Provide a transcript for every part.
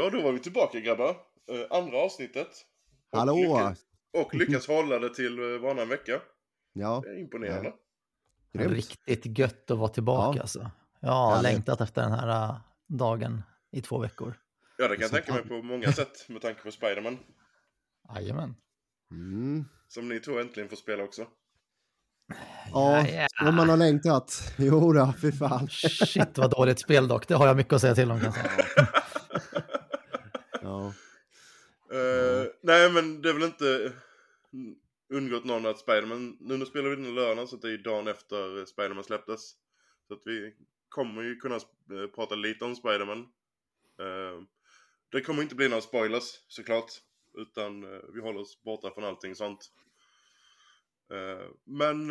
Ja, då var vi tillbaka grabbar. Uh, andra avsnittet. Och Hallå! Lyckas, och lyckas hålla det till uh, varannan vecka. Ja. Det är imponerande. Ja. Riktigt gött att vara tillbaka ja. alltså. Jag har ja, längtat efter den här uh, dagen i två veckor. Ja, det kan jag tänka mig på många sätt med tanke på Spiderman. Jajamän. Mm. Som ni två äntligen får spela också. Ja, ja, om man har längtat. Jo då, fy fan. Shit vad dåligt spel dock, det har jag mycket att säga till om kanske. Uh, nej, men det är väl inte undgått någon att Spiderman, nu när spelar vi den lördagen så det är ju dagen efter Spiderman släpptes. Så att vi kommer ju kunna eh, prata lite om Spiderman. Uh, det kommer inte bli några spoilers såklart. Utan uh, vi håller oss borta från allting sånt. Men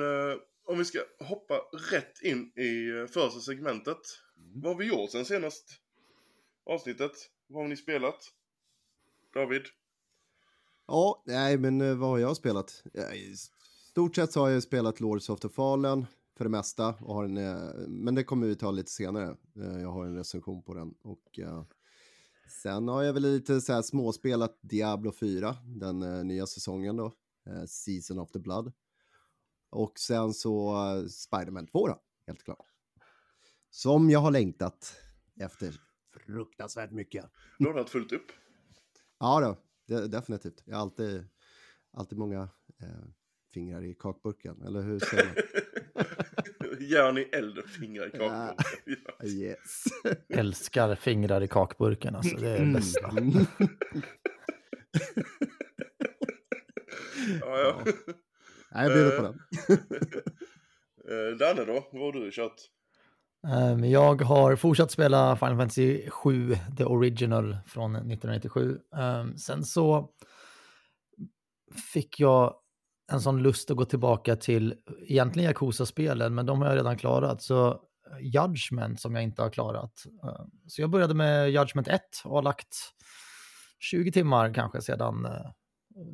om vi ska hoppa rätt in i första segmentet. Mm. Vad har vi gjort sen senast avsnittet? Vad har ni spelat? David? Ja, nej, men vad har jag spelat? I stort sett så har jag spelat Lords of the Fallen för det mesta. Och har en, men det kommer vi ta lite senare. Jag har en recension på den. Och Sen har jag väl lite så här småspelat Diablo 4, den uh, nya säsongen då, uh, Season of the Blood. Och sen så Spiderman 2 då, helt klart. Som jag har längtat efter fruktansvärt mycket. Du har haft fullt upp? Ja, då, det, definitivt. Jag har alltid, alltid många fingrar i kakburken, eller hur säger man? Gör ni äldre fingrar i kakburken? Ja. Yes. Älskar fingrar i kakburken, alltså. Det är det bästa. Mm. ja, ja. Nej, jag bjuder på den. Eh, Danne då? Vad har du kört? Um, jag har fortsatt spela Final Fantasy 7, The Original från 1997. Um, ehm, sen så fick jag en sån lust att gå tillbaka till egentligen Yakuza-spelen, men de har jag redan klarat. Så eh, Judgment som jag inte har klarat. Um, så jag började med Judgment 1 och har lagt 20 timmar kanske sedan eh,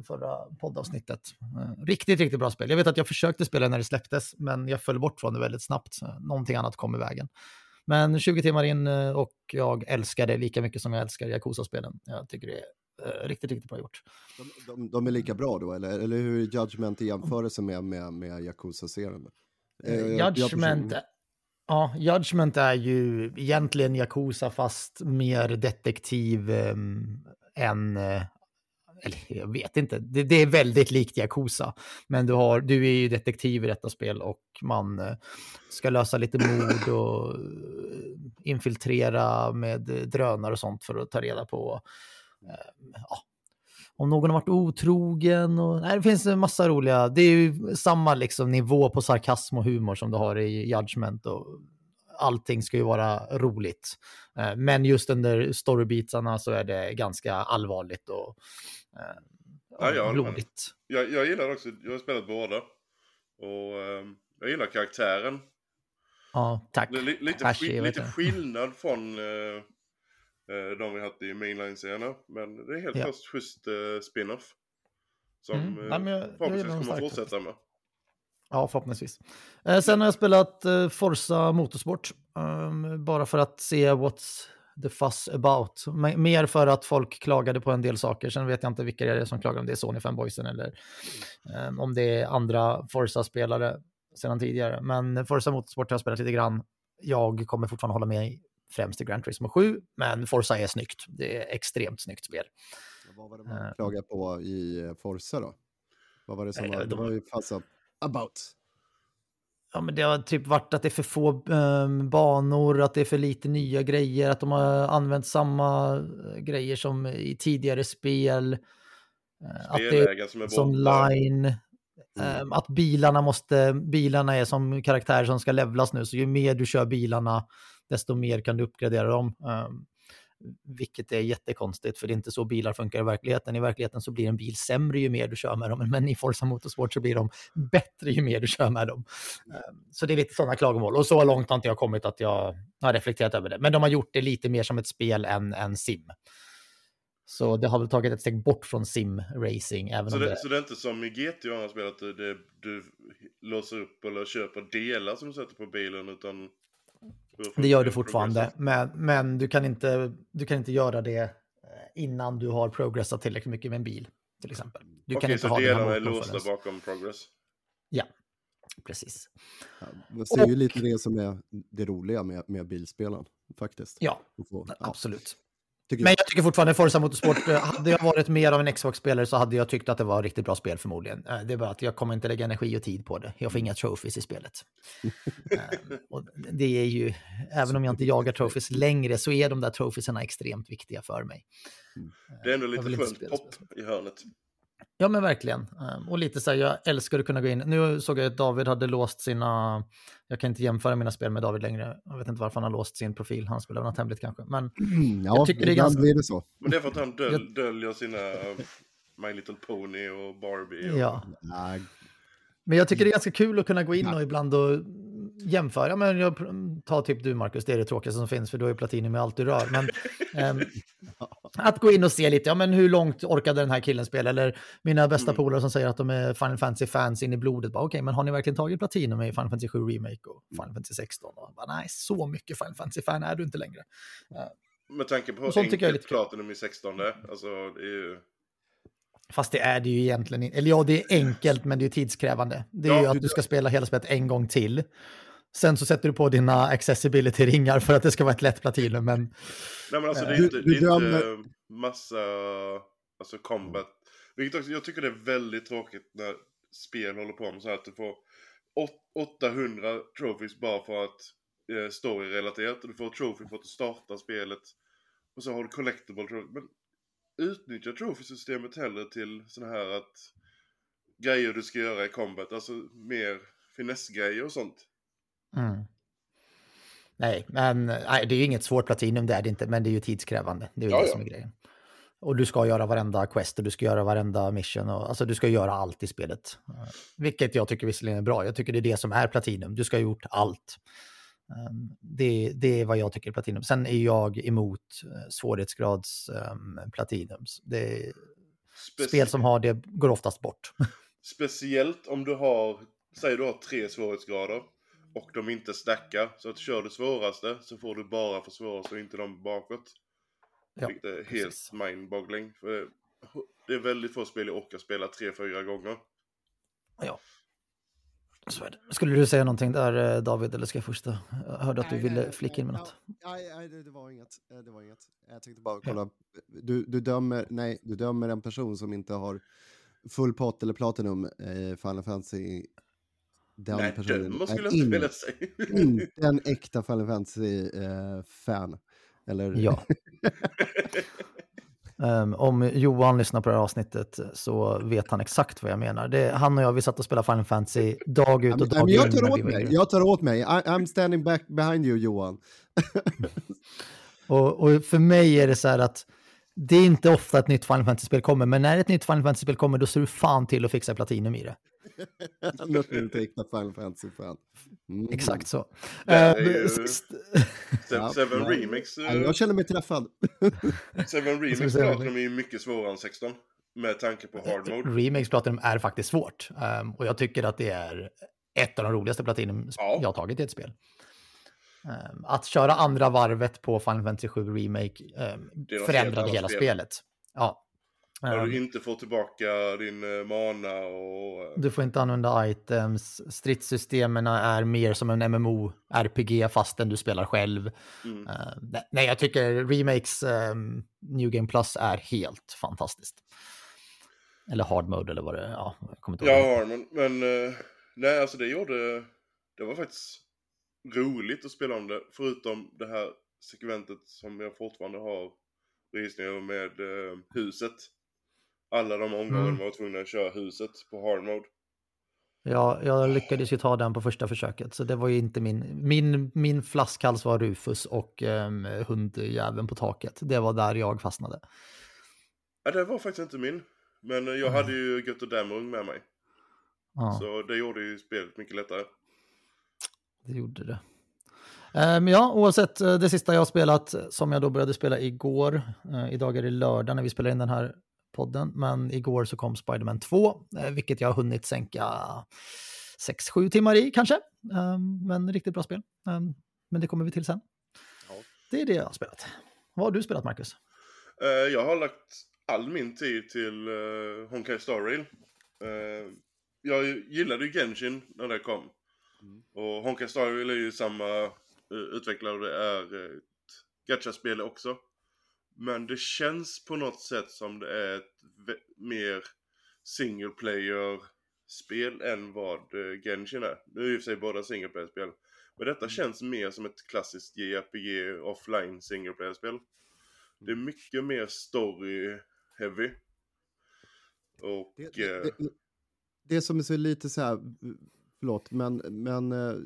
förra poddavsnittet. Eh, riktigt, riktigt bra spel. Jag vet att jag försökte spela när det släpptes, men jag föll bort från det väldigt snabbt. Någonting annat kom i vägen. Men 20 timmar in och jag älskar det lika mycket som jag älskar Yakuza-spelen. Jag tycker det är Eh, riktigt, riktigt bra gjort. De, de, de, är lika bra då, eller, eller hur är Judgment i jämförelse med, med, med Yakuza-serien? Eh, Judgment, ja, Judgment är ju egentligen Yakuza fast mer detektiv eh, än... Eh, eller jag vet inte, det, det, är väldigt likt Yakuza. Men du, har, du är ju detektiv i detta spel och man eh, ska lösa lite mord och eh, infiltrera med eh, drönare och sånt för att ta reda på ja, om någon har varit otrogen. Och, nej, det finns en massa roliga, det är ju samma liksom nivå på sarkasm och humor som du har i Judgment. Och allting ska ju vara roligt. Ehm, men just under storybeatsarna så är det ganska allvarligt och, eh, ja, ja, blodigt. Jag, jag gillar också, jag har spelat båda. Och eh, jag gillar karaktären. Ja, tack. Lite, Ashi, lite skillnad från eh, Eh, de vi haft i mainline-serierna. Men det är helt ja. schysst uh, spin-off. Som mm. uh, Nej, jag, förhoppningsvis jag kommer fortsätta med. Ja, förhoppningsvis. Eh, sen har jag spelat eh, Forza Motorsport. Um, bara för att se what's the fuss about. M mer för att folk klagade på en del saker. Sen vet jag inte vilka det är som klagar, om det är Sony fanboysen eller um, om det är andra Forza-spelare sedan tidigare. Men Forza Motorsport har jag spelat lite grann. Jag kommer fortfarande hålla med främst i Grand Turismo 7, men Forza är snyggt. Det är extremt snyggt spel. Vad var det man uh, klagade på i eh, Forza då? Vad var det som uh, var, det var ju fassa about? Ja, men det har typ varit att det är för få um, banor, att det är för lite nya grejer, att de har använt samma uh, grejer som i tidigare spel. Uh, att det är som, är som line. Mm. Um, att bilarna måste, bilarna är som karaktärer som ska levlas nu, så ju mer du kör bilarna, desto mer kan du uppgradera dem. Um, vilket är jättekonstigt, för det är inte så bilar funkar i verkligheten. I verkligheten så blir en bil sämre ju mer du kör med dem, men i Forza Motorsport så blir de bättre ju mer du kör med dem. Um, så det är lite sådana klagomål. Och så långt har inte jag kommit att jag har reflekterat över det. Men de har gjort det lite mer som ett spel än en sim. Så det har väl tagit ett steg bort från sim-racing. Så, det, det... så det är inte som i GT har spelat, det, du låser upp eller köper delar som du sätter på bilen, utan det gör du fortfarande, men, men du, kan inte, du kan inte göra det innan du har progressat tillräckligt mycket med en bil, till exempel. Du Okej, så delarna är låsta bakom progress. Ja, precis. Ja, det är ju lite det som är det roliga med, med bilspelen, faktiskt. Ja, Att få- ja, absolut. Tycker Men jag tycker fortfarande Forza Motorsport, eh, hade jag varit mer av en Xbox-spelare så hade jag tyckt att det var ett riktigt bra spel förmodligen. Eh, Det är bara att jag kommer inte lägga energi och tid på det. Jag får inga trophies i spelet. Eh, och det är ju, även om jag inte jagar trophies längre så är de där trophiesarna extremt viktiga för mig. Det är ändå Jag lite skönt pop i hörnet. Ja, men verkligen. Eh, Och lite så här, jag älskar att kunna gå in. Nu såg jag att David hade låst sina... Jag kan inte jämföra mina spel med David längre. Jag vet inte varför han har låst sin profil. Han spelar något hemligt kanske. Men Mm, Ja, tycker det är ganska- blir det så. Men det är för att han döl, döljer sina uh, My Little Pony och Barbie. Och... ja, Men jag tycker det är ganska kul att kunna gå in och ibland och jämföra. Men jag tar typ du Marcus, det är det tråkigaste som finns för du har ju platinum med allt du rör. Men ehm, att gå in och se lite, ja men hur långt orkade den här killen spela? Eller mina bästa Mm. polare som säger att de är Final Fantasy-fans in i blodet. Bara, Okej, men har ni verkligen tagit platinum i Final Fantasy 7 Remake och Final Fantasy 16? Och bara, Nej, så mycket Final Fantasy-fan är du inte längre. Med tanke på hur Och sånt tycker jag är enkelt. Platinum i 16 är. Alltså det är ju... Fast det är det ju egentligen inte. Eller ja, det är enkelt, men det är tidskrävande. Det är Ja, ju att du ska spela hela spelet en gång till. Sen så sätter du på dina accessibility-ringar för att det ska vara ett lätt platinum. Men Nej men alltså det är Du- inte, du det är inte massa alltså combat. Vilket också, jag tycker det är väldigt tråkigt när spel håller på med så här att du får åt- 800 trophies bara för att eh, story-relaterat. Och du får trophy för att du startar spelet. Och så har du collectible trophy. Men utnyttja trophy-systemet hellre till såna här att grejer du ska göra i combat. Alltså mer finessgrejer och sånt. Mm. Nej, men nej, det är ju inget svårt platinum, det är det inte, men det är ju tidskrävande. Det är ju Ja, det ja. som är grejen. Och du ska göra varenda quest och du ska göra varenda mission. Och, alltså du ska göra allt i spelet. Eh, Vilket jag tycker visserligen är bra. Jag tycker det är det som är platinum. Du ska ha gjort allt. Um, det, det är vad jag tycker är platinum. Sen är jag emot uh, svårighetsgrads um, platinums. Det, Speci- spel som har det går oftast bort. Speciellt om du har, säg du har tre svårighetsgrader och de inte stackar. Så att kör du svåraste så får du bara för svåraste och inte de bakåt. Ja, Vilket är helt mindboggling. Det är väldigt få spel jag orkar spela tre, fyra gånger. Ja. Så är det. Skulle du säga någonting där eh, David, eller ska jag först? då? Jag hörde att du Nej, ville nej, flika in med något. Nej, nej, det, var inget. Eh, Det var inget. Jag tänkte bara kolla. Du, du, dömer, nej, du dömer en person som inte har full pott eller platinum i Final Fantasy. Den Nej, personen dömer skulle jag inte in- vilja säga. inte en äkta Final Fantasy-fan. eller? Ja. Ehm, om Johan lyssnar på det här avsnittet så vet han exakt vad jag menar. Det, han och jag, vi satt och spelade Final Fantasy dag ut och dag in. jag tar åt mig. Jag tar åt mig. I, I'm standing back behind you, Johan. Och, och för mig är det så här att det är inte ofta ett nytt Final Fantasy-spel kommer, men när ett nytt Final Fantasy-spel kommer då ser du fan till att fixa platinum i det. Du inte äkta Final Fantasy-fan. Mm. Exakt så. Är Ehm, ju- Seven, Ja, Seven ja. Remix, Ja, eh, jag känner mig träffad. Seven vi Remix Platinum är ju mycket svårare än 16. Med tanke på hard mode. Remakes Platinum är faktiskt svårt. Ehm, och jag tycker att det är ett av de roligaste Platinum Ja. jag har tagit i ett spel. Ehm, att köra andra varvet på Final Fantasy 7 Remake um, Det helt förändrade hela spel. spelet. Ja. Ehm, du inte får tillbaka din eh, mana och... eh, du får inte använda items. Stridssystemen är mer som en MMO-RPG fastän du spelar själv. Mm. Ehm, nej- jag tycker Remakes ehm, New Game Plus är helt fantastiskt. Eller Hard Mode eller vad det är. Ja, jag kommer inte ihåg. Ja, Armon. Men eh, nej, alltså det gjorde... Det var faktiskt roligt att spela om det. Förutom det här segmentet som jag fortfarande har rysningar med eh, huset. Alla de omgångar Mm. var tvungna att köra huset på hard mode. Ja, jag lyckades ju ta den på första försöket, så det var ju inte min... Min, min flaskhals var Rufus och um, hundjäveln på taket. Det var där jag fastnade. Ja, det var faktiskt inte min. Men eh, jag hade ju Götte Damrung med mig. Ja, Så det gjorde ju spelet mycket lättare. Det gjorde det. Eh, Men ja, oavsett, eh, det sista jag har spelat, som jag då började spela igår, eh, idag är det lördag när vi spelar in den här podden, men igår så kom Spider-Man 2, eh, vilket jag har hunnit sänka 6-7 timmar i kanske. Men riktigt bra spel. Men det kommer vi till sen. Ja. Det är det jag har spelat. Vad har du spelat, Marcus? Jag har lagt all min tid till Honkai Star Rail. Jag gillade ju Genshin när det kom. Mm. Och Honkai Star Rail är ju samma uh, utvecklare, det är ett gacha-spel också. Men det känns på något sätt som det är ett mer single player-spel än vad uh, Genshin är. Nu är ju för sig båda single player-spel. Men detta mm. känns mer som ett klassiskt JRPG offline single player-spel. Det är mycket mer story heavy. Och... Det, det, det, det som är så lite så här, förlåt, men, men uh,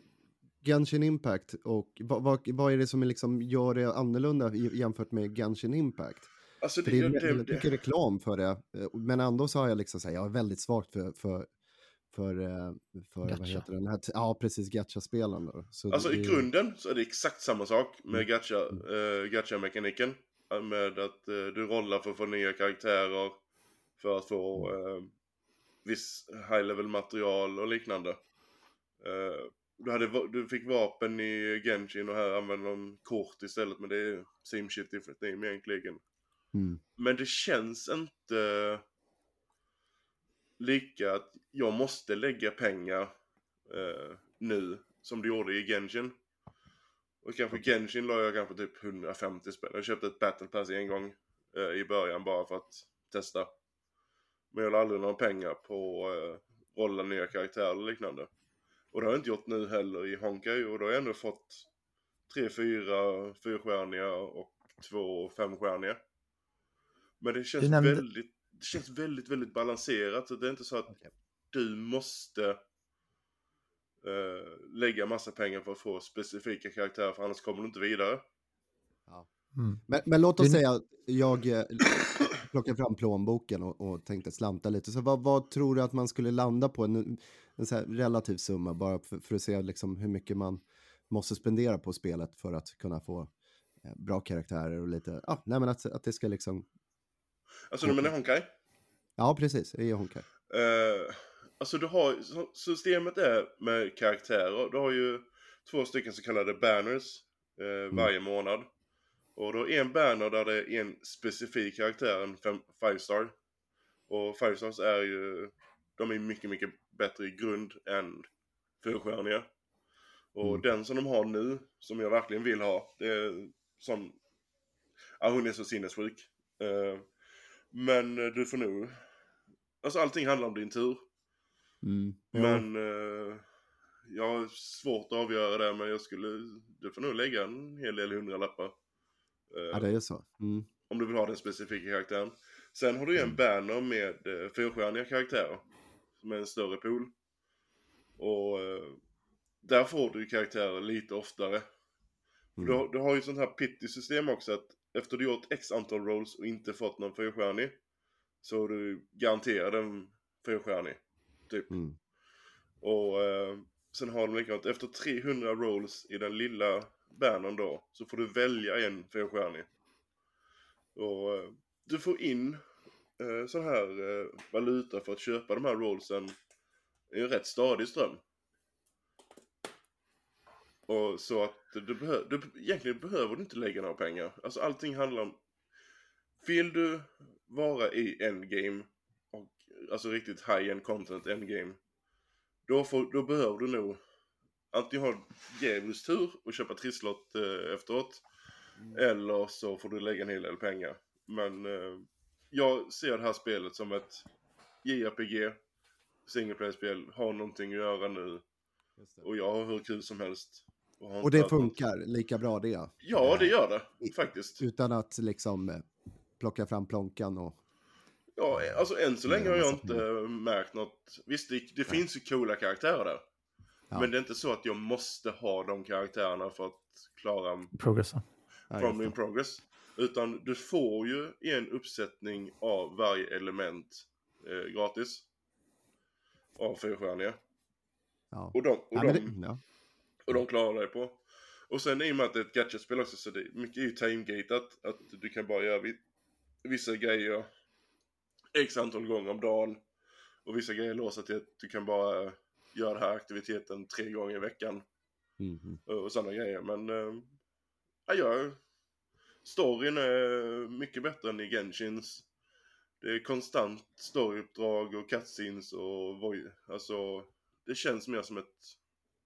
Genshin Impact och vad, vad, vad är det som liksom gör det annorlunda jämfört med Genshin Impact? Alltså det, det, är det, det, mycket reklam för det, eh, men ändå så har jag liksom här, jag är väldigt svagt för, för för, eh, för gacha. vad heter den här, ja precis, gacha-spelen. Alltså i grunden så är det exakt samma sak med mm. gacha, uh, gacha-mekaniken. Med att uh, du rollar för att få nya karaktärer, för att få uh, viss high-level material och liknande. Uh, du, hade, du fick vapen i Genshin och här använder de kort istället men det är same shit different name egentligen. Mm. Men det känns inte lika att jag måste lägga pengar uh, nu som det gjorde i Genshin. Och kanske Genshin la jag kanske typ 150 spänn. Jag köpte ett battle pass en gång uh, i början bara för att testa. Men jag la aldrig några pengar på uh, rolla nya karaktärer eller liknande. Och det har jag inte gjort nu heller i Honkai och då har jag ändå fått tre, fyra fyrstjärniga och två femstjärniga. Men det känns nämnde... väldigt, det känns väldigt, väldigt balanserat. Så det är inte så att okay. du måste uh, lägga massa pengar för att få specifika karaktärer för annars kommer du inte vidare. Ja. Mm. Men, men, låt oss det... säga att jag plockar fram plånboken och, och tänkte slanta lite. Så vad, vad, tror du att man skulle landa på? En, en så relativ summa bara för, för, att se liksom hur mycket man måste spendera på spelet för att kunna få eh, bra karaktärer och lite, ja, nej men att, att det ska liksom... Alltså du menar Honkai? Ja, precis, det är Honkai. Uh, alltså du har, systemet är med karaktärer, du har ju två stycken så kallade banners uh, mm. varje månad. Och då en banner där det är en specifik karaktär, en 5 star. Och 5 stars är ju, de är mycket, mycket bättre i grund än fyrstjärniga. Och mm. den som de har nu, som jag verkligen vill ha, det är som... Ja, hon är så sinnessjuk. Uh, men du får nog... Alltså allting handlar om din tur. Mm. Ja. Men uh, jag har svårt att avgöra det, men jag skulle... Du får nog lägga en hel del hundralappar. Ja, det är så. Mm. Om du vill ha den specifika karaktären. Sen har du ju en banner med uh, fyrstjärniga karaktärer som är en större pool. Och eh, där får du karaktärer lite oftare. Mm. Du, du, har ju sånt här pitty-system också att efter du gjort x antal rolls och inte fått någon fyrstjärnig så är du garanterad en fyrstjärnig. Typ. Mm. Och eh, sen har de likadant, efter 300 rolls i den lilla bannern då så får du välja en fyrstjärnig. Och eh, du får in eh, sån här eh, valuta för att köpa de här rollsen i en rätt stadig ström. Och så att du behö du, egentligen behöver du inte lägga några pengar. Alltså allting handlar om, vill du vara i endgame, och, alltså riktigt high-end content endgame, då, får, då behöver du nog antingen ha djävulskt tur och köpa trisslott eh, efteråt. Mm. Eller så får du lägga en hel del pengar. Men eh, jag ser det här spelet som ett JRPG, single player-spel, har någonting att göra nu. Och jag har hur kul som helst. Och, och det funkar något. lika bra det? Ja, det gör det faktiskt. Utan att liksom eh, plocka fram plånkan och... Ja, alltså än så länge har jag inte märkt något. Visst, det, det finns ju coola karaktärer där. Ja. Men det är inte så att jag måste ha de karaktärerna för att klara... Progressa. From min progress. Utan du får ju en uppsättning av varje element eh, gratis. Av fyrstjärniga. Ja. Och de, och, ja, de, det, ja. och de klarar dig på. Och sen i och med att det är ett gadgetspel också så det är mycket är ju timegatat. Att du kan bara göra vissa grejer x antal gånger om dagen. Och vissa grejer låser till att du kan bara göra den här aktiviteten tre gånger i veckan. Mm. Och sådana grejer. Men äh, jag storyn är mycket bättre än i Genshins. Det är konstant storyuppdrag och cutscenes och voice. Alltså, det känns mer som ett,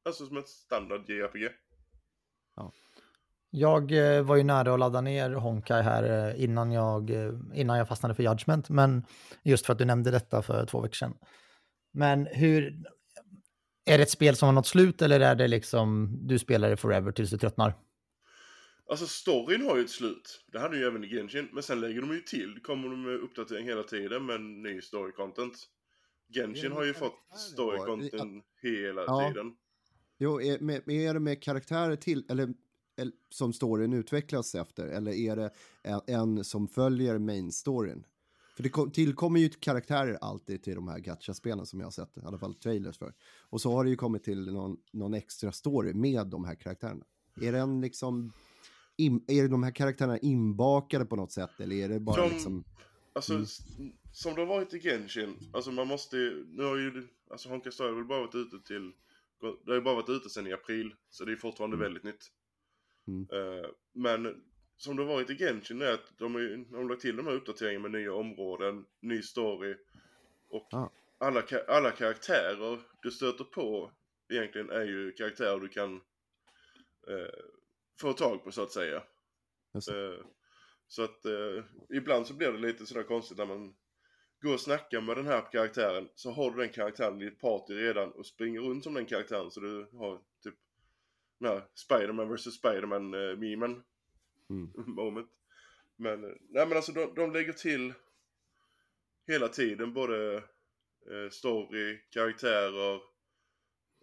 alltså som ett standard JRPG. Jag eh, var ju nära att ladda ner Honkai här eh, innan jag, eh, innan jag fastnade för Judgment, men just för att du nämnde detta för två veckor sedan. Men hur, är det ett spel som har något slut eller är det liksom du spelar det forever tills du tröttnar? Alltså storyn har ju ett slut. Det hade ju även i Genshin. Men sen lägger de ju till, kommer de med uppdatering hela tiden med ny story content. Genshin har ju fått story content hela Ja. tiden. Jo, är, med, är det med karaktärer till, eller, eller som storyn utvecklas efter, eller är det en, en som följer main storyn? För det kom, tillkommer ju karaktärer alltid till de här gacha-spelen som jag har sett, i alla fall trailers för. Och så har det ju kommit till någon, någon extra story med de här karaktärerna. Är den liksom, in, är de här karaktärerna inbakade på något sätt, eller är det bara De- liksom, Alltså, Mm. som det har varit i Genshin, alltså man måste ju, nu har ju, alltså Honkai Star har väl bara varit ute till, det har ju bara varit ute sedan i april, så det är fortfarande Mm. väldigt nytt. Mm. Eh, men som det varit i Genshin är att de har lagt till de här uppdateringarna med nya områden, ny story och Ah. alla, alla karaktärer du stöter på egentligen är ju karaktärer du kan eh, få tag på så att säga. Eh, så att eh, ibland så blir det lite sådär konstigt när man går och snackar med den här karaktären så har du den karaktären i ett party redan och springer runt som den karaktären så du har typ den här Spiderman vs Spiderman eh, Mm. moment. Men, eh, nej men alltså de, de lägger till hela tiden både eh, story, karaktärer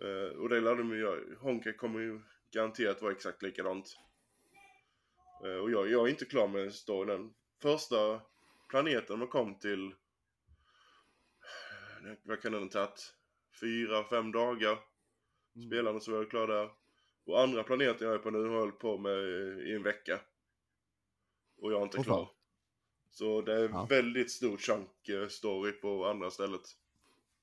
eh, och det lär de ju göra. Honka kommer ju garanterat vara exakt likadant. Eh, och jag, jag är inte klar med storyn. Första planeten man kom till, eh, vad kan den ha tagit? Fyra, fem dagar. Mm. Spelarna så var jag klar där. Och andra planeten jag är på nu har jag hållit på med i en vecka. Och jag är inte Åh, klar. Så det är Ja. väldigt stor chunk eh, story på andra stället.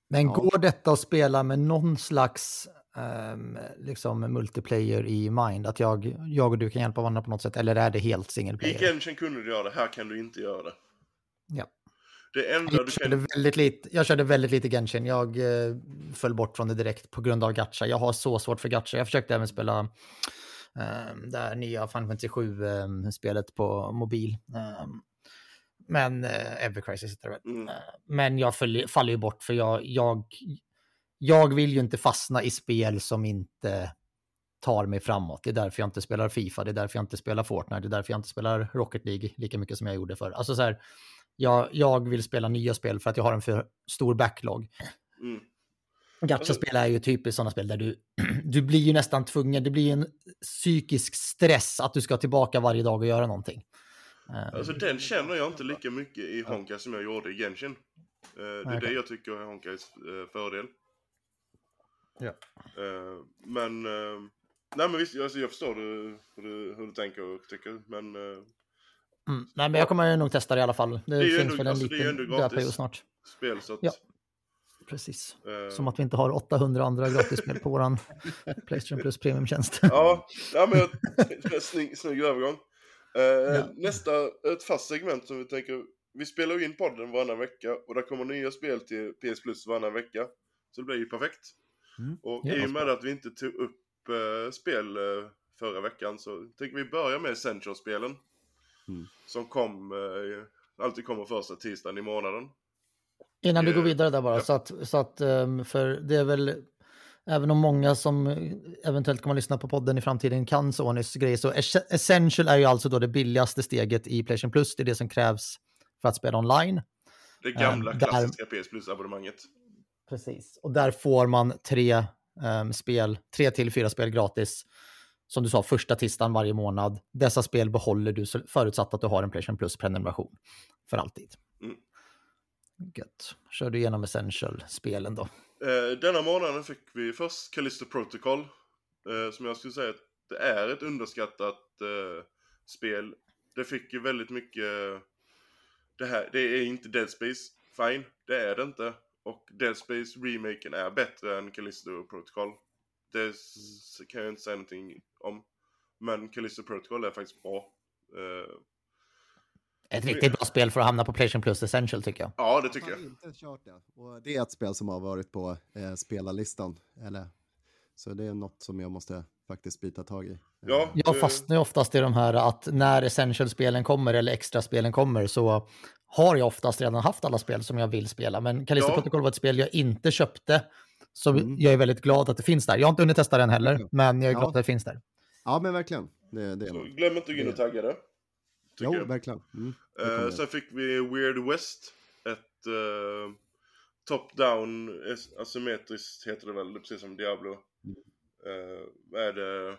Men Ja. går detta att spela med någon slags ehm, liksom multiplayer i mind? Att jag, jag och du kan hjälpa varandra på något sätt? Eller är det helt single I player? Genshin kunde du göra det, här kan du inte göra det. Ja. Det enda Jag du körde, kan... väldigt lite, jag körde väldigt lite Genshin. Jag eh, föll bort från det direkt på grund av gacha. Jag har så svårt för gacha. Jag försökte även spela det här nya Final Fantasy 7-spelet på mobil. Eh, men eh, Ever Crisis heter det väl. Mm. Men jag följer, faller ju bort för jag, jag, jag vill ju inte fastna i spel som inte tar mig framåt. Det är därför jag inte spelar Fifa, det är därför jag inte spelar Fortnite, det är därför jag inte spelar Rocket League lika mycket som jag gjorde förr. Alltså så här, jag, jag vill spela nya spel för att jag har en för stor backlog. Mm. Gacha-spel är ju typiskt sådana spel där du, du blir ju nästan tvungen, det blir ju en psykisk stress att du ska tillbaka varje dag och göra någonting. Eh, Alltså den känner jag inte lika mycket i Honka som jag gjorde i Genshin. Eh, det är Nej, det jag tycker är Honkais eh, fördel. Ja. Men... nej men visst, alltså, jag förstår du, hur, du, hur du tänker och tycker. Men... Mm. Nej, men jag kommer nog testa det i alla fall. Det, är ju finns ändå- väl en alltså, det ju liten dödperiod snart. spel så att... Ja. Precis. eh, Som att vi inte har 800 andra gratisspel på våran Playstation Plus premiumtjänst. Ja, ja men jag, snygg, snygg övergång. Eh, Ja. Nästa, ett fast segment som vi tänker, vi spelar in podden varannan vecka och där kommer nya spel till PS Plus varannan vecka. Så det blir ju perfekt. Mm. Och Ja, i och med att vi inte tog upp eh, spel förra veckan så tänker vi börja med Essential-spelen. Mm. Som kom, alltid kommer första tisdagen i månaden. Innan du går Eh, vidare där bara, ja. så att, så att ehm, för det är väl, även om många som eventuellt kommer att lyssna på podden i framtiden kan Sonys grejer, så Ess- Essential är ju alltså då det billigaste steget i Playstation Plus, det är det som krävs för att spela online. Det gamla Eh, där- klassiska PS Plus-abonnemanget. Precis. Och där får man tre ehm, spel, tre till fyra spel gratis. Som du sa, första tisdagen varje månad. Dessa spel behåller du förutsatt att du har en Playstation Plus-prenumeration för alltid. Mm. Gött. Kör du igenom Essential-spelen då. Eh, denna månaden fick vi först Callisto Protocol. Eh, som jag skulle säga att det är ett underskattat eh, spel. Det fick ju väldigt mycket... Det här, det är inte Dead Space. Fine, det är det inte. Och Dead Space remaken är bättre än Callisto Protocol. Det s- kan jag inte säga någonting om. Men Callisto Protocol är faktiskt bra. Eh, Ett riktigt bra spel för att hamna på Playstation Plus Essential tycker jag. Ja, det tycker Jag inte kört det. Och det är ett spel som har varit på eh, spelarlistan. Eller, så det är något som jag måste faktiskt bita tag i. Ja, Jag eh, fastnar ju oftast i de här att när Essential-spelen kommer eller extra-spelen kommer så har jag oftast redan haft alla spel som jag vill spela. Men Callisto Ja. Protocol var ett spel jag inte köpte. Så Mm. jag är väldigt glad att det finns där. Jag har inte hunnit testa den heller, men jag är Ja. glad att det finns där. Ja, men verkligen. Det, det glöm inte att gå in och tagga det. Jo, jag. verkligen. Mm, jag. sen fick vi Weird West. Ett uh, top-down as- asymmetriskt heter det väl, precis som Diablo. Uh, är det,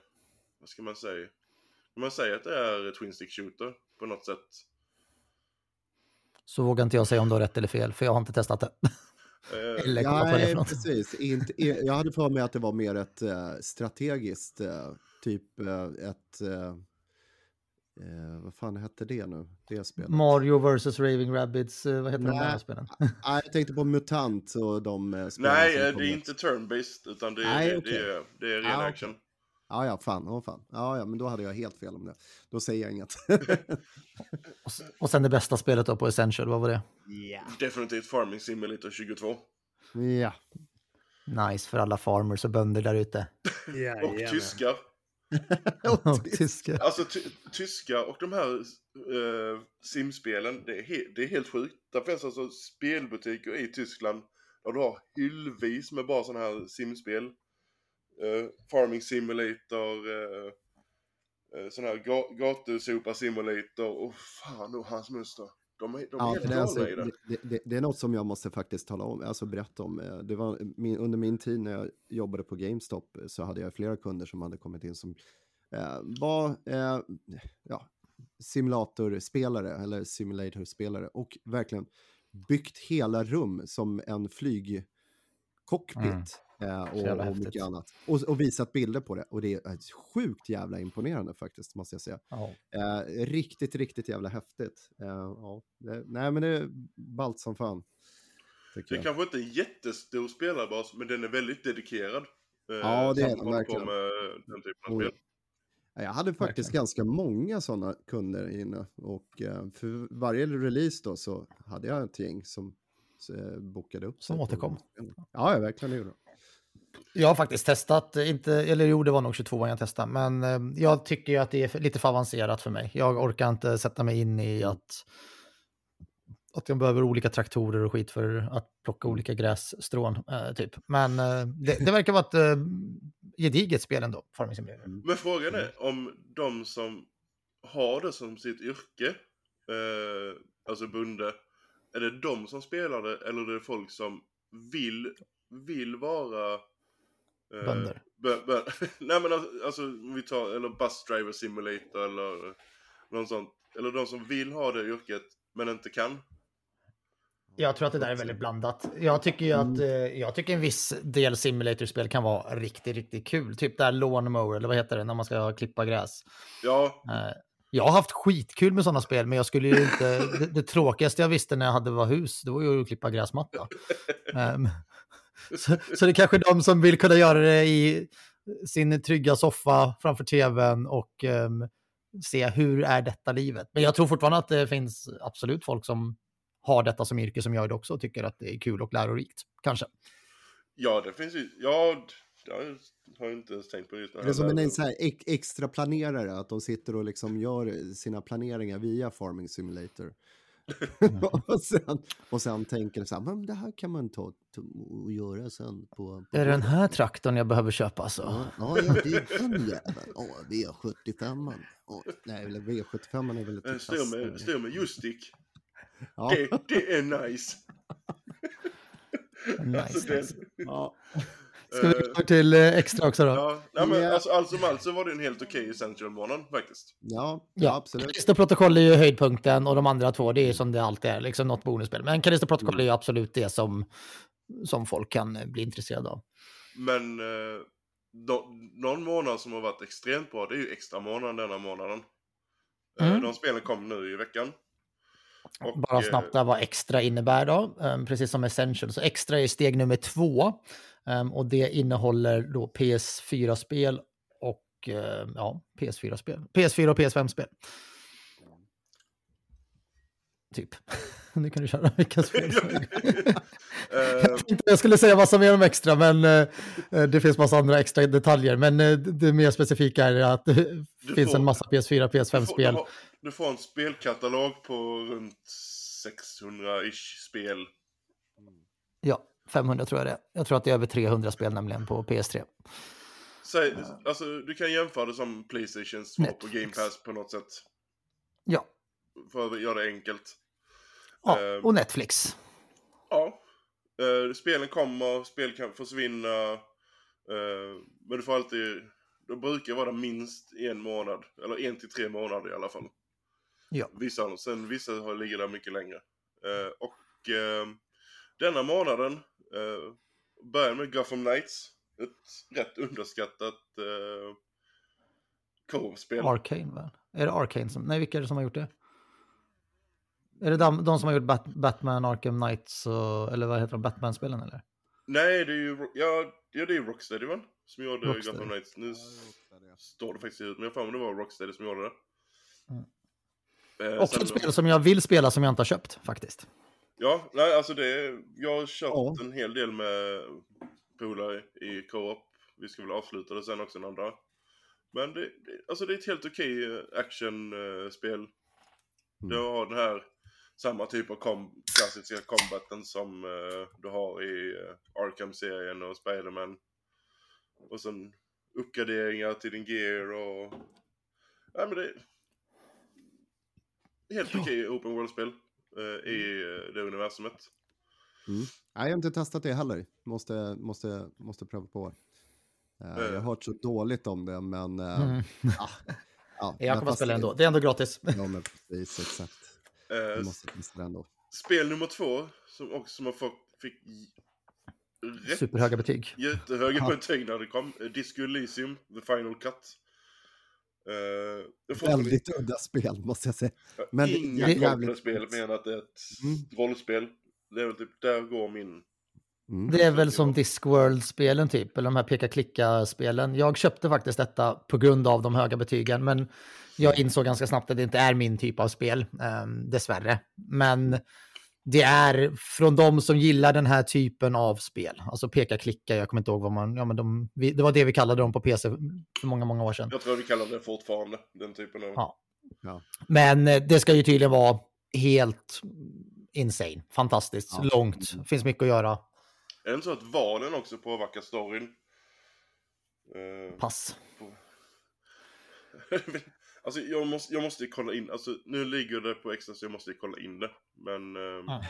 vad ska man säga? Man säga att det är Twin Stick Shooter på något sätt? Så vågar inte jag säga om du har rätt eller fel, för jag har inte testat det. Eller Nej, något. precis. Inte, jag hade för mig att det var mer ett strategiskt, typ ett... Eh, vad fan hette det nu? Det spelet. Mario vs. Raving Rabbids, eh, vad heter de Nej. här spelen? Nej, jag tänkte på MUTANT och de eh, spelen nej, som eh, det är inte turn-based utan det är, Nej, det, okej. det är, det är ren Ah, action. Ja, ja, fan, oh, fan. Ja, ja, men då hade jag helt fel om det. Då säger jag inget. Och Och sen det bästa spelet då på Essential, vad var det? Definitivt Farming Simulator 22. ja. Nice för alla farmers och bönder där ute. Och tyskar. Och tyska. Alltså ty- tyska och de här uh, simspelen, det är, he- det är helt sjukt. Det finns alltså spelbutiker i Tyskland där du har hyllvis med bara sådana här simspel. Uh, Farming Simulator, uh, uh, sån här ga- gatusopa simulator och fan och hans muster. De är, de är Ja, helt för det, är galna alltså, i det. det, det, det, det är något som jag måste faktiskt tala om, alltså berätta om. Eh, Det var min, under min tid när jag jobbade på GameStop eh, så hade jag flera kunder som hade kommit in som eh, var eh, ja, simulatorspelare eller simulatorspelare och verkligen byggt hela rum som en flygcockpit. Mm. Eh, och, och mycket annat. Och, och visat bilder på det. Och det är sjukt jävla imponerande faktiskt, måste jag säga. Ja. Eh, riktigt, riktigt jävla häftigt. Eh, ja. det, nej, men det är ballt som fan. Det är jag. kanske inte en jättestor spelarbas, men den är väldigt dedikerad. eh, Ja, det är den verkligen. med den typen av spel. Ja, Jag hade faktiskt Verkligen. ganska många sådana kunder inne. Och eh, för varje release då så hade jag ett gäng som eh, bokade upp Som återkom. Ja, ja, verkligen gjorde de. Jag har faktiskt testat, inte, eller jo det var nog 22 jag testade, men eh, jag tycker ju att det är lite för avancerat för mig. Jag orkar inte sätta mig in i att, att jag behöver olika traktorer och skit för att plocka olika grässtrån, eh, typ. Men eh, det, det verkar vara ett eh, gediget spel ändå, Farming Simulator. Men frågan är om de som har det som sitt yrke, eh, alltså bunde, är det de som spelar det eller är det folk som vill, vill vara Bönder. bö- bö- Nej men alltså, alltså, vi tar, eller Bus Driver Simulator eller något sånt. Eller de som vill ha det yrket men inte kan. Jag tror att det där är väldigt blandat. Jag tycker ju att eh, jag tycker en viss del simulatorspel kan vara riktigt, riktigt kul. Typ där lawnmower, eller vad heter det, när man ska klippa gräs. Ja, Eh, Jag har haft skitkul med sådana spel, men jag skulle ju inte... Det, det tråkigaste jag visste när jag hade var hus, det var ju att klippa gräsmatta. Ehm, så, så det är kanske de som vill kunna göra det i sin trygga soffa framför tvn och ehm, se hur är detta livet. Men jag tror fortfarande att det finns absolut folk som har detta som yrke som gör det också och tycker att det är kul och lärorikt. Kanske. ja det finns ju, ja, det jag, har inte ens tänkt på just Det är som en så här ex- extra planerare, att de sitter och liksom gör sina planeringar via Farming Simulator. och, sen, och sen tänker så här, men det här kan man ta och göra sen på... på Är det den här traktorn jag behöver köpa alltså? Ja, ja, ja, det är den jäveln. Åh, V75. Åh, nej, eller V75 är väl Eh, ett Styr med, Justic. Ja, Det, det är nice. Nice, Alltså, det- nice. ja. Ska vi gå över till eh, extra också då? Ja, nej, men Ja. alltså, allt som allt så var det en helt okej Essential-månad faktiskt. ja, Ja, absolut. Callisto Protocol är ju höjdpunkten och de andra två, det är som det alltid är, liksom något bonusspel. Men Callisto Protocol är ju absolut det som, som folk kan eh, bli intresserade av. Men eh, då, någon månad som har varit extremt bra, det är ju extra månaden denna månaden. Eh, Mm. De spelen kom nu i veckan. Och, Bara eh, snabbt där vad extra innebär då, precis som Essential. Så extra är steg nummer två um, och det innehåller då PS4-spel och uh, ja, PS4-spel. PS4 och PS5-spel. typ. Nu kan du köra vilka spel som Jag tänkte jag skulle säga massa mer om extra, men eh, det finns massa andra extra detaljer. Men eh, det mer specifika är att det finns får- en massa PS4, du, får, du, PS5-spel. har, du får en spelkatalog på runt 600-ish spel. Ja, 500 tror jag det. Jag tror att det är över 300 spel nämligen på PS3. Säg, alltså, du kan jämföra det som Playstation 2 på. Game Pass på något sätt. Ja, För att göra det enkelt. ja Eh, och Netflix. Ja. Eh, spelen kommer, spel kan försvinna. eh, men du får alltid... Det brukar vara minst en månad. Eller en till tre månader i alla fall. Ja. Vissa, sen vissa har, ligger där mycket längre. Eh, och eh, denna månaden uh, börjar med Gotham Knights. Ett rätt underskattat uh, co-op-spel. Arcane väl? Är det Arcane som... Nej, vilka är det som har gjort det? Är det de, de som har gjort Bat Batman, Arkham Knights och... Eller vad heter de? Batman-spelen eller? Nej, det är ju ja, ja, det är Rocksteady va? Som gjorde Rocksteady. Gotham Knights. Nu står det faktiskt ut, men jag mig det var Rocksteady som gjorde det. Mm. Eh, Också sen- ett spel som jag vill spela som jag inte har köpt faktiskt. Ja, nej alltså det jag har kört Ja. en hel del med polare i co-op. Vi ska väl avsluta det sen också en andra. Men det, det, alltså det är ett helt okej eh, actionspel. Mm. Du har den här samma typ av kom, klassiska combaten som eh, du har i eh, Arkham-serien och Spider-Man. Och sen uppgraderingar till din gear och... Nej men det. Helt Ja. okej open world-spel eh, i eh, det universumet. Nej, jag har inte testat det heller. Måste, måste, måste pröva på. Eh, jag har hört så dåligt om det, men... eh, Mm. ah, ja, Jag kommer att spela det- ändå. Det är ändå gratis. Ja, men precis, exakt. Eh, Jag måste testa det ändå. Spel nummer två, som också som har fått, fick rätt Superhöga betyg. jättehöga Ja. betyg när det kom. Eh, Disco Elysium, The Final Cut. Får Väldigt udda spel, måste jag säga. men men inga jävligt mer än att det är ett Mm. rollspel. Det är väl typ, där går min... Mm. Det är väl som Discworld-spelen typ, eller de här peka-klicka-spelen. Jag köpte faktiskt detta på grund av de höga betygen, men jag insåg ganska snabbt att det inte är min typ av spel, um, dessvärre. Men det är från de som gillar den här typen av spel, alltså peka-klicka, jag kommer inte ihåg vad man, ja men de, vi, det var det vi kallade dem på PC för många, många år sedan. Jag tror vi kallar det fortfarande, den typen av... Ja. Ja. Men eh, det ska ju tydligen vara helt insane, fantastiskt, Ja. långt, finns mycket att göra, Är det inte så att valen också påverkar storyn? Eh, pass. alltså jag måste, jag måste kolla in, alltså nu ligger det på extra så jag måste kolla in det. Men... ehm, Ja.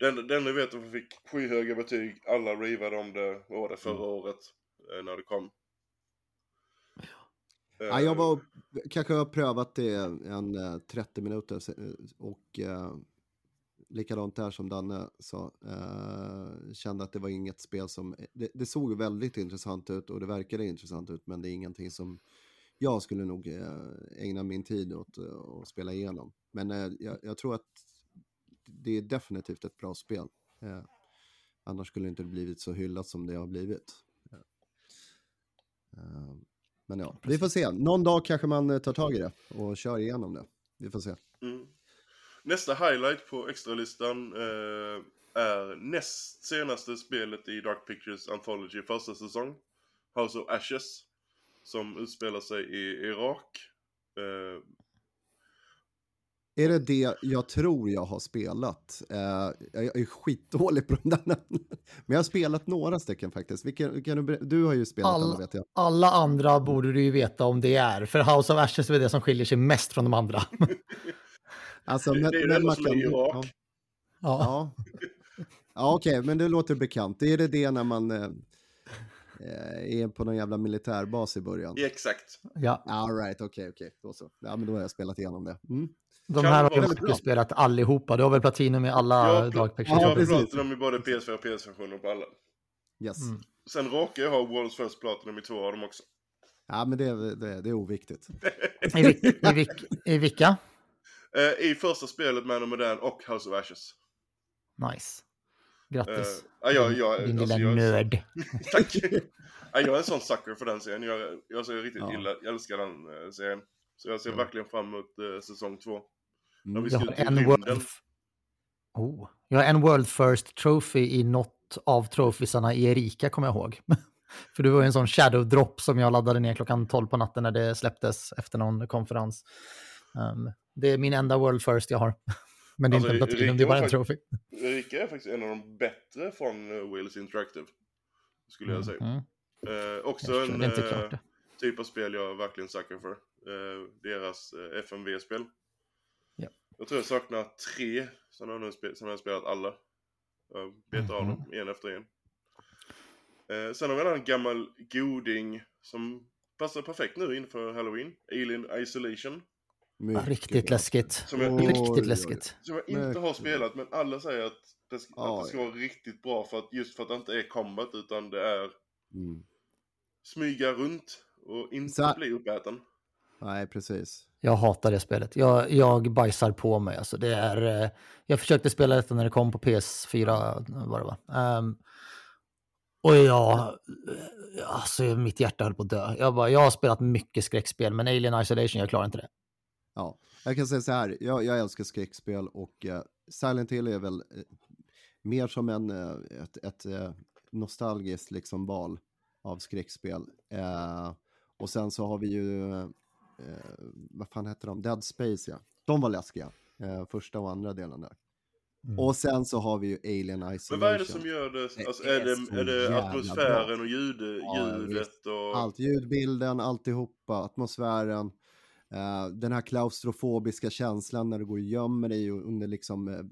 Den, den jag vet att fick skyhöga betyg, alla rivade om det, vad var det, förra Mm. året eh, när det kom. Ja, jag Eh, var, kanske har prövat det en eh, 30 minuter se- eh, och eh, likadant där som Danne sa, eh, kände att det var inget spel som, det, det såg väldigt intressant ut och det verkade intressant ut men det är ingenting som jag skulle nog eh, ägna min tid åt eh, att spela igenom. Men eh, jag, jag tror att det är definitivt ett bra spel. Annars skulle det inte blivit så hyllat som det har blivit. Eh, eh, men ja, vi får se. Någon dag kanske man tar tag i det och kör igenom det. Vi får se. Mm. Nästa highlight på extralistan eh, är näst senaste spelet i Dark Pictures Anthology första säsong. House of Ashes. Som utspelar sig i Irak. Eh, Är det det jag tror jag har spelat? Eh, jag är skitdålig på de där namnen. Men jag har spelat några stycken faktiskt. Vilken, du, du har ju spelat All- alla vet jag. Alla andra borde du ju veta om det är, för House of Ashes är det som skiljer sig mest från de andra. Alltså, Det- men, det är det men man som är Irak. Ja, Ja. ja. ja okej, men det låter bekant. Är det det när man eh, är på någon jävla militärbas i början? exakt. ja. All right, okej, okej. Då så. Ja, men då har jag spelat igenom det. Mm. De Kan här har. Marcus spelat allihopa. Du har väl Platinum i alla Jag, Dark Pictures? Ja, jag precis. platinum i både PS4 och PS-versioner på alla. Yes. Mm. Sen råkar jag ha World's First Platinum i två av dem också. Ja, men det, det, det är oviktigt. I, i, vil- I vilka? Eh, I första spelet Man of Medan och House of Ashes. Nice. Grattis. Eh, ja, jag, Din alltså, lilla jag, nörd. Tack! ja, jag är en sån sucker för den serien. Jag, jag, jag riktigt Ja. gillar, jag älskar den eh, serien. Så jag ser Ja. verkligen fram emot eh, säsong två. När vi Jag har en. World... Oh. Jag har en World First Trophy i något av trofisarna i Erika, kommer jag ihåg. För det var ju en sån shadow drop som jag laddade ner klockan 12 på natten när det släpptes efter någon konferens. Ehm, det är min enda World First jag har. Men det är Alltså, inte en platinum, det är bara en trophy. Erika är faktiskt en av de bättre från uh, Wheels Interactive. Skulle jag säga. Mhm. Eh, också Jag en eh, typ av spel jag verkligen suckar för. Eh, deras eh, FMV-spel. Ja. Jag tror jag saknar tre, sen har jag, spe- sen har jag spelat alla. Jag betar av Mhm. dem en efter en. Eh, sen har vi en annan gammal goding som passar perfekt nu inför Halloween. Alien Isolation. Mycket Riktigt bra. läskigt. Som jag, Oj, oj, oj. Riktigt läskigt. som jag inte Mycket har spelat men alla säger att det, ska, att det ska vara riktigt bra för att just för att det inte är combat utan det är Mm. smyga runt och inte Så- bli uppäten. Nej, precis. Jag hatar det spelet. Jag, jag bajsar på mig. Alltså det är, eh, jag försökte spela detta när det kom på PS4, vad det var. Ehm, och jag, eh, alltså mitt hjärta höll på att dö. Jag, bara, jag har spelat mycket skräckspel, men Alien Isolation, jag klarar inte det. Ja, jag kan säga så här, jag, jag älskar skräckspel och eh, Silent Hill är väl eh, mer som en, eh, ett, ett eh, nostalgiskt liksom val av skräckspel. Eh, och sen så har vi ju, eh, vad fan heter de, Dead Space ja. De var läskiga, första och andra delen där. Mm. Och sen så har vi ju Alien Isolation. Men vad är det som gör det? Det Alltså, är är, så det, är det atmosfären och ljud, Ja, ljudet visst. och... Allt, ljudbilden, alltihopa, atmosfären. Eh, den här klaustrofobiska känslan när du går och gömmer dig under liksom eh,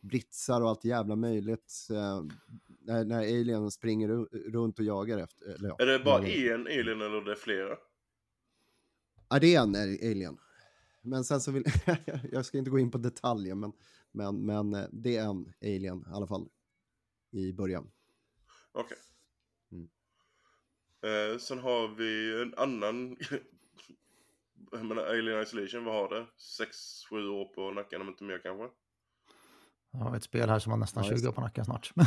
britsar och allt jävla möjligt. eh, när, när alien springer ru- runt och jagar efter. Eller, ja, Är det bara en alien eller är det flera? Ja, det är en alien. Men sen så vill jag ska inte gå in på detaljer, men, men, men det är en alien i alla fall i början. Okej. Mm. Eh, sen har vi en annan... jag menar, Alien Isolation, vad har det? 6-7 år på nacken om inte mer kanske? Jag har ett spel här som har nästan Ja, just 20 år på nacken snart.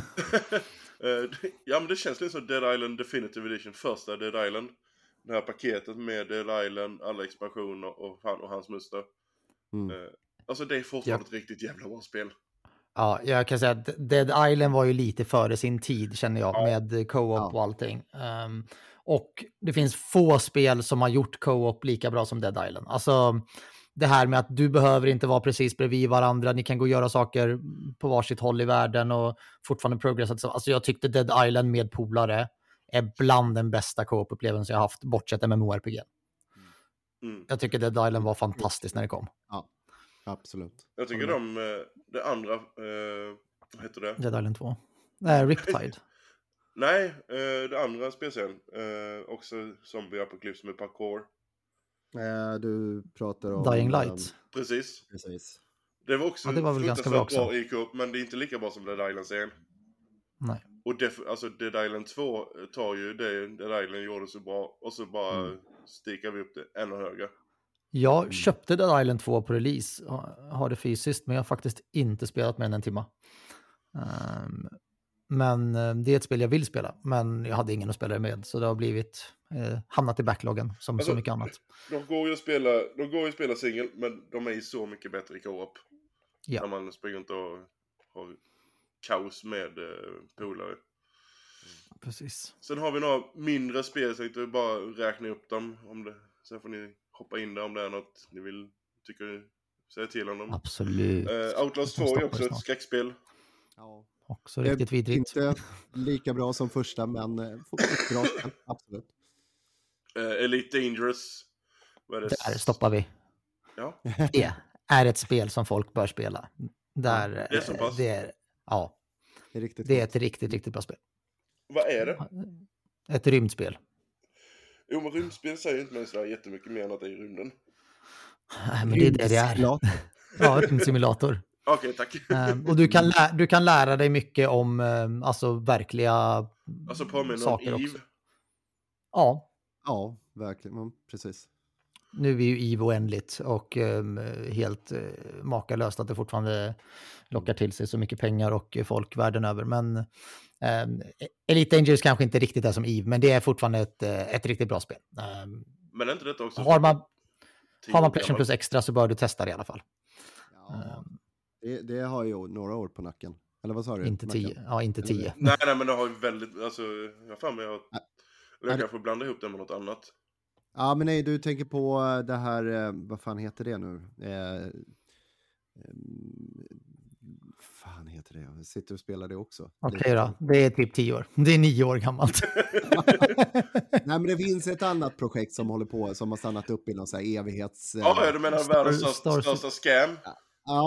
Eh, det- ja men det känns lite som Dead Island Definitive Edition, första Dead Island. Det här paketet med Dead Island, alla expansioner och han och hans muster. Mm. Eh, alltså det är fortfarande ett riktigt jävla bra spel. Ja, jag kan säga att Dead Island var ju lite före sin tid känner jag Ja. med co-op Ja. och allting. Ehm, och det finns få spel som har gjort co-op lika bra som Dead Island. Alltså det här med att du behöver inte vara precis bredvid varandra, ni kan gå och göra saker på varsitt håll i världen och fortfarande progressa. Alltså jag tyckte Dead Island med polare är bland den bästa co-op-upplevelsen jag haft, bortsett MMORPG. Mm. Jag tycker Dead Island var fantastiskt när det kom. Absolut. Jag tycker de, eh, det andra, eh, vad heter det? Dead Island 2. Nej, Riptide. Nej, eh, det andra spelserien. Eh, också Zombie Apocalypse med parkour. Eh, du pratar om... Dying Light. Precis. Precis. Det var också Ja, det var väl ganska bra också. bra i co men det är inte lika bra som Dead Island-serien. Nej. Och def- alltså Dead Island 2 tar ju det Dead Island gjorde så bra och så bara Mm. stikar vi upp det ännu högre. Jag Mm. köpte Dead Island 2 på release, ha- har det fysiskt, men jag har faktiskt inte spelat mer än en timma. Ehm, men eh, det är ett spel jag vill spela, men jag hade ingen att spela det med, så det har blivit eh, hamnat i backloggen som Alltså, så mycket annat. De går ju att spela, de går ju att spela singel men de är ju så mycket bättre i co-op. Ja. När man springer inte och har kaos med eh, polare. Precis. Sen har vi några mindre spel, så jag tänkte bara räkna upp dem. Om det, sen får ni hoppa in där om det är något ni vill, tycker, säga till om dem. Absolut. Eh, Outlast 2 Jag är också ett snart. skräckspel. Ja. Också Det är riktigt vidrigt. Inte lika bra som första, men eh, bra spel, absolut. Eh, Elite Dangerous. Vad är det? Där stoppar vi. Ja. Det är ett spel som folk bör spela. Där, det är så eh, pass? det är, ja, Det är riktigt det är ett riktigt, riktigt bra spel. Vad är det? Ett rymdspel. Jo men rymdspel säger inte mig sådär jättemycket mer än att det är i rymden. Nej, Men det är det det är. Rymdsimulator. Ja, en simulator. Okej, tack. Ehm, och du kan, lä- du kan lära dig mycket om ehm, alltså, verkliga Alltså påminner om saker Eve. också. Ja, Ja, verkligen. Mm, precis. nu är ju EVE oändligt och ehm, helt uh, makalöst att det fortfarande lockar till sig så mycket pengar och folk världen över. Men um, Elite Dangerous kanske inte riktigt är som EVE, men det är fortfarande ett, eh, ett riktigt bra spel. Men är inte detta också... har man, har man Playstation? Plus extra så bör du testa det i alla fall. Det, det har ju några år på nacken. Eller vad sa du? Inte tio. Ja, inte Eller tio. Nej, nej, men det har ju väldigt, alltså, jag har för mig att Nej. jag kanske blandar ihop det med något annat. Ja, men nej, du tänker på eh, det här, eh, vad fan heter det nu? Eh, ehm, fan heter det? Jag sitter och spelar det också. Okej Lite. då, det är typ tio år. Det är nio år gammalt. Nej, men det finns ett annat projekt som håller på, som har stannat upp i någon så här evighets... eh, Ja, du menar världens största, största scam? ja,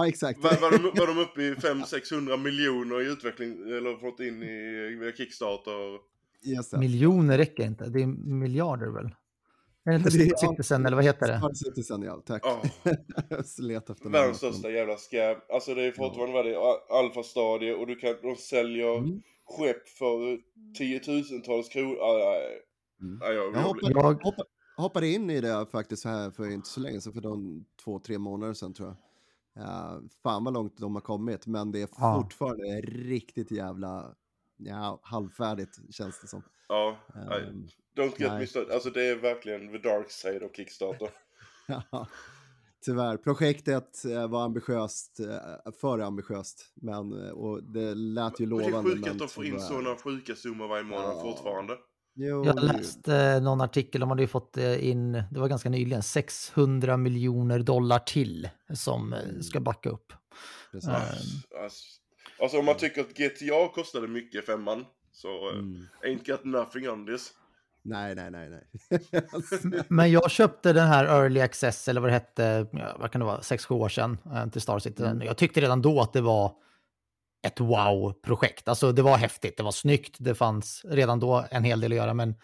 exakt. Var, var, de, var de uppe i 500-600 miljoner i utveckling, eller fått in i via Kickstarter? Yes, ja. Miljoner räcker inte, det är miljarder väl? Är det inte Det Citizen eller vad heter det? Star Citizen, ja. Tack. Ja, Jag letar efter världens största jävla scam. Alltså det är fortfarande vad det är, alfastadie och du kan, de säljer Mm. skepp för tiotusentals kronor. Ah, ja, ja. Mm. Ja, jag, Jag hoppade, Jag- hoppa, hoppade in i det faktiskt här för inte så länge sedan, för de två, tre månader sedan tror jag. Uh, fan vad långt de har kommit, men det är Ja. fortfarande riktigt jävla ja, halvfärdigt känns det som. ja. Ehm, Don't get nej. me started. Alltså det är verkligen the dark side av Kickstarter. ja, Tyvärr, projektet eh, var ambitiöst, för ambitiöst, men och det lät ju Och det är lovande. sjukt att de får in sådana sjuka summor varje månad Ja. fortfarande. Jo, Jag läste eh, någon artikel, de hade ju fått eh, in, det var ganska nyligen, 600 miljoner dollar till som eh, ska backa upp. precis. Ja. Alltså, alltså om man tycker att GTA kostade mycket femman så Mm. ain't got nothing on this. Nej, nej, nej, nej. Men jag köpte den här Early Access, eller vad det hette, vad kan det vara, 6-7 år sedan eh, till Star Citizen. Mm. Jag tyckte redan då att det var ett wow-projekt. Alltså det var häftigt, det var snyggt, det fanns redan då en hel del att göra, men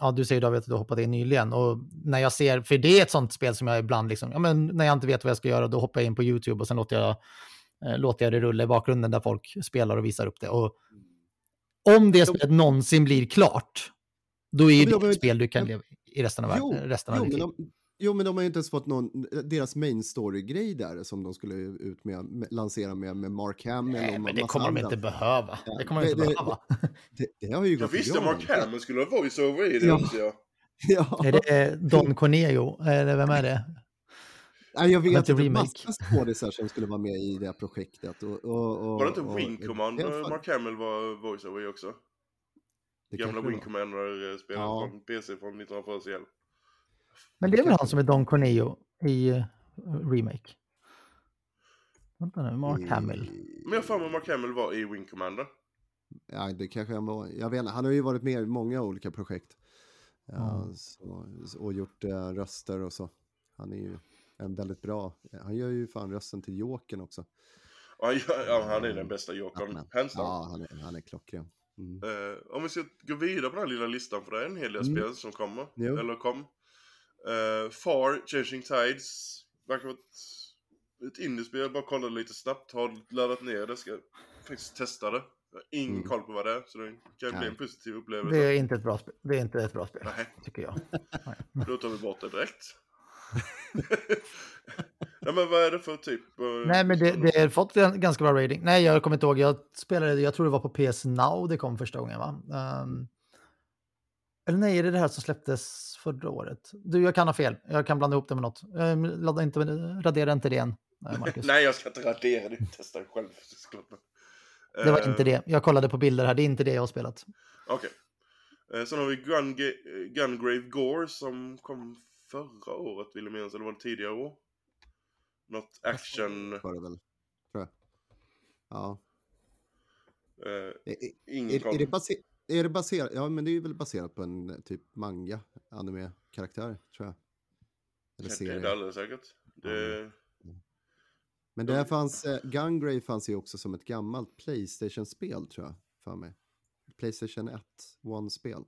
ja, du säger David att du har hoppat in nyligen och när jag ser, för det är ett sånt spel som jag ibland liksom, ja men när jag inte vet vad jag ska göra då hoppar jag in på YouTube och sen låter jag, eh, låter jag det rulla i bakgrunden där folk spelar och visar upp det. Och om det spelet någonsin blir klart, då är det de- ett spel du kan leva i resten av, Jo, resten av jo, ditt liv. De, jo, men de har ju inte ens fått någon, deras main story-grej där som de skulle ut med, med lansera med, med Mark Hamill Nej, och men det kommer de andra. inte behöva. Ja, Det kommer de inte det- behöva. Det, det har ju Jag gått i visste Mark. Hamill skulle ha voice-over i det Ja. också. Ja. Ja. Är det Don Corneo? Eller vem är det? Nej, jag vet inte att det är massa skådisar som skulle vara med i det här projektet. Och, och, och, Var det inte Wing fan- Mark Hamill var voice-over i också? det Gamla Wing. Commander-spelet Ja. från PC från 1940 Men det är väl han som är Don Corneo i eh, Remake? Vänta nu, Mark Hamill. Men jag har Mark Hamill var i Wing Commander. Ja, det kanske han var. Jag vet inte, han har ju varit med i många olika projekt. Ja, så, och gjort eh, röster och så. Han är ju en väldigt bra, han gör ju fan rösten till Jokern också. Ja, han är den bästa jokern, hands down. Ja, han är, han är klockren. Mm. Eh, om vi ska gå vidare på den här lilla listan, för det är en hel del Mm. spel som kommer. Jo. Eller kom. Uh, Far, Changing Tides. Verkar vara ett, ett indiespel, bara kollade lite snabbt. Har laddat ner det, ska faktiskt testa det. Jag har ingen Mm. koll på vad det är, så det kan bli Nej. en positiv upplevelse. Det är inte ett bra spel. Det är inte ett bra spel, Nej, tycker jag. då tar vi bort det direkt. Nej men vad är det för typ? eh, Nej, men det, spel? det har fått en ganska bra rating. Nej, jag kommer inte ihåg. Jag spelade jag tror det var på PS Now det kom första gången, va? Ehm, eller nej, är det det här som släpptes förra året? Du, jag kan ha fel. Jag kan blanda ihop det med något. Um, ladda inte, radera inte det än, eh, Marcus. Nej, jag ska inte radera det. Testa det själv. Det var Eh, inte det. Jag kollade på bilder här. Det är inte det jag har spelat. Okej. Eh, Sen har vi Gun eh, Gungrave Gore som kom förra året vill jag minnas, eller var det tidigare år? Något action... Var det väl, tror jag. Ja. Eh, Är, ingen är, är, det baser, är det baserat, ja men det är väl baserat på en typ manga, anime-karaktär, tror jag. Eller Ja, det är serie. det alldeles säkert. Det... Men det här fanns, eh, Gungrave fanns ju också som ett gammalt Playstation-spel tror jag, för mig. Playstation 1, One-spel.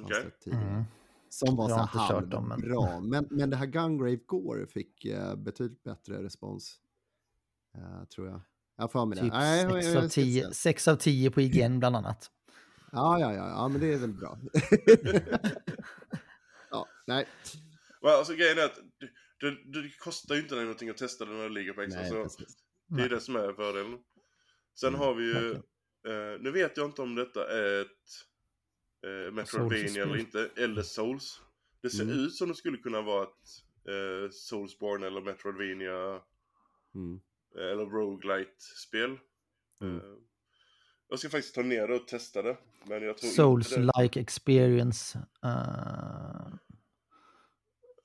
Okej. tidigare. Mm. Som var Jag så här men- halvbra. Men, men det här Gungrave Gore fick eh, betydligt bättre respons. eh, tror jag. Jag för mig det. Typ Nej, jag- 6 jag- av, jag- 10, 6 av 10 på IGN bland annat. Ja, ja, ja, ja, men det är väl bra. ja, nej. Men alltså grejen är att det, det, det kostar ju inte dig någonting att testa det när det ligger på extra. nej så precis. det är det som är fördelen. Sen Mm, har vi ju... Eh, nu vet jag inte om detta är ett eh, Metroidvania eller inte, eller Souls. Det ser Mm. ut som det skulle kunna vara ett eh, Soulsborne eller Metroidvania Mm. Eh, Eller roguelite-spel. Mm. Eh, Jag ska faktiskt ta ner det och testa det. Men jag tror. Souls-like experience. Uh,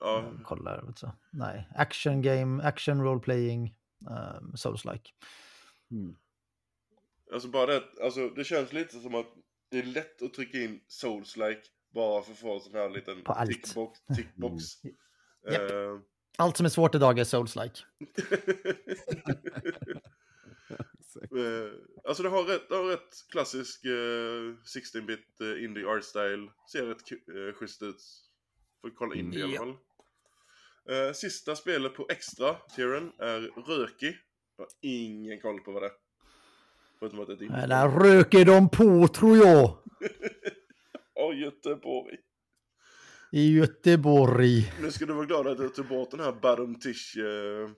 Ja, kolla här, vet du. Nej, action game, action role playing, um, Souls-like. Mm. alltså bara det, alltså det känns lite som att det är lätt att trycka in souls-like bara för att få en sån här liten På allt. tickbox. tickbox. Japp. Eh, Allt som är svårt idag är Souls-like. Eh, alltså det har rätt, det har rätt klassisk eh, 16-bit eh, indie art style. Ser rätt eh, schysst ut. Får kolla indie i alla fall. Eh, sista spelet på extra tieren är Röki. Jag har ingen koll på vad det är. Förutom att det är ett indie. Där röker de på tror jag. Ja, Göteborg. I Göteborg. Nu ska du vara glad att du tog bort den här Bottom Tish eh,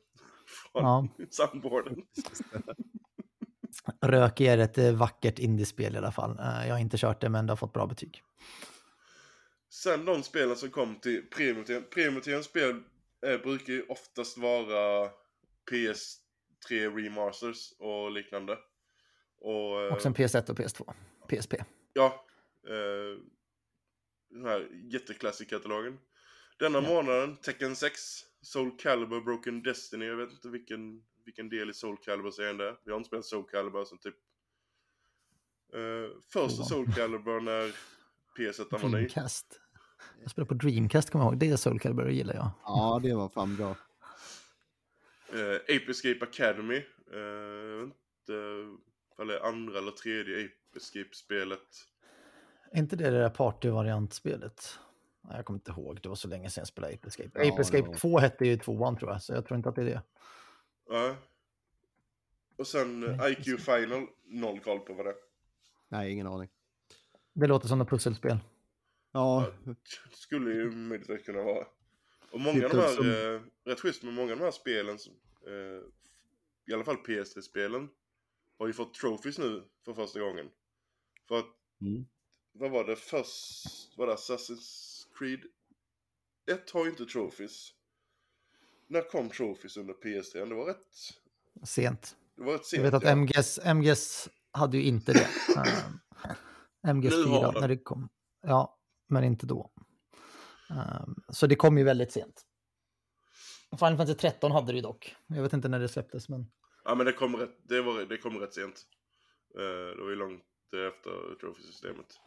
från Ja. soundboarden. Rök är ett eh, vackert indiespel i alla fall. Eh, Jag har inte kört det men det har fått bra betyg. Sen de spelen som kom till Premium Premium spel eh, brukar ju oftast vara PS3 remasters och liknande. Och, eh, Och sen PS1 och PS2. PSP. ja, eh, den här jätteklassikatalogen. Denna Ja. månaden Tekken 6, Soul Calibur Broken Destiny. Jag vet inte vilken, vilken del i Soul Calibur serien det är. Vi har inte spelat Soul Calibur sen typ eh, första. Soul Calibur när PS1 var ny. Dreamcast. Jag spelar på Dreamcast kommer jag ihåg. Det är Soul Calibur det gillar jag. Ja, det var fan bra. Eh, Ape Escape Academy. Jag vet inte ifall det är andra eller tredje Ape Escape-spelet. Är inte det det där partyvariantspelet? Nej, jag kommer inte ihåg. Det var så länge sedan jag spelade Ape Escape. Ja, Ape Escape ja. 2 hette ju tvåan tror jag, så jag tror inte att det är det. Ja. Och sen eh, Nej, IQ Final, noll koll på vad det är. Nej, ingen aning. Det låter som ett pusselspel. Ja, Skulle ju möjligtvis kunna vara. Och många av de här, som- eh, rätt schysst med många av de här spelen, som, eh, i alla fall PS3-spelen, har ju fått trophies nu för första gången. För att, Mm. vad var det först, var det Assassin's Creed 1 har ju inte trophies. När kom trophies under PS3? Det var rätt, Sent. det var rätt sent. Jag vet att ja. MGS, MGS hade ju inte det. Um, MGS Nu har 4 de. när det kom. Ja, men inte då. Um, så det kom ju väldigt sent. Final Fantasy 13 hade det ju dock. Jag vet inte när det släpptes, men Ja men det kom rätt, det, var, det kom rätt sent. Eh, det var ju långt efter trophy-systemet.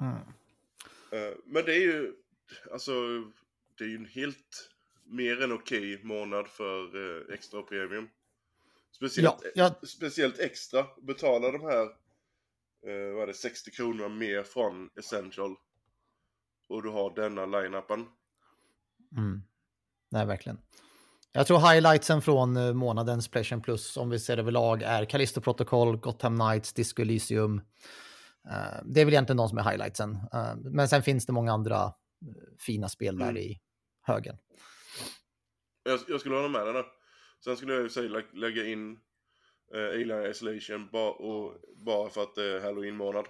mm. Eh, men det är ju, alltså, det är ju en helt mer än okej månad för eh, extra och premium. Speciellt, Ja, ja. speciellt extra, betala de här, eh, vad är det, 60 kronor mer från Essential. Och du har denna line-upen. Mm. Nej, verkligen. Jag tror highlightsen från eh, månadens Playstation Plus, om vi ser överlag, är Callisto Protocol, Gotham Knights, Disco Elysium. Eh, det är väl egentligen de som är highlightsen. Eh, men sen finns det många andra eh, fina spel där Mm. i högen. Jag, jag skulle hålla med dig där. Sen skulle jag ju säga lä- lägga in eh, Alien Isolation ba, och, bara för att det är Halloween-månad.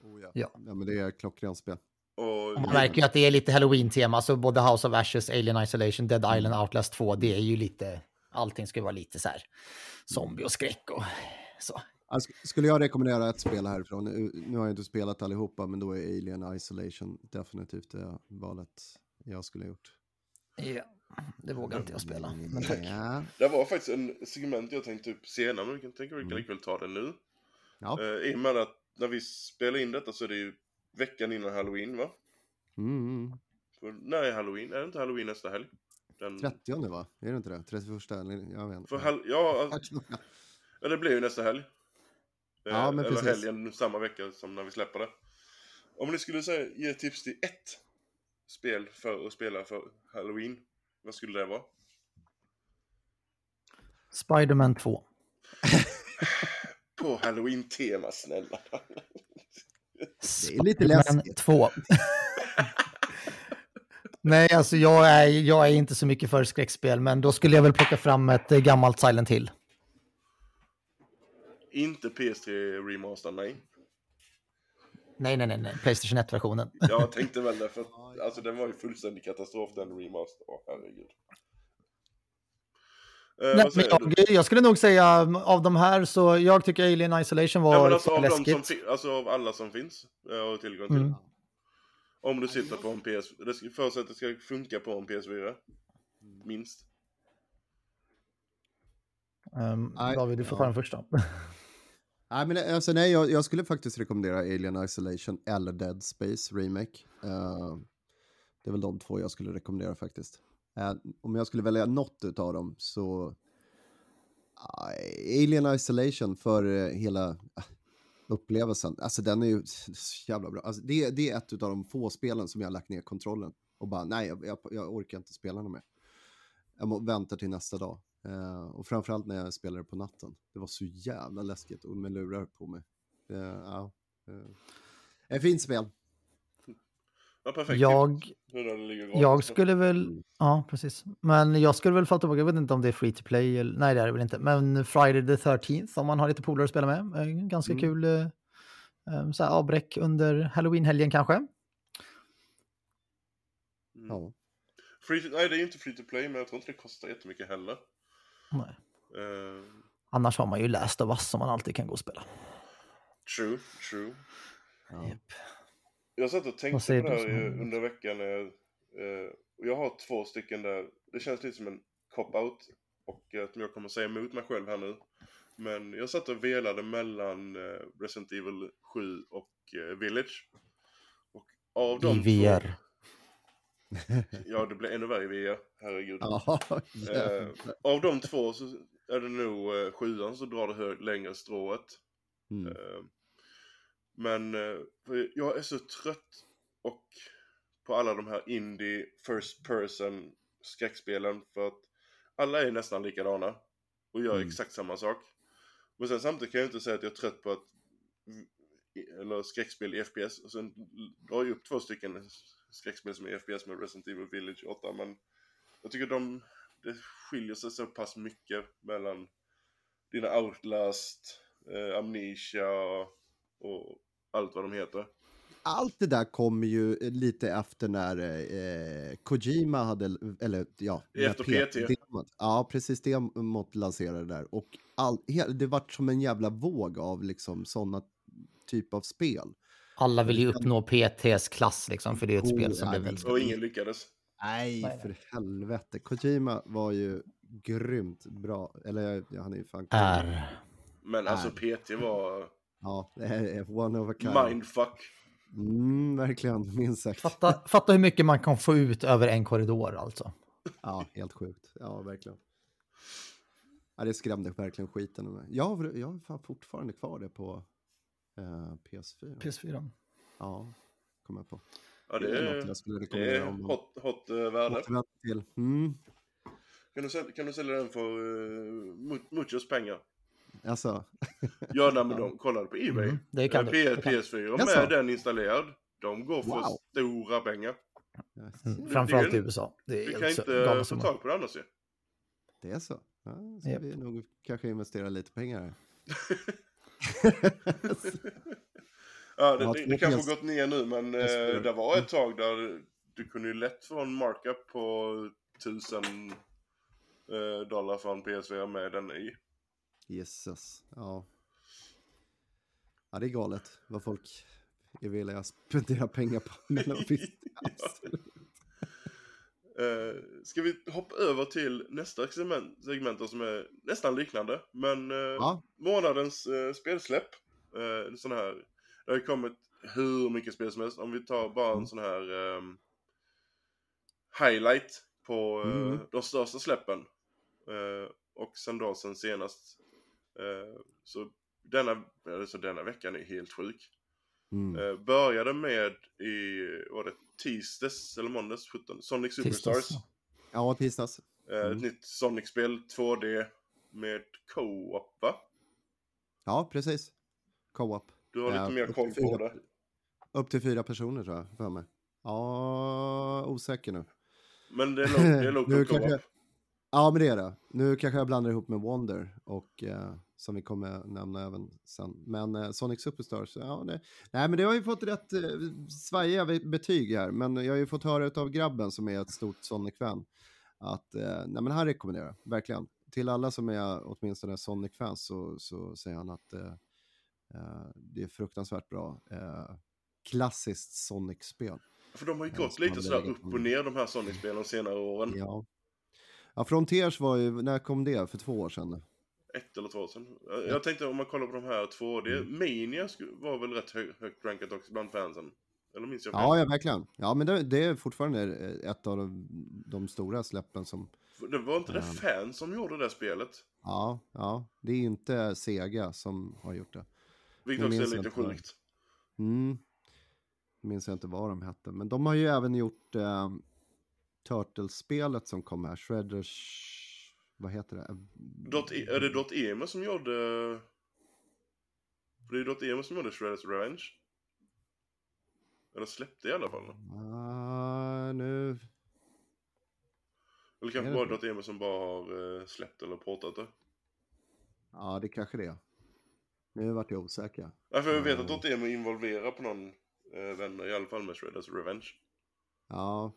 Oh, ja. Ja. ja, men det är klockrent spel. Och, Man märker ju att det är lite Halloween-tema, så både House of Ashes, Alien Isolation, Dead Island, Outlast 2, det är ju lite, allting ska vara lite så här zombie och skräck och så. Alltså, skulle jag rekommendera ett spel härifrån, nu, nu har jag inte spelat allihopa, men då är Alien Isolation definitivt det valet jag skulle ha gjort. Ja, det vågar inte jag spela, men tack. Ja. Det var faktiskt en segment jag tänkte upp senare, men vi kan tänka vi kan Mm. ta det nu. Ja. Eh, I och med att när vi spelar in detta så är det ju veckan innan halloween va? Mm. För när är halloween? Är det inte halloween nästa helg? Den... 30 va? Är det inte det? 31 eller jag vet inte. För hall... ja, alltså, ja, det blir ju nästa helg. Eh, Ja, men Eller precis. helgen samma vecka som när vi släpper det. Om ni skulle säga, ge tips till ett spel för att spela för halloween, vad skulle det vara? Spiderman 2. På halloween-tema, snälla. Det är lite Spiderman läskigt. 2. Nej, alltså jag är, jag är inte så mycket för skräckspel, men då skulle jag väl plocka fram ett eh, gammalt Silent Hill. Inte PS3 remaster, nej. Nej, nej, nej, nej. Playstation 1-versionen. Jag tänkte väl det, för alltså den var ju fullständig katastrof den remaster. Åh herregud. Eh, Nej, men jag, jag skulle nog säga mm, av de här så jag tycker Alien Isolation var Nej, men alltså, av, de läskigt. som alltså av alla som finns och tillgång till. Mm. Om du sitter på en PS... Det ska, förutsatt att det ska funka på en PS4. Minst. Um, Nej, David, du får ja. ta den första. Nej, men alltså, nej jag, jag skulle faktiskt rekommendera Alien Isolation eller Dead Space Remake. Uh, det är väl de två jag skulle rekommendera faktiskt. Uh, om jag skulle välja något av dem så... Uh, Alien Isolation för hela upplevelsen. Alltså den är ju så jävla bra. Alltså, det, det är ett av de få spelen som jag har lagt ner kontrollen. Och bara, nej, jag, jag, jag orkar inte spela något mer. Jag må, väntar till nästa dag. Eh, och framförallt när jag spelade på natten. Det var så jävla läskigt och med lurar på mig. Eh, ja, eh. Ett fint spel. Ja, perfekt. Jag, jag skulle väl, ja precis. Men jag skulle väl falla tillbaka, jag vet inte om det är free to play, eller, nej det är det väl inte. Men Friday the 13th om man har lite polare att spela med. Ganska Mm. kul eh, eh, så här, avbräck under halloween-helgen kanske. Mm. Ja. Free to, nej, det är inte free to play, men jag tror inte det kostar jättemycket heller. Nej. Eh, Annars har man ju läst av vass som man alltid kan gå och spela. true, true. Ja. Japp. Jag satt och tänkte på det här som- under veckan. när jag, eh, och jag har två stycken där. Det känns lite som en cop-out. Och att jag kommer säga emot mig själv här nu. Men jag satt och velade mellan eh, Resident Evil 7 och eh, Village. Och av de I VR. Två, ja, det blir ännu värre VR. Herregud. Ja, Eh, av de två så är det nog eh, sjuan som drar det hö- längre strået. Mm. Eh, Men eh, jag är så trött och på alla de här indie first person skräckspelen för att alla är nästan likadana och gör Mm. exakt samma sak. Men sen samtidigt kan jag inte säga att jag är trött på att eller skräckspel i FPS och sen drar jag upp två stycken skräckspel som är FPS med Resident Evil Village 8 men jag tycker de det skiljer sig så pass mycket mellan dina Outlast, eh, Amnesia och allt vad de heter. Allt det där kommer ju lite efter när eh, Kojima hade, eller ja, Efter PT. demot- Ja, precis demot lanserade där. Och all, det vart som en jävla våg av liksom sådana typ av spel. Alla vill ju uppnå PTs klass liksom, för det är ett Oh, spel som blev väldigt... Och ingen lyckades. Nej, för helvete. Kojima var ju grymt bra. Eller ja, han är ju fan... Är. Men alltså Nej. PT var Ja, är one of a kind. mindfuck. Mm, verkligen, minst sagt. Fatta, fatta hur mycket man kan få ut över en korridor alltså. Ja, helt sjukt. Ja, verkligen. Ja, det skrämde verkligen skiten ur mig. Jag har, jag har fortfarande kvar det på eh, PS4. PS4. Ja, kommer jag på. Ja, det Det är något jag skulle det rekommendera är om. hot, hot uh, värde. Återvända till. Mm. Kan du, sälja, kan du sälja den för uh, muchos pengar? Alltså, Ja, nej, men de kollade på Ebay. Mm, det kan Eh, du. P- Det kan. PS4 Jaså? med den installerad. De går för Wow. stora pengar. Mm, framförallt i USA. Det är Du kan så- inte få tag på det annars ju. det är så. Ja, ska Japp. vi nog kanske investera lite pengar här. Ja, det, Ja, det, det kanske har gått ner nu men eh, PS4. det var ett tag där du kunde ju lätt få en markup på 1000 eh, dollar för en PS4 med den i. Jesus, ja. Ja, det är galet vad folk är villiga att spendera pengar på. Men de Eh, ska vi hoppa över till nästa segment, segment som är nästan liknande. Men eh, Ja, månadens eh, spelsläpp. Eh, sån här, det har ju kommit hur mycket spel som helst. Om vi tar bara en Mm. sån här ehm, highlight på eh, Mm. de största släppen. Eh, och sen då sen senast. Eh, så denna, alltså denna veckan är helt sjuk. mm. Började med i, var det tisdags eller måndags 17? Sonic Superstars. Tisdags, ja tisdags. Eh, Mm. Ett nytt Sonic-spel, 2D med co-op va? Ja, precis. Co-op. Du har Ja, lite mer upp koll till på fyra- det. Upp till fyra personer tror jag, för mig. Ja, osäker nu. Men det är lo- det är local co-op. Ja, men det är det. Nu kanske jag blandar ihop med Wonder och eh, som vi kommer nämna även sen. Men eh, Sonic Superstars, ja, det, nej men det har ju fått rätt eh, svajiga betyg här. Men jag har ju fått höra av grabben som är ett stort Sonic-fan att eh, nej men han rekommenderar verkligen. till alla som är åtminstone Sonic-fans så, så säger han att eh, eh, det är fruktansvärt bra. Eh, klassiskt Sonic-spel. För de har ju Ja, gått lite sådär upp och ner de här Sonic-spelen de senare åren. Ja. ja, Frontiers var ju, när kom det? För två år sedan? Ett eller två år sedan. Jag, jag tänkte om man kollar på de här två, det, Mm. Mania var väl rätt hö, högt rankat också bland fansen? Eller minns jag fel? Ja, ja verkligen. Ja, men det, det är fortfarande ett av de, de stora släppen som... Det var inte det Ehm. fans som gjorde det spelet? Ja, ja, det är inte Sega som har gjort det. Vilket också är lite inte sjukt. Mm. Minns jag inte vad de hette, men de har ju även gjort eh, Turtles-spelet som kom här, Shredders... Vad heter det? Dot, E- är det Dot Emo som gjorde... För det är Dot Emo som gjorde Shredders Revenge. Eller släppte i alla fall. Ah, nu... Eller kanske Är bara det? Dot Emo som bara har eh, släppt eller portat det. Ja, det kanske det är. Nu vart jag osäker. Ja, för jag vet att Mm. Dot Emo involverar på någon eh, vänner i alla fall med Shredders Revenge. Ja.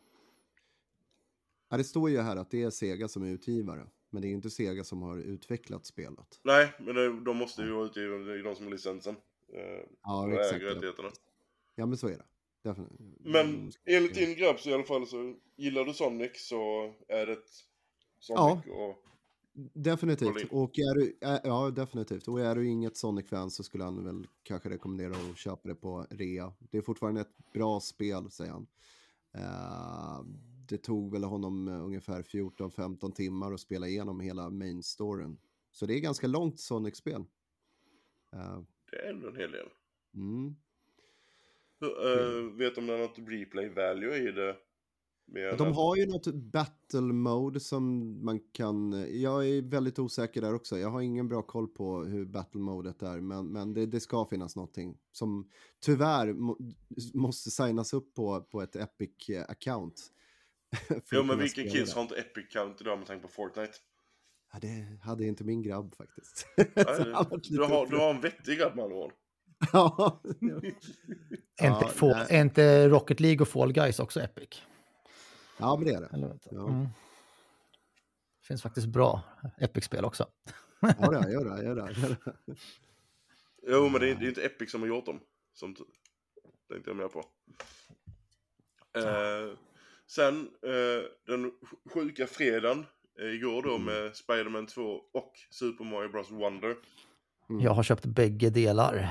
ja. Det står ju här att det är Sega som är utgivare. Men det är ju inte Sega som har utvecklat spelet. Nej, men det, de måste ju vara i det är ju de som har licensen. Eh, Ja, exakt. äger rättigheterna. Ja, men så är det. Definitivt. Men enligt din grabb så i alla fall så gillar du Sonic så är det Sonic och Definitivt. Och är du, ja, definitivt. Och är du inget Sonic-fan så skulle han väl kanske rekommendera att köpa det på rea. Det är fortfarande ett bra spel, säger han. Eh, det tog väl honom eh, ungefär 14-15 timmar att spela igenom hela main storyn. Så det är ganska långt Sonic-spel. Eh, det är ändå en hel del. mm. Hur, eh, vet du om det är något replay value i det? De har ju något battle mode som man kan... Jag är väldigt osäker där också. Jag har ingen bra koll på hur battle modet är. Men, men det, det ska finnas någonting som tyvärr må, måste signas upp på, på ett Epic-account. Jo men vilken kids har inte Epic count idag med tanke på Fortnite? Ja, det hade inte min grabb faktiskt. Nej, du, har, du har en vettig grabb med andra ord. Ja, Är, Ja, inte, är inte Rocket League och Fall Guys också Epic? ja, men det är det. Eller. Ja. mm. Det finns faktiskt bra Epic-spel också. Ja, det gör det, gör det. Gör det. Jo men det är, det är inte Epic som har gjort dem. Som tänkte jag mer på. Eh, sen eh, den sjuka fredagen eh, igår då med Spider-Man 2 och Super Mario Bros Wonder. Mm. Jag har köpt bägge delar.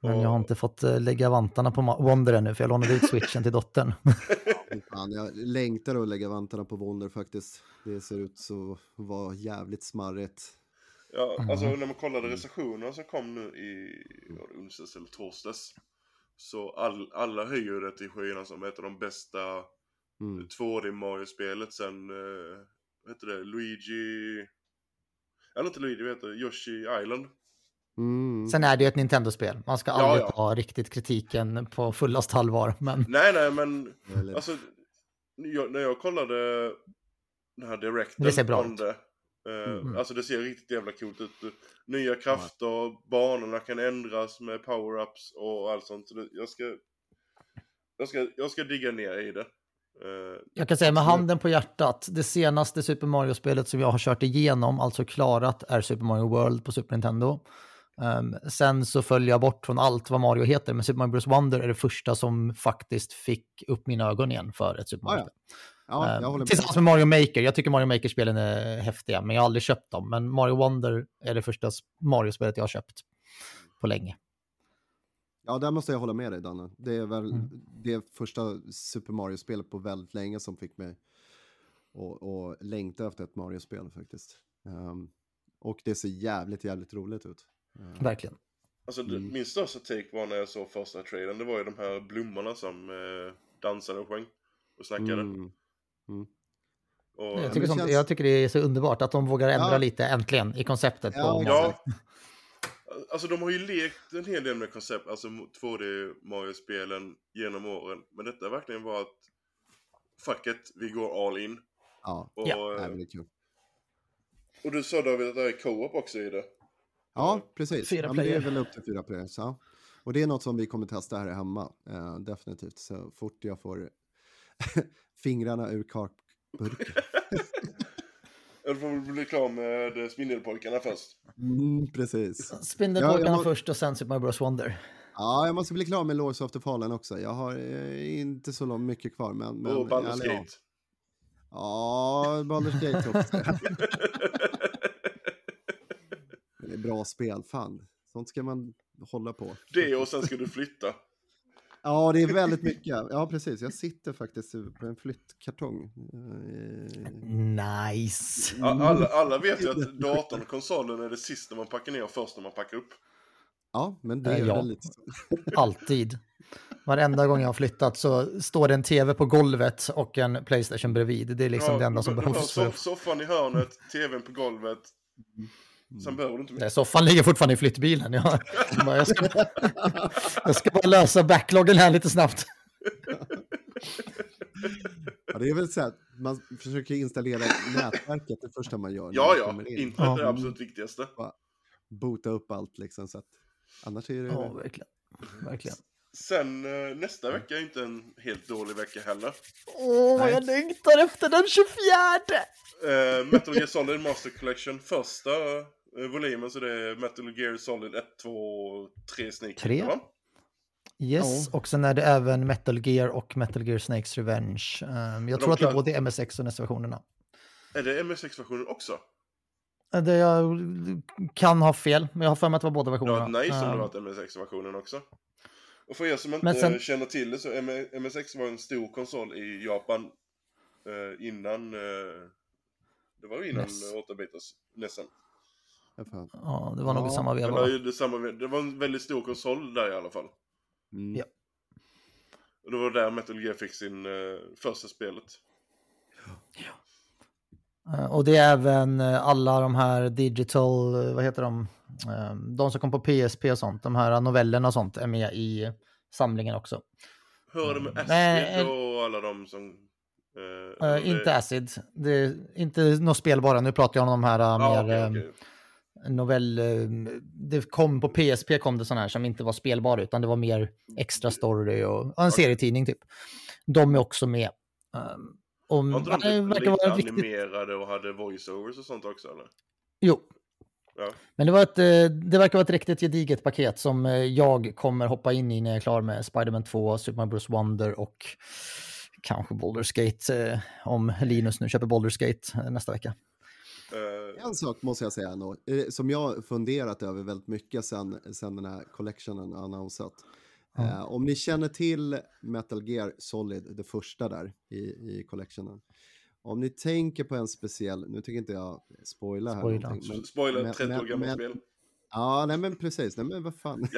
Men jag har inte fått eh, lägga vantarna på Wonder ännu, för jag lånade ut switchen till dottern. Fan, jag längtar att lägga vantarna på Wonder faktiskt. Det ser ut så vara jävligt smarrigt. Ja, Mm. alltså när man kollade recensionerna som kom nu i onsdags eller torsdags. Så all, alla höjer det till skyarna som ett av de bästa Mm. 2D Mario-spelet sen, eh, vad heter det, Luigi... Eller inte Luigi, vad heter det? Yoshi Island. Mm. Sen är det ju ett Nintendo-spel. Man ska Ja, aldrig ja. ta riktigt kritiken på fullast allvar. Men Nej, nej, men alltså, jag, när jag kollade den här directen Det ser bra om ut. det, Mm. Alltså det ser riktigt jävla coolt ut. Nya krafter, banorna kan ändras med power-ups och allt sånt. Så det, jag ska... Jag ska, jag ska digga ner i det. Eh, jag kan säga med handen på hjärtat, det senaste Super Mario-spelet som jag har kört igenom, alltså klarat, är Super Mario World på Super Nintendo. Ehm, sen så följer jag bort från allt vad Mario heter, men Super Mario Bros Wonder är det första som faktiskt fick upp mina ögon igen för ett Super Ah, ja. Ja, Ehm, jag håller med. Tillsammans med Mario Maker. Jag tycker Mario Maker-spelen är häftiga, men jag har aldrig köpt dem. Men Mario Wonder är det första Mario-spelet jag har köpt på länge. Ja, där måste jag hålla med dig, Danne. Det är väl Mm. det första Super Mario-spelet på väldigt länge som fick mig att längta efter ett Mario-spel faktiskt. Ehm, och det ser jävligt, jävligt roligt ut. Ehm, Verkligen. alltså Mm. min största take var när jag såg första trailern. Det var ju de här blommorna som eh, dansade och sjöng. Och snackade. mm. Och, Jag tycker, det sånt, känns- jag tycker det är så underbart att de vågar ändra Ja. lite äntligen i konceptet. Ja, på. Ja, alltså de har ju lekt en hel del med koncept, alltså 2D Mario-spelen genom åren. Men detta verkligen var att fuck it, vi går all in. Ja, Och, Ja. det eh, och du sa David att det är co-op också i det. Ja, precis. Fyra ja, men det är väl upp till fyra players. Ja. Och det är något som vi kommer testa här hemma. Eh, definitivt. Så fort jag får fingrarna ur kakburken. Eller får vi bli klar med eh, Spindelpojkarna först. Mm, precis. Spindelpojkarna Ja, må- först och sen Super Mario Bros Wonder. Ja, jag måste bli klar med Lords of the Fallen också. Jag har eh, inte så långt mycket kvar. Men, men, och Baldur's. Gate. Ja, Baldur's Gate också. Det är bra spel, fan. Sånt ska man hålla på. Det och sen ska du flytta. Ja, det är väldigt mycket. Ja, precis. Jag sitter faktiskt på en flyttkartong. Eh, Nice. Alla, alla vet ju att datorn och konsolen är det sista man packar ner och först när man packar upp. Ja, men det Eh, är ja. väl lite. Alltid. Varenda gång jag har flyttat så står det en tv på golvet och en Playstation bredvid. Det är liksom det enda som behövs. Soffan i hörnet, tvn på golvet. Sen behöver du inte mer. Nej, soffan ligger fortfarande i flyttbilen. Jag, bara, jag, ska, jag ska bara lösa backloggen här lite snabbt. Ja, det är väl så att man försöker installera nätverket det första man gör. Ja, man ja. Internet är det absolut viktigaste. Boota upp allt liksom. Så att, annars är det... Ja, verkligen. verkligen. Sen eh, nästa vecka är inte en helt dålig vecka heller. Åh, vad jag längtar efter den 24! Eh, Metal Gear Solid Master Collection, första volymen, så det är Metal Gear Solid 1, 2, 3 Snake. Tre. va? Yes, och sen är det även Metal Gear och Metal Gear Snakes Revenge. Um, jag de tror att det är både MSX och NES-versionerna. Är det MSX-versionen också? Eh, Det jag kan ha fel, men jag har för mig att det var båda versionerna. varit nice om det Ehm, varit MSX-versionen också. Och för er som inte sen- känner till det så M- MSX var en stor konsol i Japan eh, innan... Eh, det var innan NES. 8-bitars, nästan. Ja, fan. Ja, det var nog i Ja, samma Det veva. det var en väldigt stor konsol där i alla fall. Mm. Ja. Och det var där Metal Gear fick sin eh, första spelet. Eh, Och det är även eh, alla de här digital, vad heter de? Eh, De som kom på PSP och sånt, de här novellerna och sånt är med i samlingen också. Hur är det med Mm. Acid och alla de som... inte Acid, det är inte något spel bara, nu pratar jag om de här Ja, mer eh, okej. Novell... eh, Det kom på PSP kom det sådana här som inte var spelbara utan det var mer extra story och, och en serietidning typ. De är också med. Um, om, Var de verkar vara animerade och hade voiceovers och sånt också eller? Jo. Ja. Men det, var ett, eh, det verkar vara ett riktigt gediget paket som eh, jag kommer hoppa in i när jag är klar med Spider-Man 2, Super Mario Bros. Wonder och kanske Baldur's Gate eh, om Linus nu köper Baldur's Gate eh, nästa vecka. Eh, En sak måste jag säga ändå, eh, som jag har funderat över väldigt mycket sen, sen den här collectionen annonsat. Ja. Eh, om ni känner till Metal Gear Solid, det första där i, i collectionen. Om ni tänker på en speciell, nu tänker inte jag spoila här Spoila. Men, Spoiler, men- 30 år gammalt spel. Ja, nej men precis, nej men vad fan.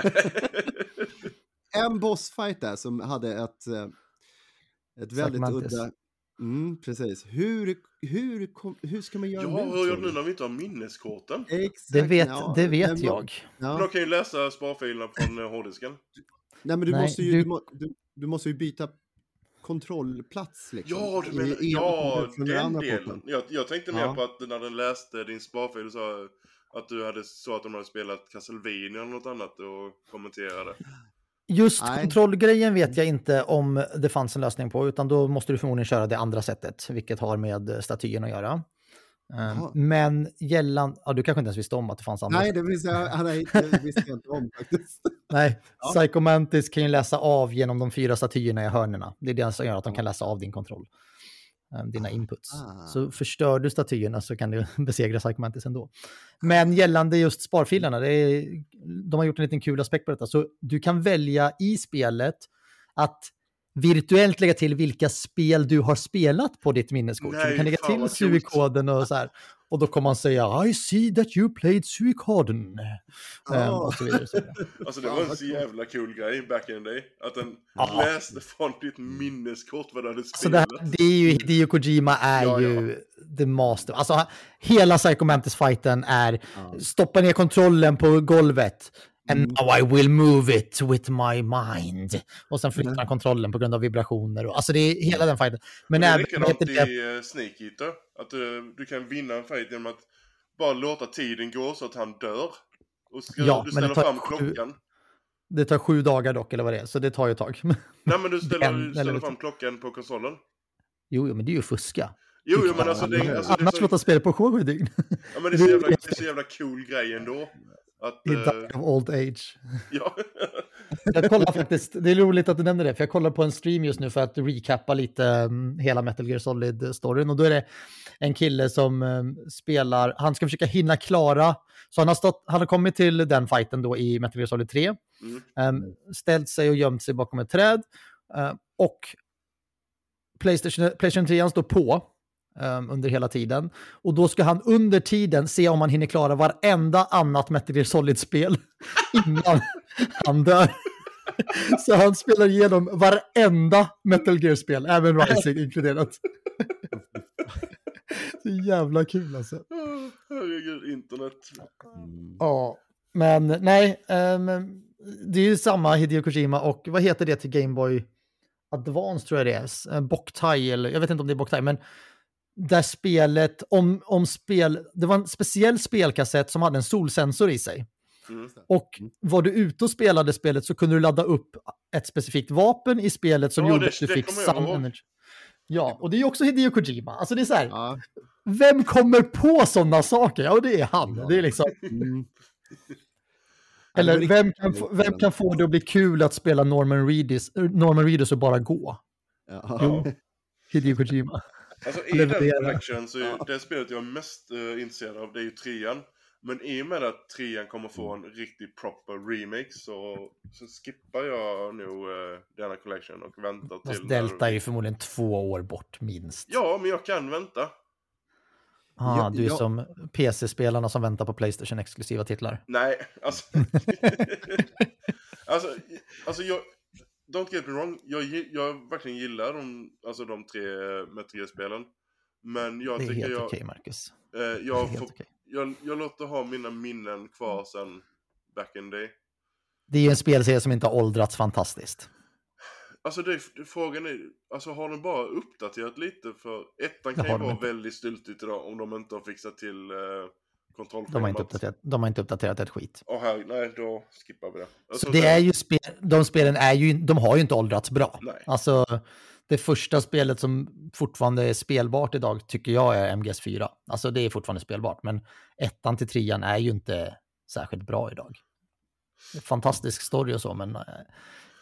en bossfight där som hade ett, eh, ett väldigt Mantis. udda... Mm, precis. Hur, hur, kom, hur ska man göra Ja, nu? hur tror gör nu när vi inte har minneskorten? Exakt, Det vet, ja, det vet men- jag. Ja. Men de kan ju läsa sparfilerna från eh, hårddisken. Nej, men du, Nej, måste ju, du- du... du, måste ju byta kontrollplats liksom. Ja, du menar, i ja, den andra delen. porten. Jag, jag tänkte mer Ja. på att när den läste din sparfil så att du hade så att de hade spelat Castlevania eller något annat och kommenterade. Just Nej. kontrollgrejen vet jag inte om det fanns en lösning på, utan då måste du förmodligen köra det andra sättet, vilket har med statyn att göra. Um, Jaha. men gällan, ja, du kanske inte ens visste om att det fanns andra Nej, det visste jag, nej, det visste jag inte om faktiskt. Nej, Ja. Psychomantis kan ju läsa av genom de fyra statyerna i hörnerna. Det är det som gör att de kan läsa av din kontroll. Um, Dina inputs. Ah. Så förstör du statyerna så kan du besegra Psychomantis ändå. Men gällande just sparfilerna, det är, de har gjort en liten kul aspekt på detta. Så du kan välja i spelet att virtuellt lägga till vilka spel du har spelat på ditt minneskort. så Nej, du kan lägga till. SUI-koden och så här. Och då kommer man säga I see that you played SUI-koden. Ehm, Ah. och så vidare. och Så vidare. Alltså det var en så jävla cool grej back in the day. Att den Ja. läste från ditt minneskort vad du hade Så det, spelat. här, det är ju, Hideo Kojima är Ja, ja. ju the master. Alltså hela Psychomantis-fighten är Ja. stoppa ner kontrollen på golvet. And Mm. now I will move it with my mind. Och sen flyttar han kontrollen på grund av vibrationer. Och, alltså det är hela den fighten. Men Men det är även, likadant det? i uh, Snake Eater. Att du, du kan vinna en fight genom att bara låta tiden gå så att han dör. Och ska, Ja, du det ställer fram sju- klockan. Det tar sju dagar dock, eller vad det är. Så det tar ju ett tag. Nej men du ställer, En du ställer fram klockan på konsolen. jo, jo, men det är ju fuska. Jo, jo men alltså det, alltså, det Annars så, låta spelet på sju dygn. ja, men det är så jävla, det är så jävla cool grej ändå. Att, I eh, die of old age. ja. Jag kollar faktiskt, det är roligt att du nämner det, för jag kollar på en stream just nu för att recappa lite um, hela Metal Gear Solid-storyn. Och då är det en kille som um, spelar, han ska försöka hinna klara, så han har, stått, han har kommit till den fighten då i Metal Gear Solid 3, Mm. um, ställt sig och gömt sig bakom ett träd, uh, och Playstation, Playstation 3 står på um, under hela tiden. Och då ska han under tiden se om han hinner klara varenda annat Metal Gear Solid-spel innan han dör. Så han spelar igenom varenda Metal Gear-spel, även Rising inkluderat. Så jävla kul alltså. Åh, Herregud, internet. Mm. Ja, men nej, ehm, det är ju samma Hideo Kojima och vad heter det till Game Boy Advance tror jag det är, Eh, Boktai eller jag vet inte om det är Boktai, men där spelet om, om spel, det var en speciell spelkassett som hade en solsensor i sig. Mm. Och var du ute och spelade spelet så kunde du ladda upp ett specifikt vapen i spelet som Ja, gjorde det- att du fick ihåg. energy. Ja, och det är ju också Hideo Kojima. Alltså det är så här, Ja. vem kommer på sådana saker? Ja, det är han. Det är liksom, Mm. eller vem kan, få, vem kan få det att bli kul att spela Norman Reedus, Norman Reedus och bara gå? Ja. Ja. Hideo Kojima. Alltså i den collection så är ju det spelet jag är mest uh, intresserad av det är ju trean. Men i och med att trean kommer få en riktig proper remake så, så skippar jag nog uh, denna collection och väntar Fast till... Delta är ju förmodligen två år bort minst. Ja, men jag kan vänta. ah, Ja, du är ja. som PC-spelarna som väntar på Playstation-exklusiva titlar. Nej, alltså... alltså, alltså jag... Don't get me wrong, jag, jag verkligen gillar de, alltså de tre Metal Gear-spelen. Men jag det är tycker helt jag... okej, Marcus. eh, jag, får, okej. jag, jag låter ha mina minnen kvar sen back in day. Det är ju en spelserie som inte har åldrats fantastiskt. Alltså det, frågan är, alltså har de bara uppdaterat lite för ettan kan ju vara inte. väldigt styltigt idag om de inte har fixat till eh, kontrollschemat. De har inte uppdaterat, de har inte uppdaterat ett skit. Åh här, nej då skippar vi det. Alltså, Så det är ju spel, de spelen är ju, de har ju inte åldrats bra. Nej. Alltså, det första spelet som fortfarande är spelbart idag tycker jag är MGS4. Alltså det är fortfarande spelbart, men ettan till trean är ju inte särskilt bra idag. Fantastisk story och så, men eh,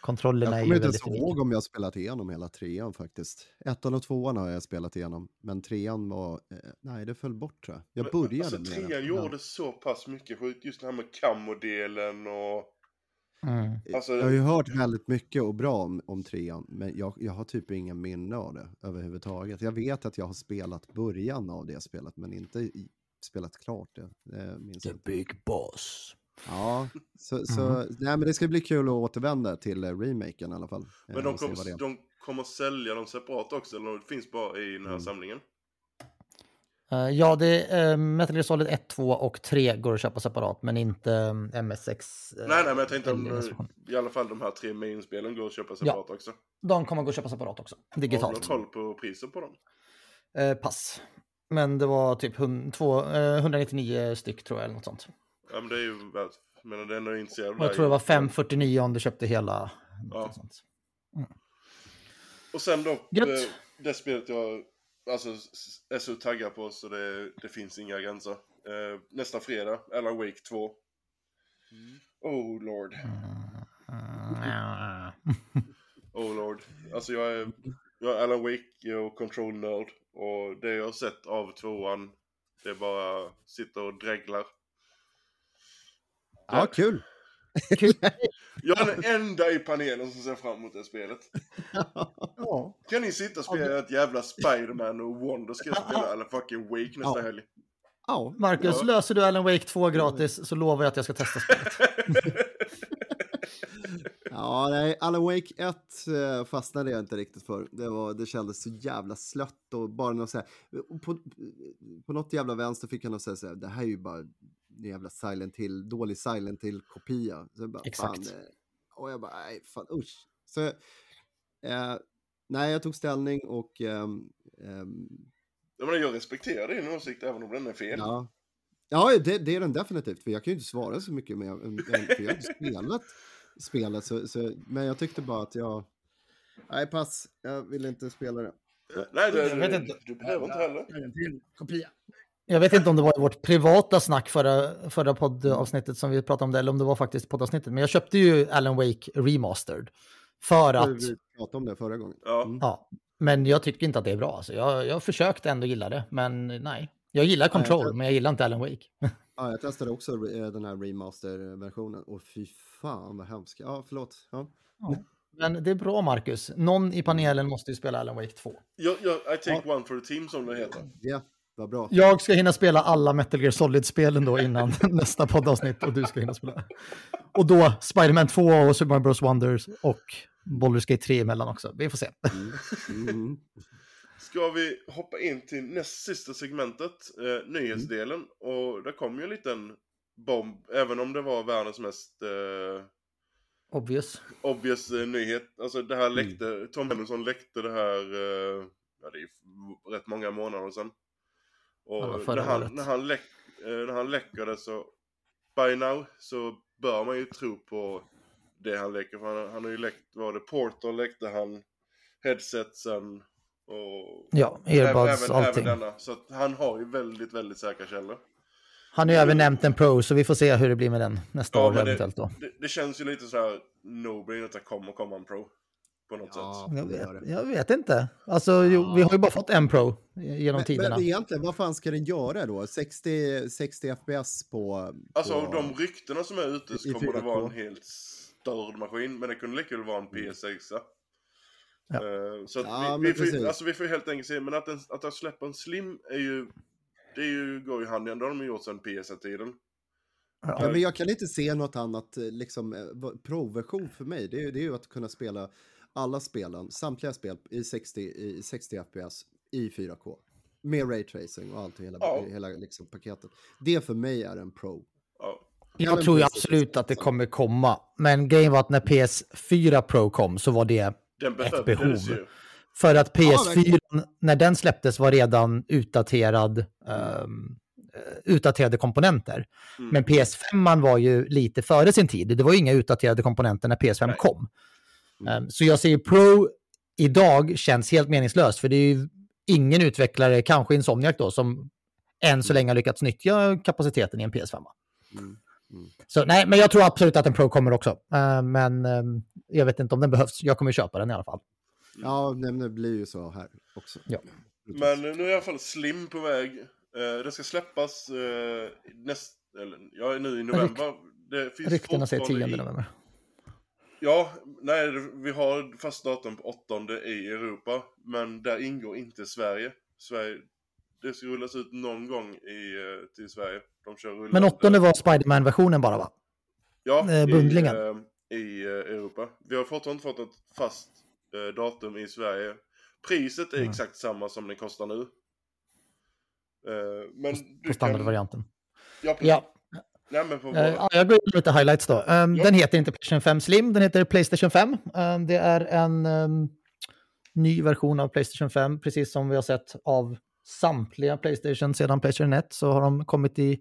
kontrollerna Jag är kommer ju inte ens ihåg om jag spelat igenom hela trean faktiskt. Ettan och tvåan har jag spelat igenom, men trean var, eh, nej det föll bort tror jag. Jag Men, började alltså, med trean den. gjorde så pass mycket skit, just det här med kammodelen och... Mm. Alltså, Jag har ju hört väldigt mycket och bra om, om trean, men jag, jag har typ ingen minne av det överhuvudtaget. Jag vet att jag har spelat början av det spelet, men inte i, spelat klart det. det minns jag inte. big boss. Ja, så, så Mm. nej, men det ska bli kul att återvända till eh, remaken i alla fall. men Eh, de kommer, de kommer sälja dem separat också, eller det finns bara i den här Mm. samlingen? Eh, ja, det är uh, Metal Gear Solid 1, 2 och 3 går att köpa separat, men inte um, MS6. eh, nej, nej, men jag tänkte om i alla fall de här tre main-spelen går att köpa separat också. De kommer gå att köpa separat också, Har du digitalt. koll på priset på dem? Pass. Men det var typ hun- två, eh, 199 styck tror jag, eller något sånt. Ja, men det är ju värt... Men det är ändå intresserad av Och jag tror det var 549 om du köpte hela. Ja. sånt. Och sen då, Gött. eh, det spelet jag alltså, s- är så taggad på så det, det finns inga gränser. Eh, nästa fredag, Alan Wake 2. Oh lord, Mm. oh lord. Alltså jag är, jag är Alan Wake och Control Nerd. Och det jag har sett av tvåan, det är bara sitter och dreglar. Ja, kul! Jag är den enda i panelen som ser fram emot det spelet. Ja. Kan ni sitta och spela ett jävla Spiderman och Wonder ska jag spela Alan fucking Wake nästa Ja. helg. Ja, Marcus, Ja. löser du Alan Wake 2 gratis så lovar jag att jag ska testa spelet. Ja, nej, Alan Wake 1 eh, fastnade jag inte riktigt för. Det, var, det kändes så jävla slött och bara något så här, på, på något jävla vänster fick jag nog säga så här, det här är ju bara jävla Silent Hill, dålig Silent Hill-kopia. Så jag bara, Exakt. Fan, eh, och jag bara, nej, fan usch. Så, eh, nej, jag tog ställning och ehm, Jag, menar, jag respekterar din åsikt även om den är fel. Ja, ja det, det är den definitivt. För jag kan ju inte svara så mycket med, med för jag har inte spelat spelet. Så, så, men jag tyckte bara att jag... Nej, pass. Jag vill inte spela det. Nej, det, Jag vet du, inte. du behöver inte heller. En till kopia. Jag vet inte om det var i vårt privata snack förra, förra poddavsnittet som vi pratade om det, eller om det var faktiskt poddavsnittet. Men jag köpte ju Alan Wake Remastered. För att, Vi pratade om det förra gången. Ja. Mm. ja, men jag tycker inte att det är bra. Alltså, jag, jag försökte ändå gilla det, men nej. Jag gillar Control, jag- men jag gillar inte Alan Wake. Ja, jag testade också eh, den här remaster-versionen och fy fan vad hemskt. Ja, förlåt. Ja. Men det är bra, Marcus. Någon i panelen måste ju spela Alan Wake 2. Jag, jag, I take one for the team som det heter. Ja, vad bra. Jag ska hinna spela alla Metal Gear Solid-spelen då innan nästa poddavsnitt och du ska hinna spela. Och då Spider-Man 2 och Super Mario Bros. Wonders och Baldur's Gate 3 emellan också. Vi får se. Mm. Mm. Ska vi hoppa in till näst sista segmentet, eh, nyhetsdelen. Och det kom ju en liten bomb, även om det var världens mest eh, Obvious. obvious eh, nyhet. Alltså det här läckte, Tom Henderson läckte det här, eh, ja det är rätt många månader sedan. Och när, han, när, han läck, eh, när han läcker det så, by now, så bör man ju tro på det han läcker. För han, han har ju läckt, var det Portal läckte han, headsetsen och Ja, även, earbuds, även, allting. även denna. Så att han har ju väldigt, väldigt säkra källor. Han har ju även nämnt en Pro, så vi får se hur det blir med den nästa Ja, år eventuellt då. Det, det känns ju lite så här no-brain att det kommer komma en pro. På något sätt. Ja, Jag det gör vet, jag vet inte. Alltså, jo, vi har ju bara fått en Pro genom Men, tiderna. men egentligen, vad fan ska den göra då? 60, 60 FPS på... Alltså på... av de ryktena som är ute så kommer det 4K. vara en helt störd maskin. Men det kunde lika väl vara en PS6. Ja. Uh, så Ja, vi, men vi, får, alltså vi får helt enkelt se. Men att, den, att de släpper en Slim är ju... Det är ju, går ju hand i hand. Det har de ju gjort sedan PS1-tiden. Ja, men jag kan inte se något annat, eh, liksom, eh, pro-version för mig. Det är, det är ju att kunna spela alla spelen, samtliga spel i 60, i 60 FPS i 4K. Med raytracing och allt, hela, Ja. hela liksom, paketet. Det för mig är en pro. Ja. Jag tror ju absolut att det kommer komma. Men grejen var att när PS4 Pro kom så var det Den behov. ju. För att Ja, PS4, när den släpptes, var redan utdaterad, eh, utdaterade komponenter. Mm. Men PS5 var ju lite före sin tid. Det var ju inga utdaterade komponenter när PS5 Nej. kom. Mm. Ehm, så jag säger Pro idag känns helt meningslöst, för det är ju ingen utvecklare, kanske Insomniac då, som än så länge har lyckats nyttja kapaciteten i en PS5. Mm. Så nej, men jag tror absolut att en Pro kommer också. Ehm, men ehm, jag vet inte om den behövs. Jag kommer köpa den i alla fall. Ja, det blir ju så här också. Ja. Men nu är i alla fall Slim på väg. Eh, det ska släppas uh, näst, eller, ja, nu i november. Det finns Ryktena säger 10 fortfarande i- november. Ja, nej, vi har fast datum på 8 i Europa, men där ingår inte Sverige. Sverige det ska rullas ut någon gång i, eh, till Sverige. De kör rullande. Men åttonde var Spiderman-versionen bara va? ja, eh, bundlingen. I, eh, i eh, Europa. Vi har fortfarande inte fått ett fast datum i Sverige. Priset är Mm. exakt samma som det kostar nu. Men På standardvarianten. Ja, precis. Ja, Nej, eh, ja, jag går in lite highlights då. Ehm, Ja. Den heter inte Playstation 5 Slim, den heter Playstation 5. Ehm, det är en ehm, ny version av Playstation 5, precis som vi har sett av samtliga Playstation sedan Playstation 1 så har de kommit i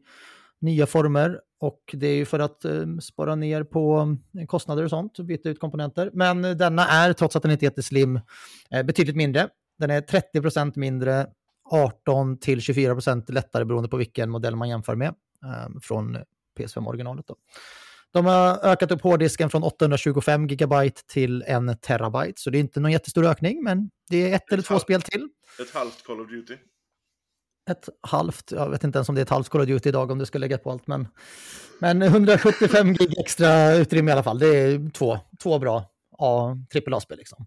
nya former och det är ju för att um, spara ner på kostnader och sånt, byta ut komponenter. Men denna är, trots att den inte heter Slim, eh, betydligt mindre. Den är 30% mindre, 18 till 24% lättare beroende på vilken modell man jämför med från PS5-originalet. Då. De har ökat upp hårddisken från 825 gigabyte till en terabyte, så det är inte någon jättestor ökning, men det är ett eller två halvt. spel till. Ett halvt Call of Duty. Ett halvt, jag vet inte ens om det är ett halvt Call of Duty idag om du ska lägga på allt, men, men 175 gig extra utrymme i alla fall. Det är två, två bra AAA-spel. Liksom.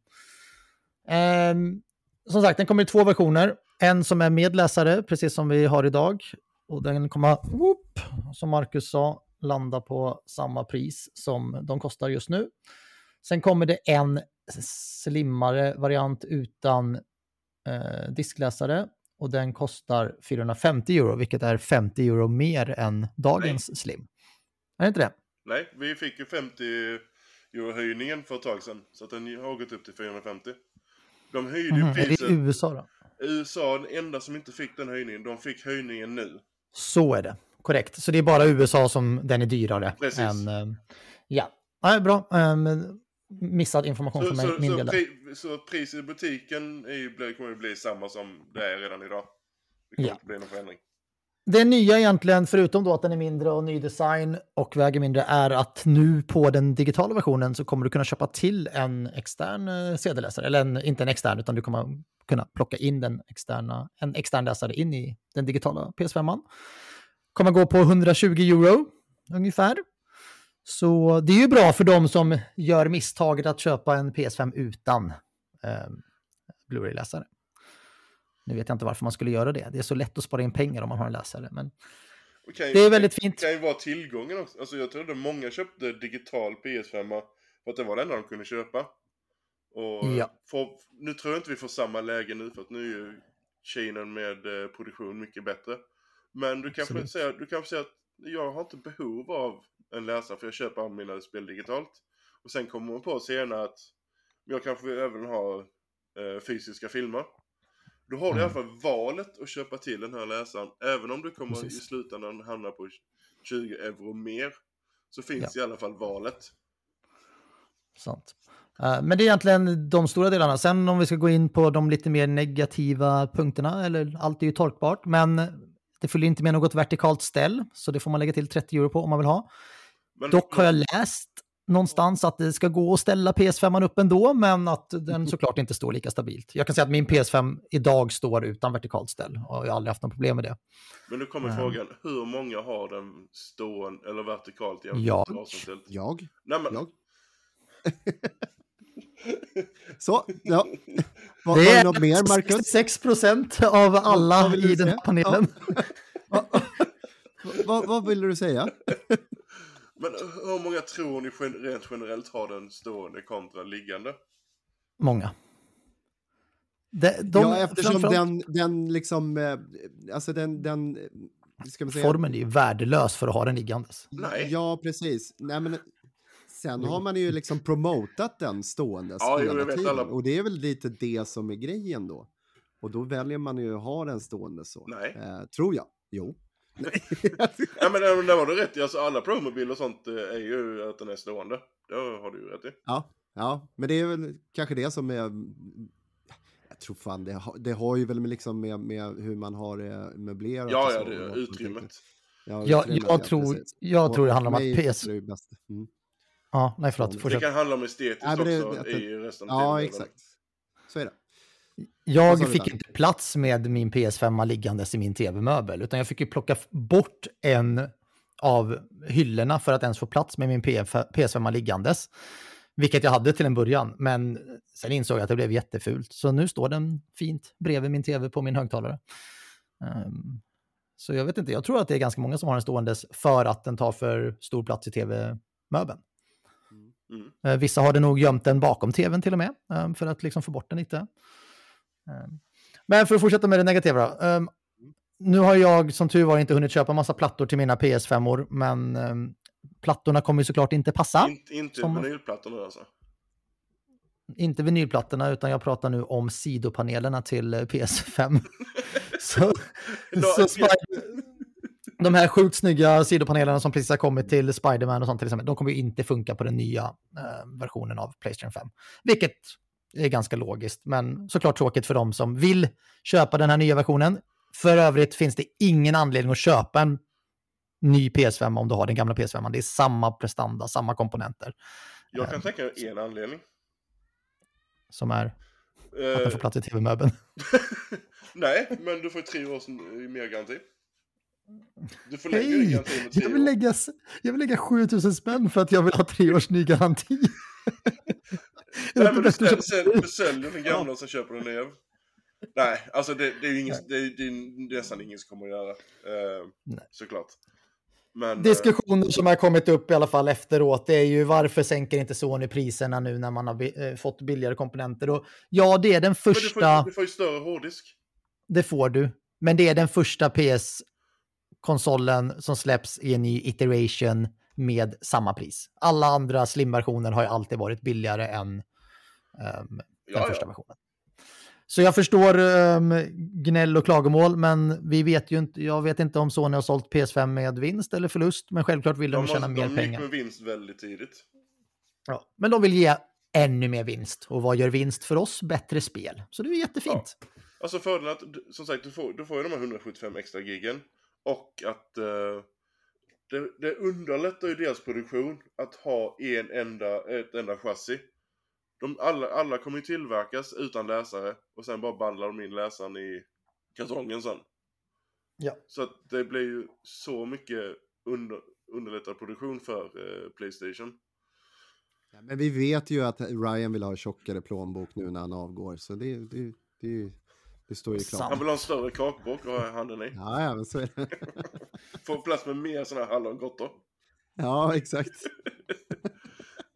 Ehm, som sagt, den kommer i två versioner. En som är med läsare, precis som vi har idag. Och den kommer, whoop, som Marcus sa, landa på samma pris som de kostar just nu. Sen kommer det en slimmare variant utan eh, diskläsare och den kostar 450 euro, vilket är 50 euro mer än dagens Slim. Är det inte det? Nej, vi fick ju 50 euro höjningen för ett tag sedan. Så att den har gått upp till 450. De höjde ju Mhm, Är det priset. i USA då? USA, den enda som inte fick den höjningen, de fick höjningen nu. Så är det, korrekt. Så det är bara USA som den är dyrare. Precis. Än, eh, ja, ja bra. Um, missad information Så, för mig, så, min så, del. pri, så priset i butiken är, kommer ju bli samma som det är redan idag. Det kommer Ja. inte bli någon förändring. Det nya egentligen, förutom då att den är mindre och ny design och väger mindre, är att nu på den digitala versionen så kommer du kunna köpa till en extern eh, CD-läsare. Eller en, inte en extern, utan du kommer kunna plocka in den externa, en extern läsare in i den digitala PS5. Kommer gå på 120 euro ungefär. Så det är ju bra för de som gör misstaget att köpa en PS5 utan eh, Blu-ray-läsare. Nu vet jag inte varför man skulle göra det. Det är så lätt att spara in pengar om man har en läsare. Men ju- det är väldigt fint. Det kan ju vara tillgången också. Alltså jag trodde många köpte digital PS5 för att det var det enda de kunde köpa. Och Ja. för, nu tror jag inte vi får samma läge nu för att nu är ju Kina med eh, produktion mycket bättre. Men du kanske säger, du kanske säger att jag har inte behov av en läsare för jag köper all mina spel digitalt. Och sen kommer man på senare att jag kanske vill även ha eh, fysiska filmer. Då har du i alla Mm. fall valet att köpa till den här läsaren. Även om du kommer i Precis. slutändan hamna på 20 euro mer. Så finns i alla fall valet. Sant. Eh, Men det är egentligen de stora delarna. Sen om vi ska gå in på de lite mer negativa punkterna, eller allt är ju tolkbart, men det följer inte med något vertikalt ställ, så det får man lägga till 30 euro på om man vill ha. Men, Dock har jag läst någonstans att det ska gå att ställa PS5 upp ändå, men att den såklart inte står lika stabilt. Jag kan säga att min PS5 idag står utan vertikalt ställ och jag har aldrig haft något problem med det. men nu kommer Mm. frågan, hur många har den stående eller vertikalt jämfört Jag. med? Jag? Nej men, Jag? Så, ja. Var, Det är något mer, Marcus? 66 procent av alla vad i den här panelen. Va- Vad, vad ville du säga? Men hur många tror ni rent generellt har den stående kontra liggande? Många. De, de, ja, eftersom framförallt- den, den liksom, eh, alltså den, den, eh, ska man säga? Formen är ju värdelös för att ha den liggandes. Nej. Ja, precis. Nej, men sen har man ju liksom promotat den ståendes Ja, hela vet tiden. alla. Och det är väl lite det som är grejen då. Och då väljer man ju att ha den stående så. Nej. Eh, tror jag. Jo. Ja men där, där var du rätt i, alltså alla promobil och sånt eh, är ju att den är stående. Det har du ju rätt i. Ja, ja, men det är väl kanske det som är... Jag tror fan det, har- det har ju väl med, liksom med, med hur man har det möblerat. Ja, och ja, det är utrymmet. Ja, Jag, utrymmet, jag, ja, tror, jag Och tror det handlar om att PS... är det. Mm. Ja, nej förlåt. Det Det kan handla om estetiskt Nej, det- också det- i resten av Ja, tiden. exakt. Så är det. Jag fick inte plats med min PS5 liggandes i min tv-möbel, utan jag fick ju plocka bort en av hyllorna för att ens få plats med min PF PS5 liggandes. Vilket jag hade till en början, men sen insåg jag att det blev jättefult. Så nu står den fint bredvid min tv på min högtalare. Ehm, så jag vet inte, jag tror att det är ganska många som har den ståendes för att den tar för stor plats i tv-möbeln. Mm. Eh, Vissa har det nog gömt den bakom tvn till och med, eh, för att liksom få bort den lite. Eh, Men för att fortsätta med det negativa då. eh, Nu har jag som tur var inte hunnit köpa massa plattor till mina PS5-or, men eh, plattorna kommer ju såklart inte passa. Inte, inte Som- vinylplattorna alltså. Inte vinylplattorna, utan jag pratar nu om sidopanelerna till eh, PS5. så, så Spider- de här sjukt snygga sidopanelerna som precis har kommit till Spiderman och sånt till exempel, de kommer ju inte funka på den nya eh, versionen av Playstation 5. Vilket är ganska logiskt, men såklart tråkigt för de som vill köpa den här nya versionen. För övrigt finns det ingen anledning att köpa en ny PS5 om du har den gamla PS5. Det är samma prestanda, samma komponenter Jag Eh. kan tänka mig en anledning. som är att Eh, den får plats i tv-möbeln. nej, men du får tre års eh, mer garanti. Du får lägga Hej! garanti med tre Jag vill, lägga, jag vill lägga 7000 spänn för att jag vill ha tre års ny garanti. Nej, men du, köpa- säl, du säljer den gamla och så köper du en ny. Nej, alltså det, det är ju ingen, det är, det är nästan ingen som kommer att göra. Eh, såklart. Men, eh, Diskussioner som har kommit upp i alla fall efteråt, det är ju varför sänker inte Sony priserna nu när man har eh, fått billigare komponenter? Och ja, det är den men du, första, får, du får ju större hårddisk. det får du, men det är den första PS-konsolen som släpps i en ny iteration med samma pris. Alla andra slim-versioner har ju alltid varit billigare än ehm, den Ja, första ja. versionen. Så jag förstår um, gnäll och klagomål, men vi vet ju inte, jag vet inte om Sony har sålt PS5 med vinst eller förlust, men självklart vill de, De, tjäna har, mer de gick pengar. med vinst väldigt tidigt. Ja. Men de vill ge ännu mer vinst. Och vad gör vinst för oss? Bättre spel. Så det är jättefint. Ja. Alltså fördelen att, som sagt, du får, du får ju de här 175 extra gigen. Och att uh, det, det underlättar ju deras produktion att ha en enda, ett enda chassi. De, alla, alla kommer ju tillverkas utan läsare och sen bara bandlar de in läsaren i kartongen sen. Ja. Så att det blir ju så mycket under, underlättad produktion för eh, Playstation. Ja, men vi vet ju att Ryan vill ha tjockare plånbok nu när han avgår, så det, det, det, det står ju klart. Han vill ha en större kakburk att ha handen i. Ja, ja, men så är det. Få plats med mer sådana här hallongottor. Ja, exakt.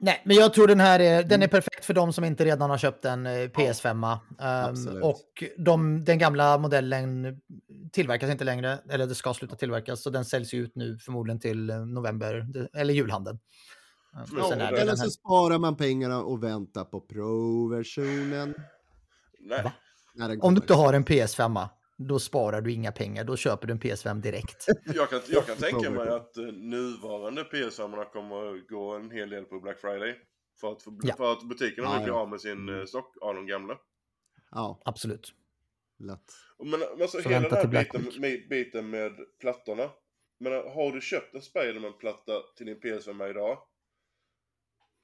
Nej, men jag tror den här är, den är perfekt för de som inte redan har köpt en eh, PS5. Absolut. Um, och de, den gamla modellen tillverkas inte längre, eller det ska sluta tillverkas, så den säljs ju ut nu förmodligen till eh, november, eller julhandeln. Ja, eller så sparar man pengarna och väntar på Pro-versionen. Om du inte har en PS5, då sparar du inga pengar, då köper du en PS5 direkt. Jag kan, jag kan tänka mig att eh, nuvarande PS5 kommer att gå en hel del på Black Friday. För att, för, Ja. för att butikerna Ja, vill bli ja. av med sin eh, stock av de gamla. Ja, Absolut. lätt. Men alltså Så hela den här biten med, biten med plattorna. Men har du köpt en Spiderman-platta till din PS5 idag.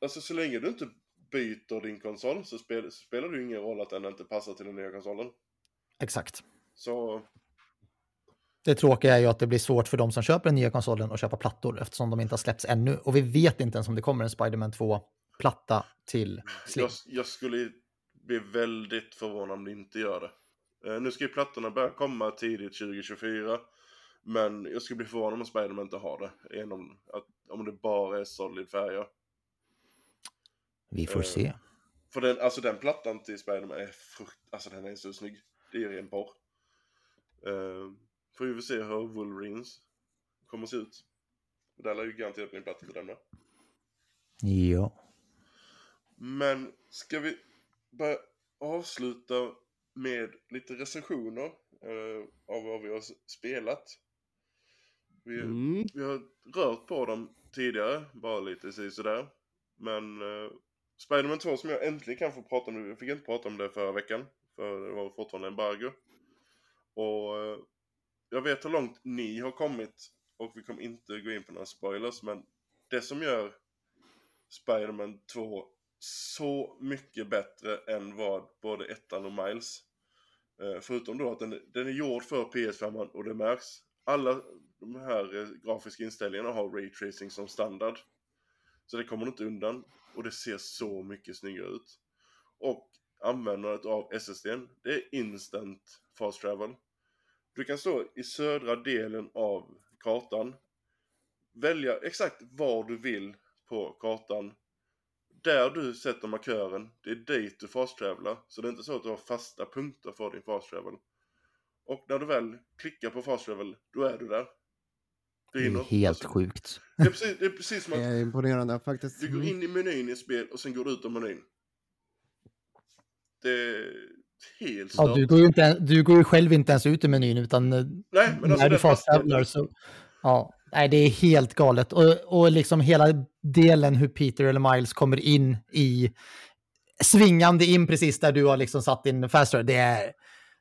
Alltså så länge du inte byter din konsol så, spel, så spelar det ju ingen roll att den inte passar till den nya konsolen. Exakt. Så Det tråkiga är ju att det blir svårt för de som köper den nya konsolen att köpa plattor eftersom de inte har släppts ännu. Och vi vet inte ens om det kommer en Spider-Man 2-platta till Slim. jag, jag skulle bli väldigt förvånad om det inte gör det. Eh, nu ska ju plattorna börja komma tidigt 2024. Men jag skulle bli förvånad om Spiderman inte har det. Än om, att, om det bara är solid färger. Vi får Eh, se. För den, alltså den plattan till Spiderman är frukt, alltså den är så snygg. Det är ren porr. Uh, får vi väl se hur Wolverines kommer se ut. Där lär ju garanterat bli en till den med. Ja. Men ska vi börja avsluta med lite recensioner eh, av vad vi har spelat. Vi, Mm. vi har rört på dem tidigare, bara lite sådär. Men uh, Spiderman 2 som jag äntligen kan få prata om, jag fick inte prata om det förra veckan. För det var fortfarande embargo. Och eh, jag vet hur långt ni har kommit och vi kommer inte gå in på några spoilers men det som gör Spiderman 2 så mycket bättre än vad både ettan och Miles. Eh, förutom då att den, den är gjord för PS5 och det märks. Alla de här eh, grafiska inställningarna har Ray Tracing som standard. Så det kommer inte undan. Och det ser så mycket snyggare ut. Och användandet av SSDn, det är instant fast travel. Du kan stå i södra delen av kartan. Välja exakt var du vill på kartan. Där du sätter markören, det är dit du fast travelar. Så det är inte så att du har fasta punkter för din fast travel. Och när du väl klickar på fast travel, då är du där. Det är helt Alltså, sjukt. det, är precis, det är precis som Det att är imponerande faktiskt. du går in i menyn i spel och sen går du ut ur menyn. Det helt Ja, stört. du, går ju inte, du går ju själv inte ens ut i menyn utan eh, Nej, men alltså när du den fast fast-travlar så... Ja, nej, det är helt galet. Och, och liksom hela delen hur Peter eller Miles kommer in i... Svingande in precis där du har liksom satt din fast travel. Det är,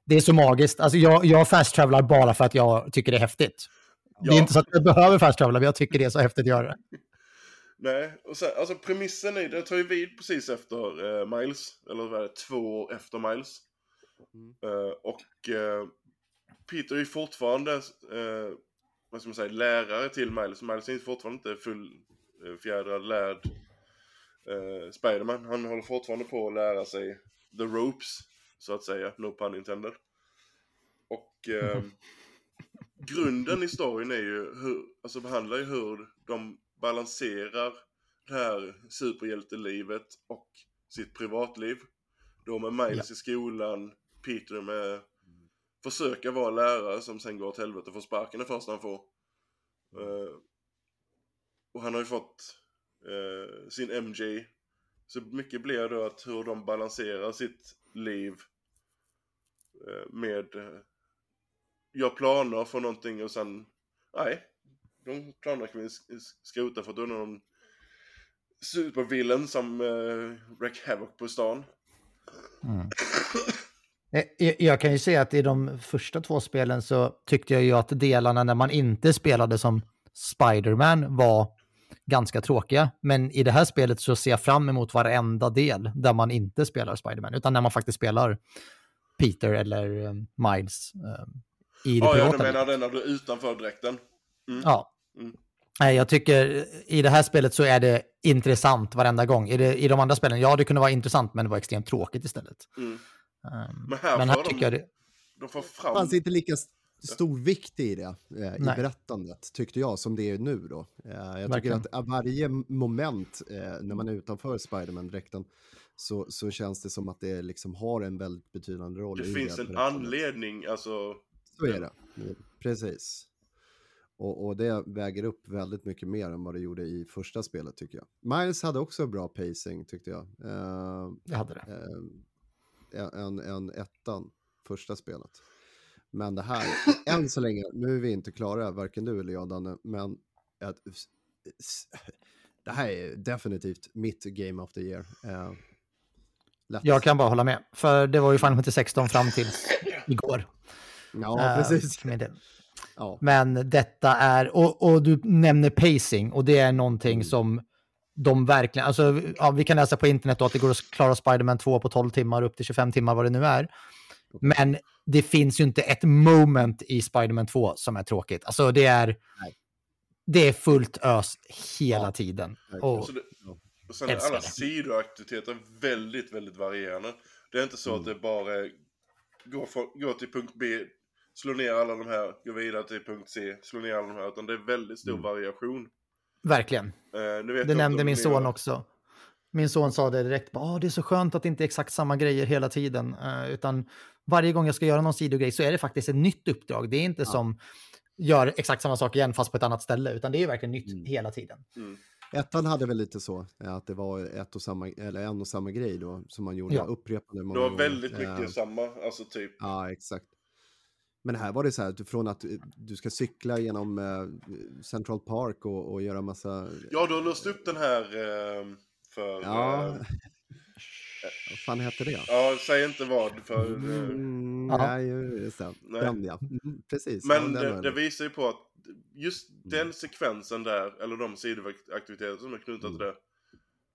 det är så magiskt. Alltså jag, jag fast-travlar bara för att jag tycker det är häftigt. Det är Ja. inte så att jag behöver fast-travla, men jag tycker det är så häftigt att göra det. Nej, och sen, alltså premissen är, den tar ju vid precis efter eh, Miles, eller vad är det, två år efter Miles. Eh, och eh, Peter är ju fortfarande, eh, vad ska man säga, lärare till Miles. Miles är fortfarande inte full eh, fjädrad lärd eh, Spiderman. Han håller fortfarande på att lära sig the ropes, så att säga, no pun intended. Och grunden i storyn är ju hur, alltså behandlar ju hur de balanserar det här superhjältelivet och sitt privatliv. Då med Miles i skolan, Peter med försöka vara lärare som sen går åt helvete och får sparken det första han får. Uh, och han har ju fått uh, sin MJ. Så mycket blir då att hur de balanserar sitt liv uh, med uh, gör planer för någonting och sen nej, de planerna kan vi skrota för att då när supervillen som uh, Wreck Havoc på stan. Mm. Jag, jag kan ju säga att i de första två spelen så tyckte jag ju att delarna när man inte spelade som Spiderman var ganska tråkiga. Men i det här spelet så ser jag fram emot varenda del där man inte spelar Spiderman, utan när man faktiskt spelar Peter eller um, Miles um, i det ja, privata. Ja, du menar den när du är utanför dräkten? Mm. Ja. Mm. Jag tycker i det här spelet så är det intressant varenda gång. I, det, I de andra spelen, ja det kunde vara intressant men det var extremt tråkigt istället. Mm. Um, men här, men här tycker de, jag det... De får fram... Fanns inte lika stor vikt i det, eh, i berättandet, tyckte jag, som det är nu då. Eh, jag Verkligen. tycker att varje moment eh, när man är utanför Spiderman-dräkten så, så känns det som att det liksom har en väldigt betydande roll. Det finns det en anledning, alltså. Så är det, precis. Och, och, det väger upp väldigt mycket mer än vad det gjorde i första spelet tycker jag. Miles hade också bra pacing tyckte jag. Uh, jag hade det. Uh, en, en ettan, första spelet. Men det här, än så länge, nu är vi inte klara, varken du eller jag Danne, men att, det här är definitivt mitt Game of the Year. Uh, jag kan bara hålla med, för det var ju Final Fantasy 16 fram till igår. Ja, precis. Uh, ja. Men detta är, och, och, du nämner pacing, och det är någonting mm. som de verkligen, alltså ja, vi kan läsa på internet då att det går att klara Spiderman 2 på 12 timmar, upp till 25 timmar vad det nu är. Men det finns ju inte ett moment i Spiderman 2 som är tråkigt. Alltså det är, det är fullt ös hela ja. tiden. Och, och, det, och sen är alla sidoaktiviteter väldigt, väldigt varierande. Det är inte så mm. att det bara är gå, för, gå till punkt B, slå ner alla de här, gå vidare till punkt C, slå ner alla de här. Utan det är väldigt stor mm. variation. Verkligen. Uh, det nämnde min son också. Min son sa det direkt, oh, det är så skönt att det inte är exakt samma grejer hela tiden. Uh, utan varje gång jag ska göra någon sidogrej så är det faktiskt ett nytt uppdrag. Det är inte ja. som gör exakt samma sak igen fast på ett annat ställe, utan det är verkligen nytt mm. hela tiden. Mm. Ettan hade väl lite så, att det var ett och samma, eller en och samma grej då, som man gjorde ja. upprepande många Det var väldigt mycket uh, samma, alltså typ. Ja, exakt. Men här var det så här, från att du ska cykla genom uh, Central Park och, och göra massa... Ja, du har lust upp den här uh, för... Ja. Vad fan heter det? Ja, säg inte vad för... Mm, nej, just det. Den ja. Mm, precis. Men ja, det, det, visar ju på att just mm. den sekvensen där, eller de sidoaktiviteter som är knutna till mm. det.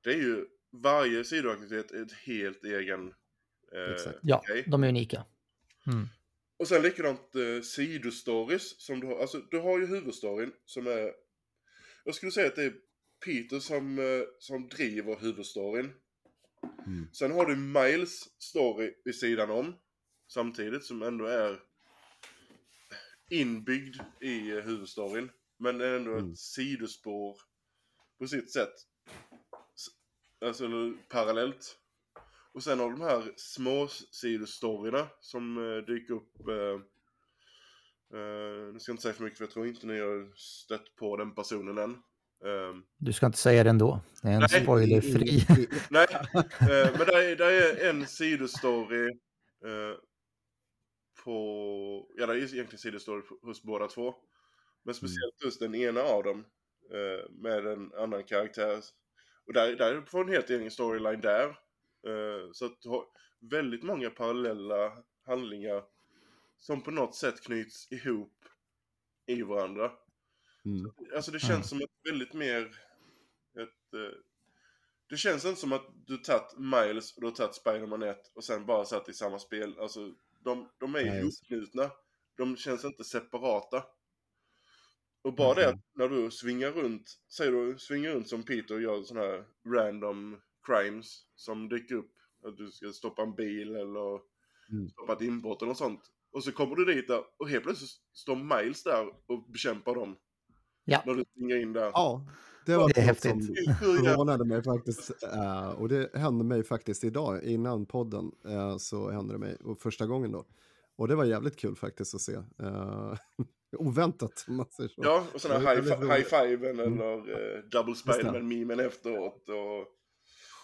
Det är ju, varje sidoaktivitet är ett helt egen eh, Ja, grej. de är unika. Och sen likadant eh, sidostories som du har. Alltså du har ju huvudstoryn som är... Jag skulle säga att det är Peter som, eh, som driver huvudstoryn. Mm. Sen har du Miles story vid sidan om. Samtidigt som ändå är inbyggd i eh, huvudstoryn. Men ändå mm. ett sidospår på sitt sätt. Alltså parallellt. Och sen har de här små sidostoryna som uh, dyker upp. Uh, nu ska jag inte säga för mycket för jag tror inte ni har stött på den personen än. Um, du ska inte säga det ändå. Det är en nej, spoilerfri. nej, uh, men det är, där är en sidostory uh, på... Ja, det är egentligen sidostory hos båda två. Men mm. speciellt just den ena av dem med en annan karaktär. Och där, där får en helt egen storyline där. Så att du har väldigt många parallella handlingar som på något sätt knyts ihop i varandra. Mm. Alltså det känns som ett väldigt mer... Ett, eh, det känns inte som att du tagit Miles och du har tagit Spiderman 1 och sen bara satt i samma spel. Alltså de, de är ju ihopknutna. De känns inte separata. Och bara mm. det att när du svingar runt, säger du svingar runt som Peter och gör sådana här random crimes som dyker upp. Att du ska stoppa en bil eller mm. stoppa ett inbrott eller något sånt. Och så kommer du dit där och helt plötsligt står Miles där och bekämpar dem. Ja. När du springer in där. Ja, det var det är häftigt. som förvånade mig faktiskt. Uh, och det hände mig faktiskt idag, innan podden, uh, så hände det mig, och första gången då. Och det var jävligt kul faktiskt att se. Uh, oväntat, om man säger så. Ja, och sådana high, high fiven mm. eller uh, double spiderman-memen efteråt. Och...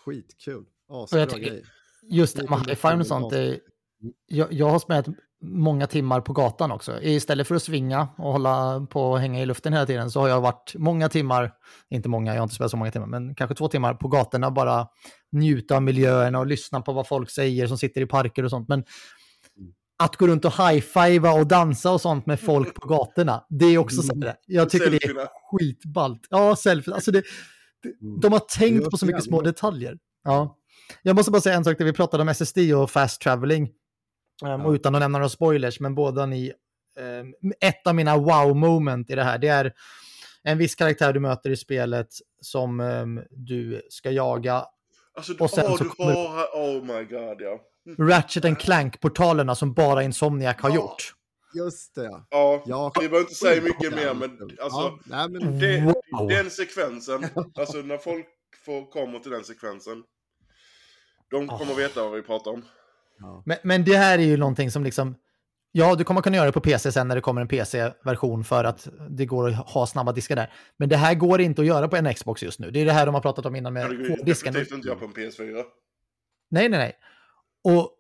Skitkul. Asbra grej. Just det med high five och sånt, är, jag, jag har spelat många timmar på gatan också. Istället för att svinga och hålla på och hänga i luften hela tiden så har jag varit många timmar, inte många, jag har inte spelat så många timmar, men kanske två timmar på gatorna bara njuta av miljöerna och lyssna på vad folk säger som sitter i parker och sånt. Men att gå runt och high-fivea och dansa och sånt med folk på gatorna, det är också så här, jag tycker det är skitballt. Ja, selfie, alltså det, det- de har tänkt på så mycket små detaljer. Ja. Jag måste bara säga en sak, där vi pratade om SSD och fast traveling. Um, och utan att nämna några spoilers, men båda ni... ehm, ett av mina wow-moment i det här, det är en viss karaktär du möter i spelet som ehm, du ska jaga. Alltså, Och sen åh, så du kommer- har... Oh my god, ja. Ratchet and Clank-portalerna som bara Insomniac har Ja. gjort. Just det, ja. Ja, Ja, vi behöver inte säga mycket mer, men alltså... ja, nej, men, Det, Wow. Den sekvensen, alltså när folk får, kommer till den sekvensen. De kommer veta vad vi pratar om. ja. Men, men det här är ju någonting som liksom... Ja, du kommer kunna göra det på PC sen när det kommer en PC-version för att det går att ha snabba diskar där. Men det här går inte att göra på en Xbox just nu. Det är det här de har pratat om innan det med går ju hårddisken. definitivt inte göra på en PS4. Nej, nej, nej. Och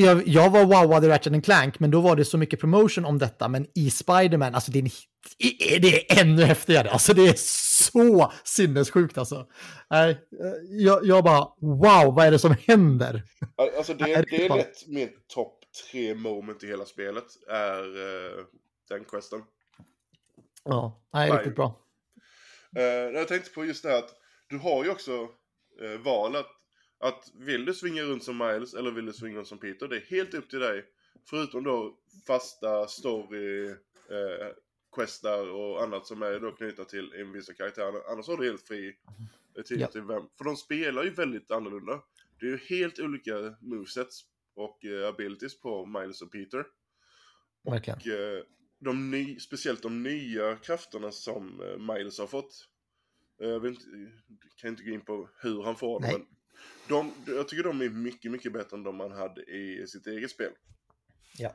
jag, jag var wowad i Ratchet Clank, men då var det så mycket promotion om detta. Men i Spider-Man, alltså det är, en- det är ännu häftigare. Alltså det är så sinnessjukt alltså. Eh, jag, jag bara, wow, vad är det som händer? Alltså det, det är det är lätt mitt topp tre moment i hela spelet. Är eh, den questen. Ja, nej, Nej. riktigt bra. Eh, jag tänkte på just det här att du har ju också eh, valet. Att vill du svinga runt som Miles eller vill du svinga runt som Peter? Det är helt upp till dig. Förutom då fasta story, eh, questar och annat som är då knutna till en vissa karaktärer. Annars har du helt fri tid Ja. till vem. För de spelar ju väldigt annorlunda. Det är ju helt olika movesets och eh, abilities på Miles och Peter. Och eh, de ny, speciellt de nya krafterna som eh, Miles har fått. Eh, Jag vet inte, kan inte gå in på hur han får dem, men de, jag tycker de är mycket, mycket bättre än de man hade i sitt eget spel. Ja.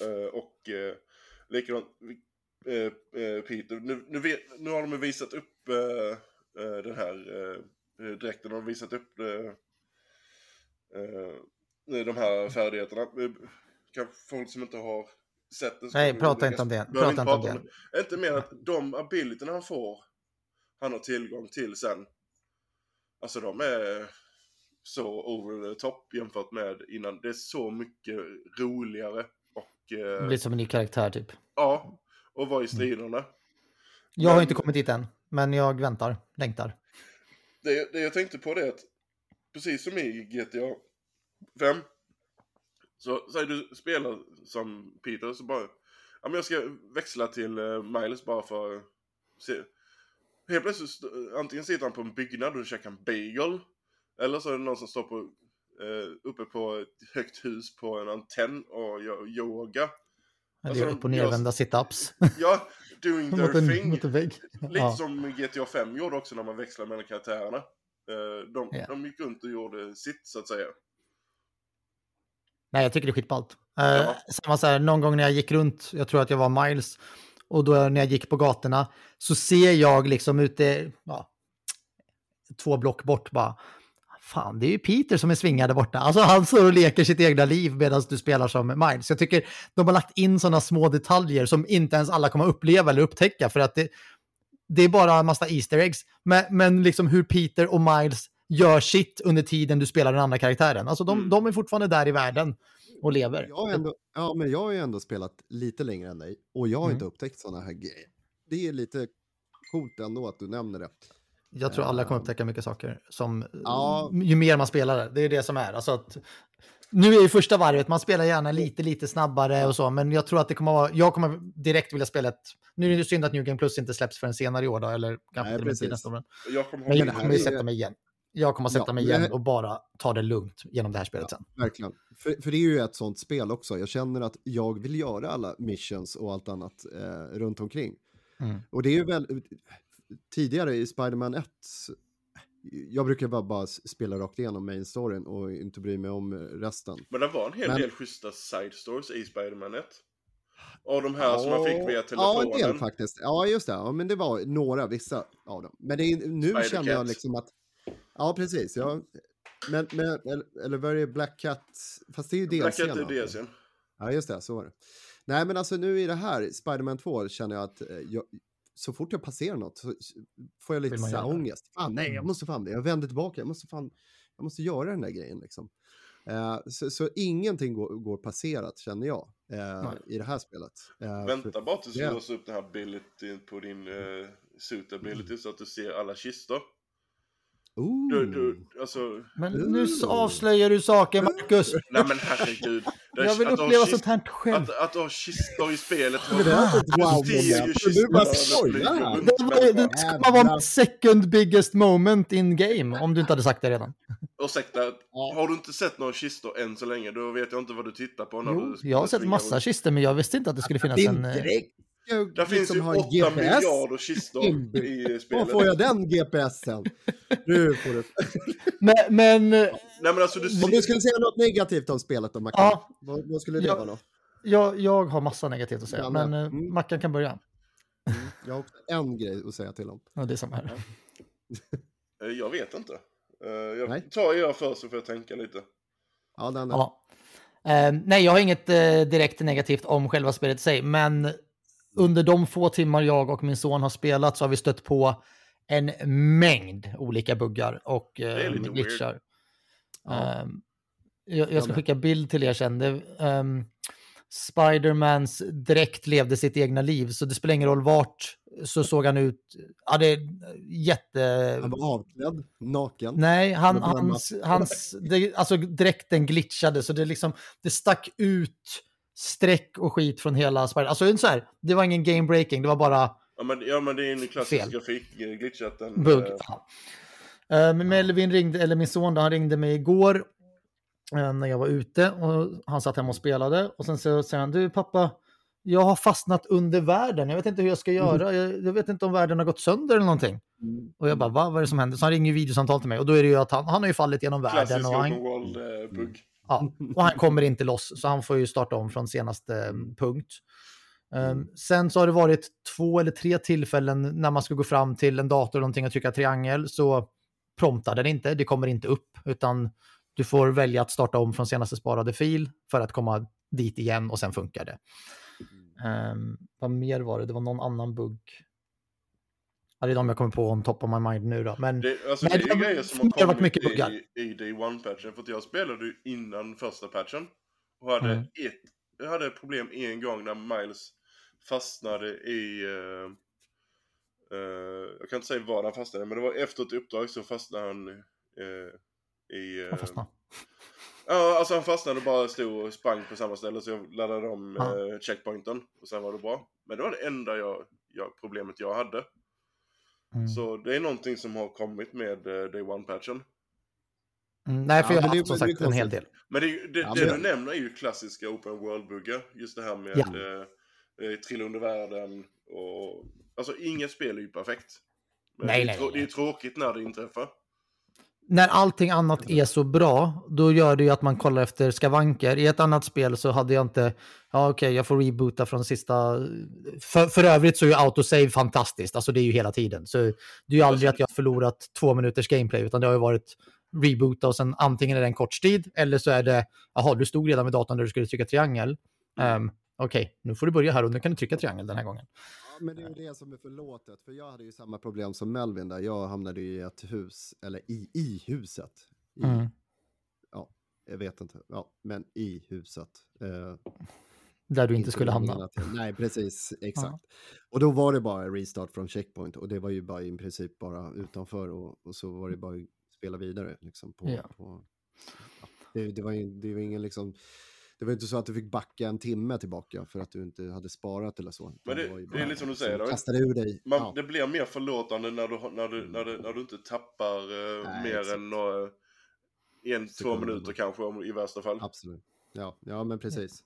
Eh, och eh, likadant, eh, Peter, nu, nu, vet, nu har de visat upp den här eh, dräkten, de har visat upp de här färdigheterna. Kanske folk som inte har sett det. så Nej, prata inte om det. Prata inte om det. Inte mer att de abilityerna han får, han har tillgång till sen. Alltså de är så over the top jämfört med innan. Det är så mycket roligare och eh, Blir som en ny karaktär typ. ja, och vara i striderna. Jag har Men- inte kommit dit än, men jag väntar, längtar. Det, det jag tänkte på det är att precis som i GTA 5 så säg du spelar som Peter så bara ja men jag ska växla till eh, Miles bara för att se. Helt plötsligt antingen sitter han på en byggnad och käkar en bagel eller så är det någon som står på eh, uppe på ett högt hus på en antenn och gör yoga. Det Alltså, upp och nervända situps. Ja, doing their en, thing. mot en vägg. Lite Ja. som GTA 5 gjorde också när man växlade mellan karaktärerna. Eh, De, Ja. de gick runt och gjorde sitt så att säga. Nej, jag tycker det är skitballt. Ja. Samma så här, någon gång när jag gick runt, jag tror att jag var Miles, och då när jag gick på gatorna så ser jag liksom ute, ja, två block bort bara, fan det är ju Peter som är svingad där borta. Alltså han står och leker sitt egna liv medan du spelar som Miles. Jag tycker de har lagt in sådana små detaljer som inte ens alla kommer uppleva eller upptäcka för att det, det är bara en massa Easter eggs. Men, men liksom hur Peter och Miles gör sitt under tiden du spelar den andra karaktären. Alltså de, Mm. de är fortfarande där i världen och lever. Jag har ändå, ja, men jag har ju ändå spelat lite längre än dig och jag har Mm. inte upptäckt sådana här grejer. Det är lite coolt ändå att du nämner det. Jag tror alla kommer upptäcka mycket saker som Ja. ju mer man spelar det. Det är det som är. Alltså att, nu är ju första varvet, man spelar gärna lite, lite snabbare och så, men jag tror att det kommer vara, jag kommer direkt vilja spela ett, nu är det synd att New Game Plus inte släpps förrän senare i år då, eller kanske Nej, till och med nästa år. men- Jag kommer Men jag kommer ju sätta mig igen. Jag kommer att sätta Ja, mig igen och bara ta det lugnt genom det här spelet sen. Verkligen. För, för det är ju ett sånt spel också. Jag känner att jag vill göra alla missions och allt annat eh, runt omkring. Mm. Och det är ju väl tidigare i Spider-Man 1. Jag brukar bara, bara spela rakt igenom main storyn och inte bry mig om resten. Men det var en hel Men- del schyssta side stories i Spider-Man 1. Och de här som man fick via Ja, telefonen. en del faktiskt. Ja, just det. Ja, men det var några, vissa av dem. Men det är, nu Spider känner jag liksom att... Ja, precis. Ja. Men, men, eller, eller var det Black Cat? Fast det är ju Black DLCn. Cat är? DLCn. Ja, just det, så var det. Nej, men alltså nu i det här, Spiderman 2, känner jag att eh, jag, så fort jag passerar något så får jag lite så här det? ångest. Fan, nej, jag Mm. måste fan det. Jag vänder tillbaka, jag måste fan, jag måste göra den där grejen liksom. Eh, så, så ingenting går, går passerat känner jag eh, i det här spelet. Eh, Vänta för- bara tills du det- låser upp den här abilityn på din uh, suit ability så att du ser alla kistor. Ooh. Du, du, alltså, Men nu avslöjar du saker, Marcus. nej men herregud. Det är- Jag vill uppleva sånt här själv. Att, att du har kistor i spelet. Det är inte ett Du bara skojar. Det, man vara mitt second biggest moment in game, om du inte hade sagt det redan. Ursäkta, har du inte sett några kistor än så länge, då vet jag inte vad du tittar på när Jo, du jag har sett massa kistor, men jag visste inte att det skulle finnas en... eh, direkt. Jag Där finns liksom ju har 8 GPS. miljarder kistor i Var spelet. får jag den GPSen? Nu får du. Men, men eh, Nej men alltså du Om du skulle säga något negativt om spelet då, Mackan, ja, vad, vad skulle det Ja. vara då? jag, jag har massa negativt att säga, Ja, men men- eh, mm. Mackan kan börja. Mm, jag har också en grej att säga till om. Ja, det är samma här. Eh, Jag vet inte. Nej. Jag tar er först så får jag tänka lite. Ja, den är. Ja. Eh, nej, jag har inget eh, direkt negativt om själva spelet i sig, men under de få timmar jag och min son har spelat så har vi stött på en mängd olika buggar och eh, glitchar. Ja. Eh, jag, jag ska skicka bild till er sen. Det, ehm, Spidermans dräkt levde sitt egna liv, så det spelar ingen roll vart så såg han ut. Ja, det är jätte... Han var avklädd, naken. Nej, han, hans, hans det, alltså dräkten glitchade så det liksom, det stack ut streck och skit från hela Spider. Alltså en så här, det var ingen game breaking, det var bara Ja men, ja, men det är en klassisk Fel. grafikglitchat. Den, bugg. eh, Ja. Eh, Men Melvin ringde, eller min son då, han ringde mig igår eh, när jag var ute och han satt hemma och spelade och sen så säger han, du pappa, jag har fastnat under världen, jag vet inte hur jag ska göra, jag, jag vet inte om världen har gått sönder eller någonting. Mm. Och jag bara, va, vad är det som händer? Så han ringer videosamtal till mig och då är det ju att han, han har ju fallit genom världen Klassisk och han, open world eh, bugg. Ja, och han kommer inte loss, så han får ju starta om från senaste eh, punkt. Um, sen så har det varit två eller tre tillfällen när man ska gå fram till en dator eller någonting och trycka triangel så promptar den inte, det kommer inte upp, utan du får välja att starta om från senaste sparade fil för att komma dit igen och sen funkar det. Um, vad mer var det? Det var någon annan bugg. Ja, det är de jag kommer på on top of my mind nu då. Men Det, alltså, Nej, det är det grejer som har kommit mycket buggar. i, i Day One-patchen. För att jag spelade ju innan första patchen. Och hade, Mm. ett, jag hade ett problem en gång när Miles fastnade i... eh, eh, jag kan inte säga var han fastnade, men det var efter ett uppdrag så fastnade han eh, i... eh, fastnade. Ja, alltså han fastnade och bara stod och sprang på samma ställe så jag laddade om eh, checkpointen och sen var det bra. Men det var det enda jag, jag, problemet jag hade. Mm. Så det är någonting som har kommit med eh, Day One-patchen. Mm, nej, för Ja, jag har det- haft som det sagt en hel del. Men det, det, Ja, det men- du nämner är ju klassiska open world-buggar. Just det här med Ja. eh, eh, trilla under världen och... Alltså inget spel är ju perfekt. Men Nej, det, är nej, nej, det är tråkigt när det inträffar när allting annat är så bra, då gör det ju att man kollar efter skavanker. I ett annat spel så hade jag inte, ja okej, jag får reboota från sista... För, för övrigt så är ju autosave fantastiskt, alltså det är ju hela tiden. Så det är ju aldrig att jag har förlorat två minuters gameplay, utan det har ju varit reboota och sen antingen är det en kort tid, eller så är det, jaha, du stod redan vid datorn där du skulle trycka triangel. Um, okej, nu får du börja här och nu kan du trycka triangel den här gången. Ja, men det är ju det som är förlåtet. För jag hade ju samma problem som Melvin där. Jag hamnade i ett hus, eller i, i huset. I, Mm. Ja, jag vet inte. Ja, men i huset. Eh, Där du inte skulle hamna. att- Nej, precis. Exakt. Och då var det bara restart från checkpoint. Och det var ju bara i princip bara utanför. Och, och så var det bara att spela vidare. Liksom, på, Ja. på, ja, det, det, var ju, det var ingen liksom... Det var inte så att du fick backa en timme tillbaka för att du inte hade sparat eller så. Men det- var ju det är lite som du liksom säger, då. Kastade ur dig. Man, ja. Det blir mer förlåtande när du, när du, när du, när du inte tappar eh, Nej, mer exakt. än några, en, två Sekunder. minuter kanske om, i värsta fall. Absolut. Ja, ja men precis.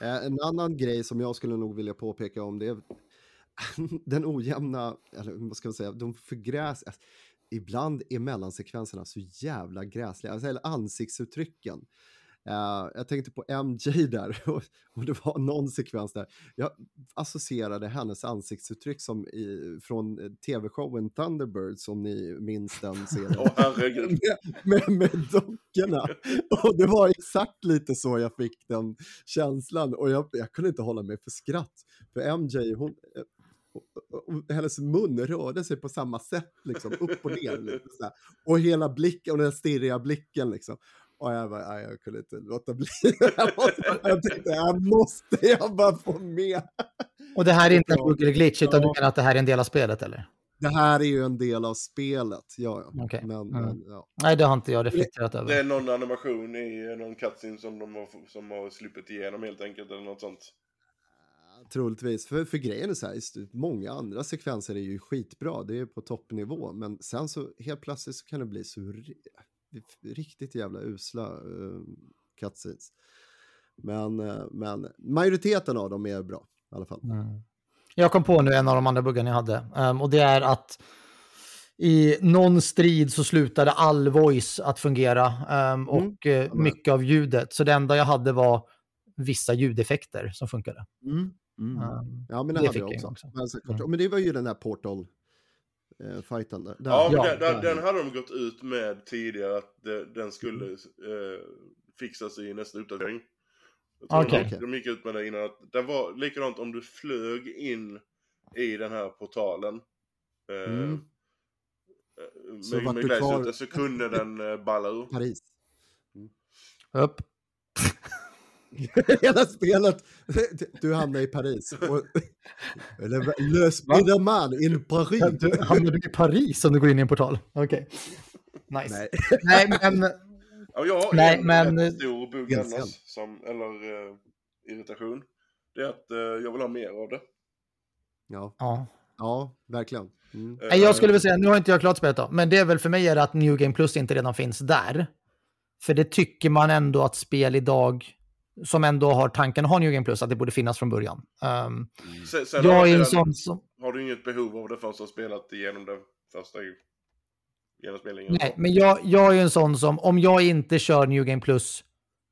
Eh, en annan grej som jag skulle nog vilja påpeka om det är den ojämna, eller vad ska man säga, de förgräs... alltså, Ibland är mellansekvenserna så jävla gräsliga, alltså, eller ansiktsuttrycken. Uh, jag tänkte på MJ där och, det var någon sekvens där. Jag associerade hennes ansiktsuttryck som i, från tv-showen Thunderbirds om ni minns den serien. Åh herregud. med, med, med dockorna. Och det var exakt lite så jag fick den känslan och jag, jag kunde inte hålla mig för skratt. För MJ, hon, och hennes mun rörde sig på samma sätt, liksom, upp och ner. Så Och hela blicken, och den stirriga blicken liksom. Och jag bara, jag kunde inte låta bli. jag tänkte, här måste jag bara få med. Och det här är inte en bugg eller glitch, utan du menar att det här är en del av spelet, eller? Det här är ju en del av spelet, ja. ja. Okay. Men, mm. men, ja. Nej, det har inte jag reflekterat över. Det är någon animation i någon cutscene som de har, som har sluppit igenom helt enkelt, eller något sånt. Troligtvis, för, för grejen är så här, många andra sekvenser är ju skitbra, det är på toppnivå, men sen så helt plötsligt så kan det bli så riktigt jävla usla uh, cutscenes. Men, uh, men majoriteten av dem är bra i alla fall. Mm. Jag kom på nu en av de andra buggarna jag hade um, och det är att i någon strid så slutade all voice att fungera um, och mm. uh, mycket av ljudet. Så det enda jag hade var vissa ljudeffekter som funkade. Mm. Mm. Um, ja, men det, det hade jag också. också. Men, mm. men det var ju den här Portal eh, fighten där. Ja, ja den, där, den hade de gått ut med tidigare att det, den skulle eh, fixas i nästa uppdatering. Okay. De, de gick ut med det innan att det var likadant om du flög in i den här portalen. Eh, mm. Eh, så med, med kvar... så kunde den eh, balla ur. Paris. Mm. Upp. Hela spelet, du hamnar i Paris. Och, eller Le Spiderman in Paris. Du, hamnar du i Paris om du går in i en portal? Okej. Okay. Nice. Nej. Nej, men... Ja, jag har Nej, en men... stor bugg annars, som, eller uh, irritation. Det är att uh, jag vill ha mer av det. Ja. Ja, ja verkligen. Mm. Uh, jag skulle väl säga, nu har inte jag klart spelet då, men det är väl för mig är det att New Game Plus inte redan finns där. För det tycker man ändå att spel idag som ändå har tanken att ha New Game Plus, att det borde finnas från början. Um, sen, sen jag är en sån som... Har du inget behov av det har spelat igenom det första genomspelningen? Nej, men jag, jag är en sån som, om jag inte kör New Game Plus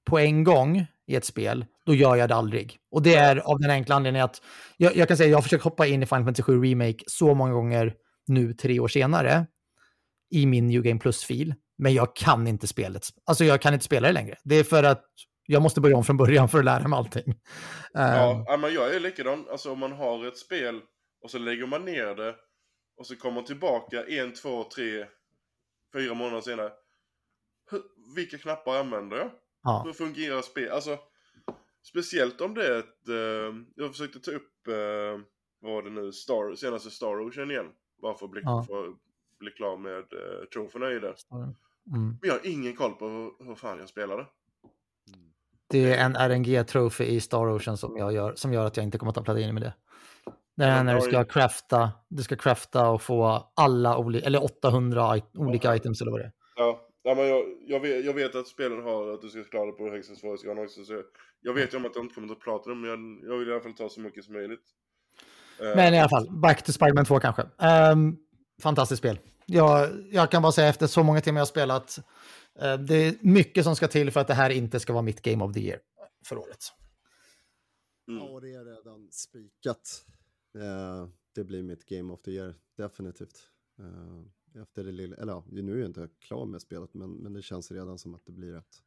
på en gång i ett spel, då gör jag det aldrig. Och det är av den enkla anledningen att jag, jag kan säga jag har försökt hoppa in i Final Fantasy 7 Remake så många gånger nu, tre år senare, i min New Game Plus-fil. Men jag kan inte spelet. Alltså jag kan inte spela det längre. Det är för att jag måste börja om från början för att lära mig allting. Ja, um, men jag är likadan. Alltså om man har ett spel och så lägger man ner det och så kommer man tillbaka en, två, tre, fyra månader senare. Hur, vilka knappar använder jag? Ja. Hur fungerar spel? Alltså, speciellt om det är ett... Uh, jag försökte ta upp, uh, vad var det nu, Star, senaste Star Ocean igen. Bara för att bli, ja. för att bli klar med uh, troféerna i det. Mm. Men jag har ingen koll på hur, hur fan jag spelade. Det är en RNG-trophy i Star Ocean som, jag gör, som gör att jag inte kommer att ta platin med det. Det är när du ska crafta, du ska crafta och få alla olika, eller 800 olika items eller vad det är. Ja, ja men jag, jag, vet, jag vet att spelen har att du ska klara det på högsta svårighetsgraden också. Så jag vet ju om att jag inte kommer att prata om men jag, jag vill i alla fall ta så mycket som möjligt. Eh, men i alla fall, back to Spiderman 2 kanske. Um, fantastiskt spel. Jag, jag kan bara säga efter så många timmar jag har spelat, det är mycket som ska till för att det här inte ska vara mitt Game of the Year för året. Mm. Ja, det är redan spikat. Uh, det blir mitt Game of the Year, definitivt. Uh, efter det lilla, eller ja, nu är jag inte klar med spelet, men, men det känns redan som att det blir ett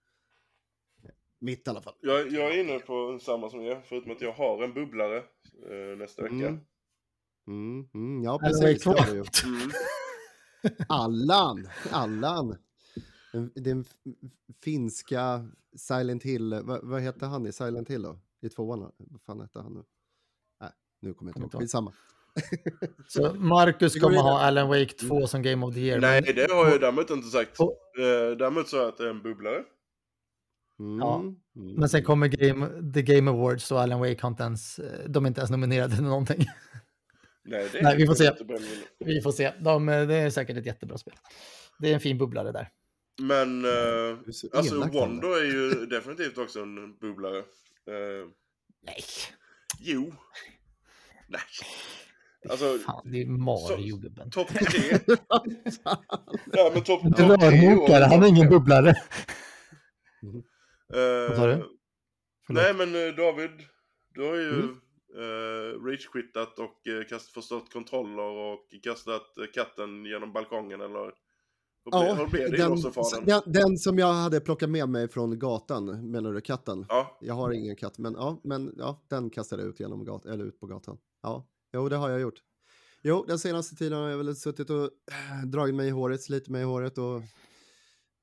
mitt i alla fall. Jag, jag är inne på samma som jag, förutom att jag har en bubblare uh, nästa vecka. Mm. Mm, mm, ja, precis. Det har du ju. Mm. Allan, Allan. Den finska Silent Hill, vad, vad heter han i Silent Hill då? I tvåan? Vad fan hette han nu? Nej, nu kommer jag inte ihåg. Skitsamma. Så Marcus kommer ha Alan Wake 2 mm. som Game of the Year. Nej, det har jag däremot inte sagt. Oh. Däremot sa jag att det är en bubblare. Mm. Ja, mm. men sen kommer game, The Game Awards och Alan Wake har inte ens, eh, de är inte ens nominerade till någonting. Nej, det är Nej vi får se. Vi får se. De, det är säkert ett jättebra spel. Det är en fin bubblare där. Men uh, alltså Wondo är ju definitivt också en bubblare. Uh, Nej. Jo. Nej. Alltså, Fan, det är Mario-gubben. Topp tre. ja, men topp top tre. Han är ingen bubblare. Vad sa du? Eh, nej men eh, David, du har ju Mm. eh, rage-quittat och eh, kast, förstört kontroller och kastat eh, katten genom balkongen eller? I den, den, den som jag hade plockat med mig från gatan, menar du katten? Ja, Jag har ingen katt, men ja, men, ja den kastade jag ut, genom gat, eller ut på gatan. Ja, jo, det har jag gjort. Jo, den senaste tiden har jag väl suttit och äh, dragit mig i håret, slitit mig i håret och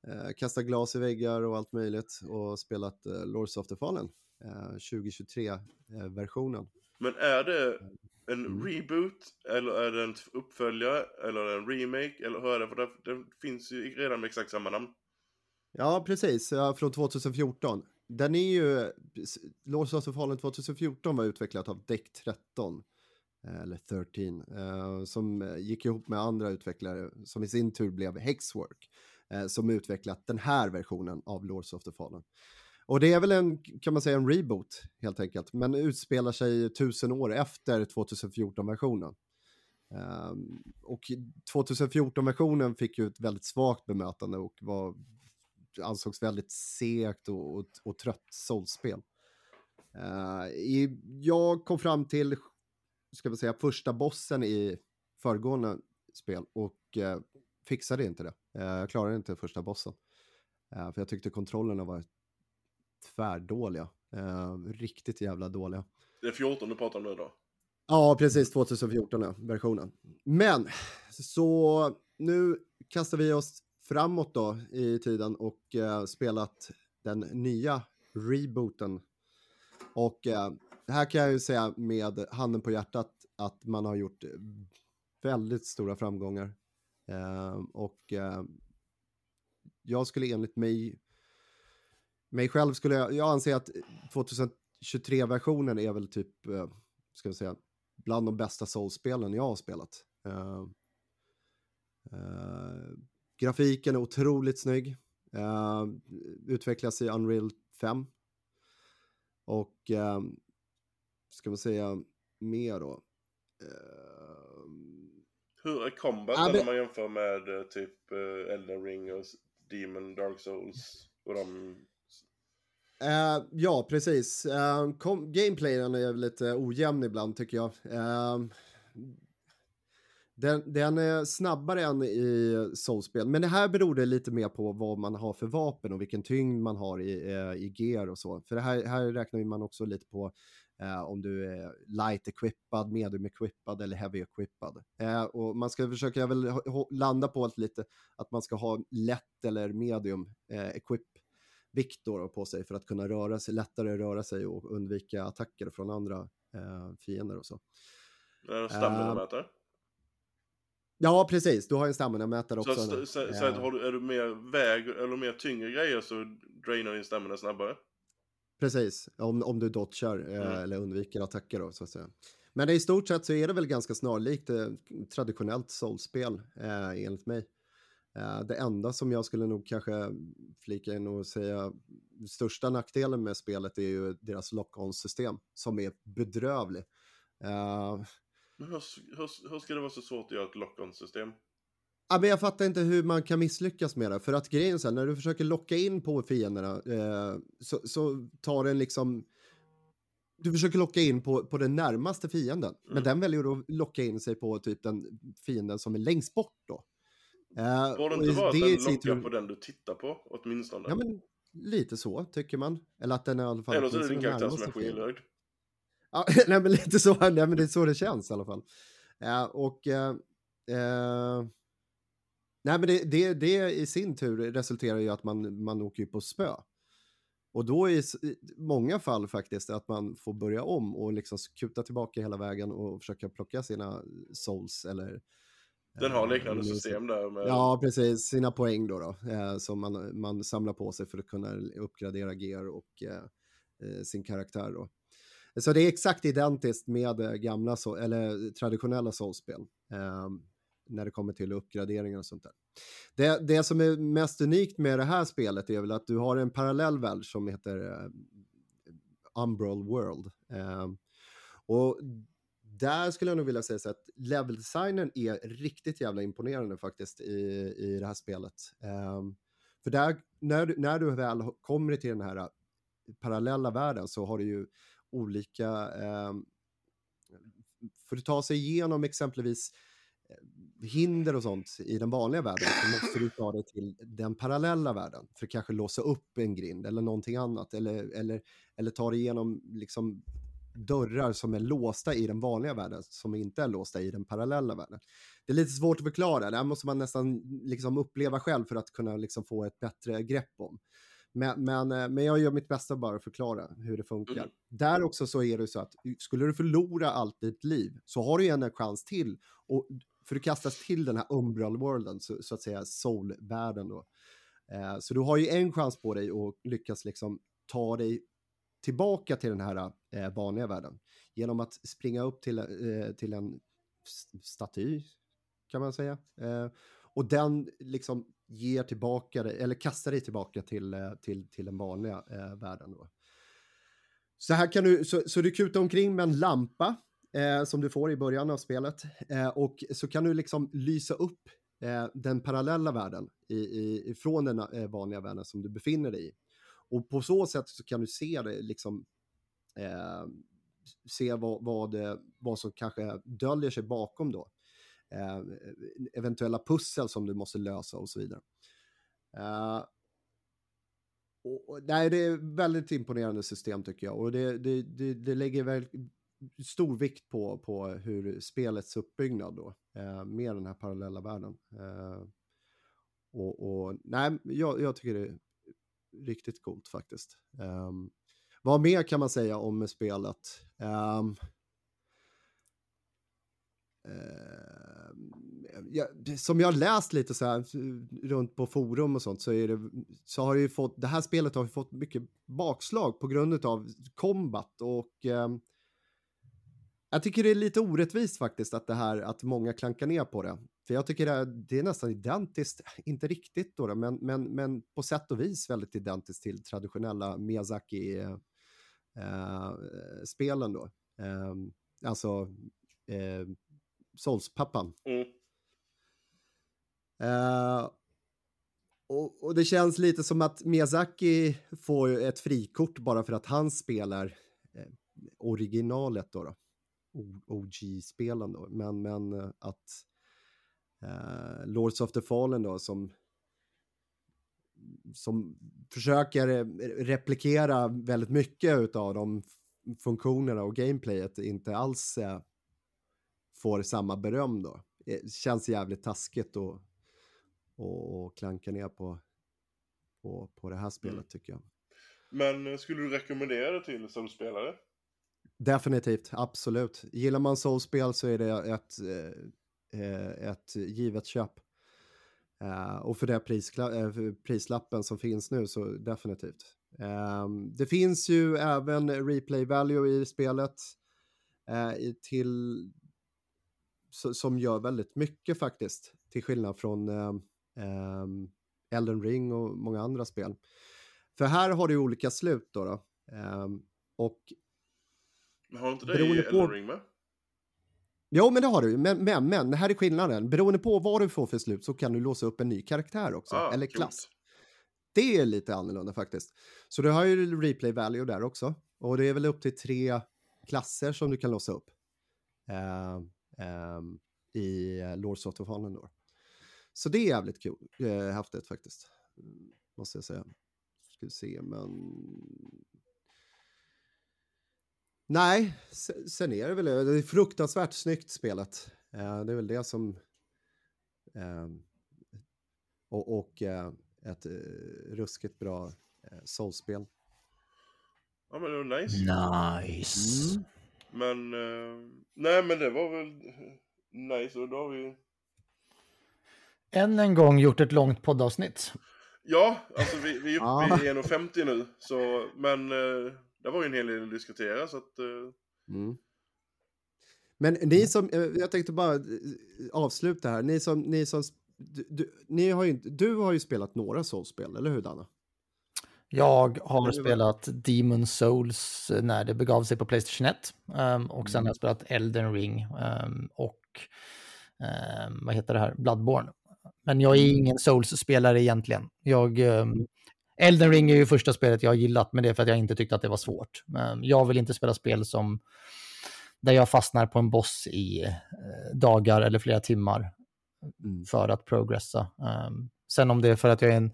äh, kastat glas i väggar och allt möjligt och spelat äh, Lords of the Fallen, äh, 2023-versionen. men är det en Mm. reboot eller är det en uppföljare eller är det en remake eller hur är det? För det finns ju redan med exakt samma namn. Ja, precis. Ja, från 2014. Den är ju... Lords of the Fallen 2014 var utvecklat av Deck 13. eh, Eller 13. eh, Som eh, gick ihop med andra utvecklare som i sin tur blev Hexwork. Som utvecklat den här versionen av Lords of the Fallen. Och det är väl en, kan man säga, en reboot helt enkelt. Men utspelar sig tusen år efter 2014-versionen. Um, ehm, och 2014-versionen fick ju ett väldigt svagt bemötande och var, ansågs väldigt segt och, och, och trött soulspel. Uh, i, jag kom fram till, ska vi säga, första bossen i föregående spel och uh, fixade inte det. Uh, jag klarade inte första bossen. Uh, för jag tyckte kontrollerna var tvärdåliga. Uh, riktigt jävla dåliga. Det är 14 du pratar om nu då? Ja, precis. 2014 ja, versionen. Men så nu kastar vi oss framåt då i tiden och eh, spelat den nya rebooten. Och eh, här kan jag ju säga med handen på hjärtat att man har gjort väldigt stora framgångar. Eh, och eh, jag skulle enligt mig, mig själv skulle jag, jag anser att 2023-versionen är väl typ, eh, ska vi säga, bland de bästa Souls-spelen jag har spelat. Uh, uh, grafiken är otroligt snygg. Uh, utvecklas i Unreal 5. Och ska man säga mer då? Hur är combat Ja, men- när man jämför med typ Elden Ring och Demon Dark Souls och de... Uh, ja, precis. Uh, kom, gameplayen är lite ojämn ibland tycker jag. Uh, den, den är snabbare än i Soulspel, men det här beror det lite mer på vad man har för vapen och vilken tyngd man har i, uh, i gear och så. För det här, här räknar man också lite på om du är light equippad, medium equippad eller heavy equippad. Och man ska försöka väl landa på att lite att man ska ha lätt eller medium eh, equip Viktor på sig för att kunna röra sig, lättare röra sig och undvika attacker från andra eh, fiender och så. Stamina-mätare. Ja, precis. Du har en stamina-mätare Så, också. så, nu. så, Eh, så att har du, är du mer väg eller mer tyngre grejer så drainar din stamina snabbare. Precis, om, om du dodgar eh, Mm. eller undviker attacker då, så att säga. Men i stort sett så är det väl ganska snarlikt eh, traditionellt soulspel eh, enligt mig. Eh, det enda som jag skulle nog kanske flika in och säga största nackdelen med spelet är ju deras lock-on-system som är bedrövlig. Eh, Men hur, hur, hur ska det vara så svårt att göra ett lock-on-system? Ja, men jag fattar inte hur man kan misslyckas med det. För att grejen är när du försöker locka in på fienderna eh, så, så tar den liksom... Du försöker locka in på, på den närmaste fienden. Men Mm. den väljer att locka in sig på typ den fienden som är längst bort då. Eh, Borde inte vara att den lockar på den du tittar på, åtminstone? Ja, men lite så tycker man. Eller att den i alla fall... Eller så är det din karaktär som är skyhöjd. Ja, nej, men lite så. Nej, men det är så det känns i alla fall. Eh, och... Eh, nej, men det, det, det i sin tur resulterar ju att man, man åker ju på spö. Och då i många fall faktiskt att man får börja om och liksom kuta tillbaka hela vägen och försöka plocka sina souls eller... Den har eh, liknande system där med... Ja, precis. Sina poäng då, då eh, som man, man samlar på sig för att kunna uppgradera gear och eh, eh, sin karaktär. Då. Så det är exakt identiskt med eh, gamla, so- eller traditionella soulspel eh, när det kommer till uppgraderingar och sånt där. Det, det som är mest unikt med det här spelet är väl att du har en parallell värld som heter eh, Umbral World. Och där skulle jag nog vilja säga så att leveldesignen är riktigt jävla imponerande faktiskt i, i det här spelet. Um, För där, när, du, när du väl kommer till den här äh, parallella världen så har du ju olika... Um, för att ta sig igenom exempelvis eh, hinder och sånt i den vanliga världen så måste du ta dig till den parallella världen för att kanske låsa upp en grind eller någonting annat eller, eller, eller ta dig igenom liksom dörrar som är låsta i den vanliga världen som inte är låsta i den parallella världen. Det är lite svårt att förklara, det här måste man nästan liksom uppleva själv för att kunna liksom få ett bättre grepp om. Men, men, eh, men jag gör mitt bästa bara att förklara hur det funkar. Mm. Där också så är det så att skulle du förlora allt ditt liv så har du en chans till. Och för att kastas till den här umbral worlden, så, så att säga soul-världen då. Eh, så du har ju en chans på dig att lyckas liksom ta dig tillbaka till den här eh, vanliga världen. Genom att springa upp till, eh, till en staty, kan man säga. Eh, och den liksom ger tillbaka dig, eller kastar dig tillbaka till, eh, till, till den vanliga eh, världen. Då. Så här kan du, så, så du kutar omkring med en lampa eh, som du får i början av spelet. Eh, och så kan du liksom lysa upp eh, den parallella världen i, i, från den eh, vanliga världen som du befinner dig i. Och på så sätt så kan du se det liksom Eh, se vad, vad, eh, vad som kanske döljer sig bakom då eh, eventuella pussel som du måste lösa och så vidare. Eh, och, och, nej, det är väldigt imponerande system tycker jag och det, det, det, det lägger väl stor vikt på, på hur spelets uppbyggnad då, eh, med den här parallella världen. Eh, och, och, nej, jag, jag, tycker det är riktigt coolt faktiskt. Um, vad mer kan man säga om spelet? Um, uh, ja, som jag har läst lite så här runt på forum och sånt så, är det, så har det ju fått, det här spelet har fått mycket bakslag på grund av combat och um, jag tycker det är lite orättvist faktiskt att det här, att många klankar ner på det. För jag tycker det är, det är nästan identiskt, inte riktigt då, men, men, men på sätt och vis väldigt identiskt till traditionella Miyazaki eh, eh, då. Eh, alltså eh, Souls-pappan. Mm. Uh, och, och, det känns lite som att Miyazaki får ett frikort bara för att han spelar eh, originalet då. då. OG-spelen då. Men, men att uh, Lords of the Fallen då som som försöker replikera väldigt mycket av de funktionerna och gameplayet inte alls får samma beröm då. Det känns jävligt taskigt och och, och klanka ner på, på, på det här spelet mm. tycker jag. Men eh, skulle du rekommendera det till som spelare? Definitivt, absolut. Gillar man soulspel så är det ett, eh, ett givet köp. Uh, och för det priskla- uh, prislappen som finns nu så definitivt. Um, det finns ju även replay value i spelet uh, till, som gör väldigt mycket faktiskt. Till skillnad från um, Elden Ring och många andra spel. För här har du olika slut då. då. Um, och har inte det i Elden Ring med? Jo, men det har du. Men, men, men, det här är skillnaden. Beroende på vad du får för slut så kan du låsa upp en ny karaktär också, ah, eller klass. Coolt. Det är lite annorlunda faktiskt. Så du har ju replay value där också. Och det är väl upp till tre klasser som du kan låsa upp. Uh, um, I Lords of the Fallen då. Så det är jävligt kul, eh, häftigt faktiskt. Måste jag säga. Ska vi se, men... Nej, sen är det väl det är fruktansvärt snyggt spelet. Eh, det är väl det som... Eh, och, och eh, ett ruskigt bra soulspel. Ja men det var nice. Nice. Mm. Men, nej men det var väl nice och då har vi än en gång gjort ett långt poddavsnitt. Ja, alltså vi, vi är uppe i 1.50 nu. Så, men eh, det var ju en hel del att diskutera så att... Eh... Mm. Men ni som, eh, jag tänkte bara eh, avsluta här. Ni som, ni som, du, ni har ju, du har ju spelat några Souls-spel, eller hur Danne? Jag har spelat Demon Souls när det begav sig på Playstation 1. Um, ehm, och sen har jag spelat Elden Ring um, och um, vad heter det här, Bloodborne Men jag är ingen Souls-spelare egentligen. Jag, um, Elden Ring är ju första spelet jag har gillat, men det är för att jag inte tyckte att det var svårt. Jag vill inte spela spel som där jag fastnar på en boss i eh, dagar eller flera timmar mm, för att progressa. Ehm, sen om det är för att jag är en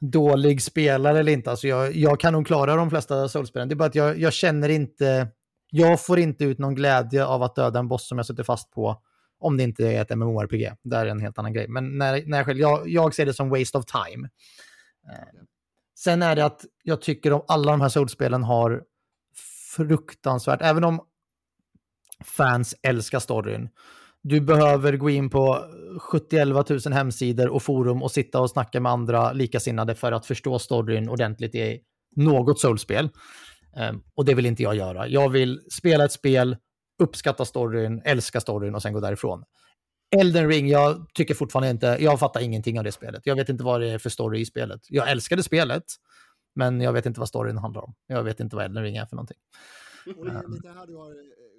dålig spelare eller inte, alltså jag, jag kan nog klara de flesta soulspelen. Det är bara att jag, jag känner inte, jag får inte ut någon glädje av att döda en boss som jag sitter fast på om det inte är ett MMORPG. Det är en helt annan grej. Men när, när jag, själv, jag, jag ser det som waste of time. Ehm, Sen är det att jag tycker att alla de här solspelen har fruktansvärt, även om fans älskar storyn, du behöver gå in på 71 000 hemsidor och forum och sitta och snacka med andra likasinnade för att förstå storyn ordentligt i något soulspel. Um, ehm, och det vill inte jag göra. Jag vill spela ett spel, uppskatta storyn, älska storyn och sen gå därifrån. Elden ring, jag tycker fortfarande inte, jag fattar ingenting av det spelet. Jag vet inte vad det är för story i spelet. Jag älskade spelet, men jag vet inte vad storyn handlar om. Jag vet inte vad Elden ring är för någonting. Och det är lite här du har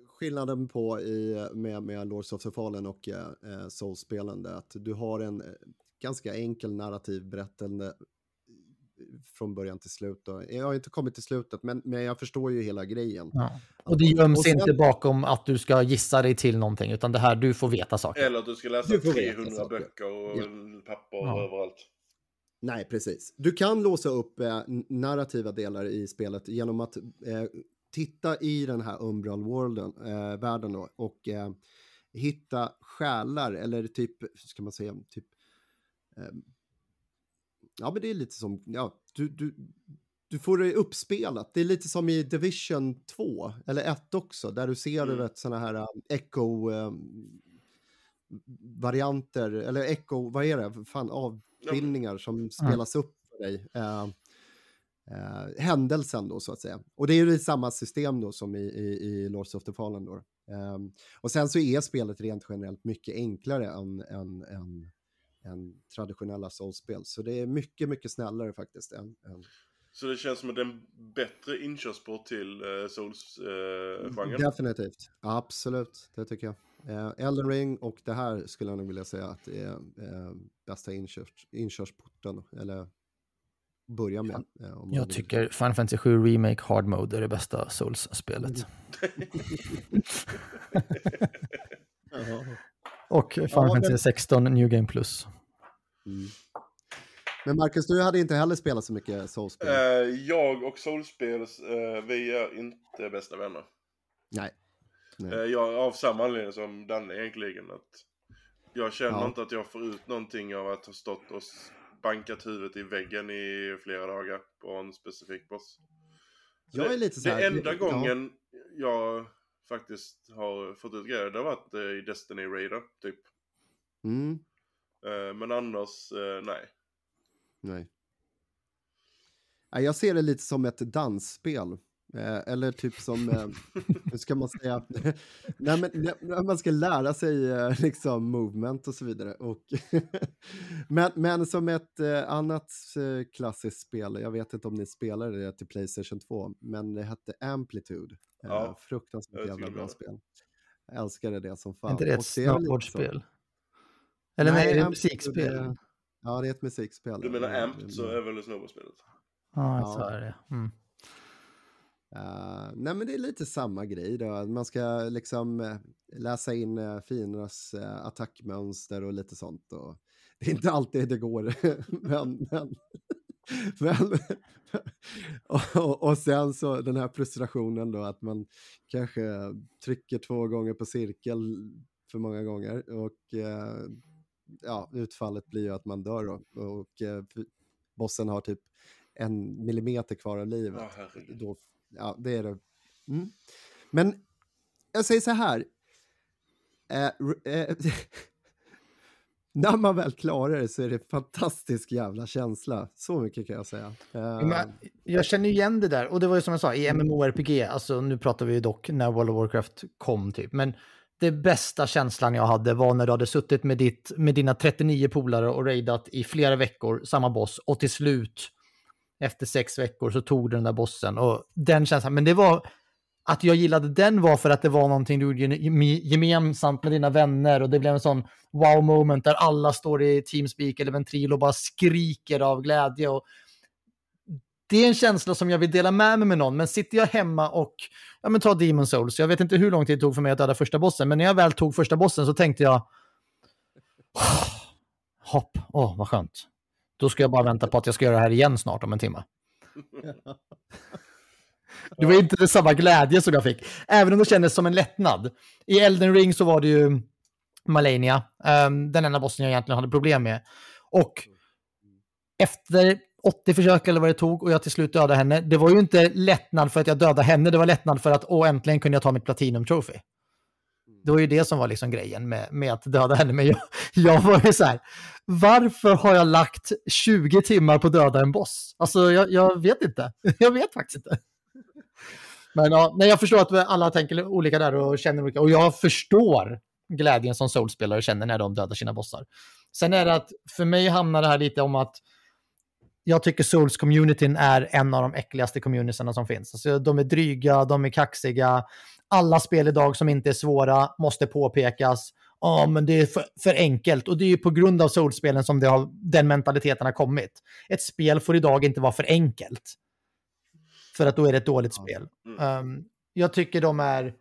skillnaden på i, med, med Lords of the Fallen och eh, Souls-spelen att du har en eh, ganska enkel narrativ berättande från början till slut. Då. Jag har inte kommit till slutet, men, men jag förstår ju hela grejen. Ja. Och det göms sen... inte bakom att du ska gissa dig till någonting, utan det här, du får veta saker. Eller att du ska läsa du 300 böcker och ja. papper ja. överallt. Nej, precis. Du kan låsa upp eh, narrativa delar i spelet genom att eh, titta i den här Umbral worlden, eh, världen då, och eh, hitta själar eller typ, ska man säga, typ eh, ja men det är lite som, ja, du, du, du får det uppspelat. Det är lite som i Division 2, eller 1 också, där du ser mm. vet, såna här um, echo um, varianter, eller echo, vad är det, fan avbildningar som spelas upp för dig. Uh, uh, händelsen då så att säga. Och det är ju samma system då som i, i, i Lords of the Fallen då. Um, och sen så är spelet rent generellt mycket enklare än, än, än än traditionella soulspel. Så det är mycket, mycket snällare faktiskt. Än, än... Så det känns som att det är en bättre inkörsport till uh, Souls-genren? Uh, Definitivt, absolut, det tycker jag. Uh, Elden Ring och det här skulle jag nog vilja säga att det är uh, bästa inkörs, inkörsporten, eller börja med. Uh, jag tycker Final Fantasy 7 Remake Hard Mode är det bästa Souls-spelet. Och Final Fantasy 16 New Game Plus. Mm. Men Marcus, du hade inte heller spelat så mycket soulspel? Uh, jag och soulspel, uh, vi är inte bästa vänner. Nej. Nej. Uh, jag, av samma anledning som Danne egentligen. Att jag känner ja. inte att jag får ut någonting av att ha stått och bankat huvudet i väggen i flera dagar på en specifik boss. jag är lite så här, Det enda gången ja. jag faktiskt har fått ut grejer, det har varit eh, i Destiny Raider, typ. Mm. Eh, men annars, eh, nej. Nej. Jag ser det lite som ett dansspel. Eller typ som, hur ska man säga, när, man, när man ska lära sig liksom movement och så vidare. Och men, men som ett annat klassiskt spel, jag vet inte om ni spelade det till Playstation 2, men det hette Amplitude. Ja, eh, fruktansvärt jävla bra spel. Jag älskade det som fan. Är inte det ett snowboardspel? Eller nej, nej är det ett musikspel? Ja, det är ett musikspel. Du menar Amp så är väl snowboardspelet? Ja, jag sa det. Mm. Uh, nej men det är lite samma grej då. Man ska liksom uh, läsa in uh, fiendernas uh, attackmönster och lite sånt. Och det är inte alltid det går, men, men Men, och, och, sen så den här frustrationen då att man kanske trycker två gånger på cirkel för många gånger och eh, ja, utfallet blir ju att man dör då. Och eh, bossen har typ en millimeter kvar av livet. Oh, då, ja, det är det. Mm. Men jag säger så här. Eh, eh när man väl klarar det så är det en fantastisk jävla känsla. Så mycket kan jag säga. Men jag känner igen det där. Och det var ju som jag sa, i MMORPG, alltså nu pratar vi ju dock när World of Warcraft kom typ. Men det bästa känslan jag hade var när du hade suttit med, ditt, med dina 39 polare och raidat i flera veckor, samma boss, och till slut, efter sex veckor, så tog du den där bossen. Och den känslan, men det var att jag gillade den var för att det var någonting du gjorde gemensamt med dina vänner och det blev en sån wow moment där alla står i Teamspeak eller Ventrilo och bara skriker av glädje. Och det är en känsla som jag vill dela med mig med någon, men sitter jag hemma och ja, men ta Demon Souls, jag vet inte hur lång tid det tog för mig att döda första bossen, men när jag väl tog första bossen så tänkte jag hopp, åh vad skönt. Då ska jag bara vänta på att jag ska göra det här igen snart om en timme. Det var inte samma glädje som jag fick, även om det kändes som en lättnad. I Elden Ring så var det ju Malenia, um, den enda bossen jag egentligen hade problem med. Och efter 80 försök eller vad det tog och jag till slut dödade henne, det var ju inte lättnad för att jag dödade henne, det var lättnad för att åh, äntligen kunde jag ta mitt Platinum Trophy. Det var ju det som var liksom grejen med, med att döda henne. Men jag, jag var ju så här, varför har jag lagt 20 timmar på att döda en boss? Alltså jag, jag vet inte. Jag vet faktiskt inte. Men ja, nej, jag förstår att alla tänker olika där och känner olika. Och jag förstår glädjen som soulspelare känner när de dödar sina bossar. Sen är det att för mig hamnar det här lite om att jag tycker Souls-communityn är en av de äckligaste communityerna som finns. Alltså, de är dryga, de är kaxiga. Alla spel idag som inte är svåra måste påpekas. Ja, men det är för, för, enkelt. Och det är ju på grund av Souls-spelen som har, den mentaliteten har kommit. Ett spel får idag inte vara för enkelt. För att då är det ett dåligt spel. Um, jag tycker de är...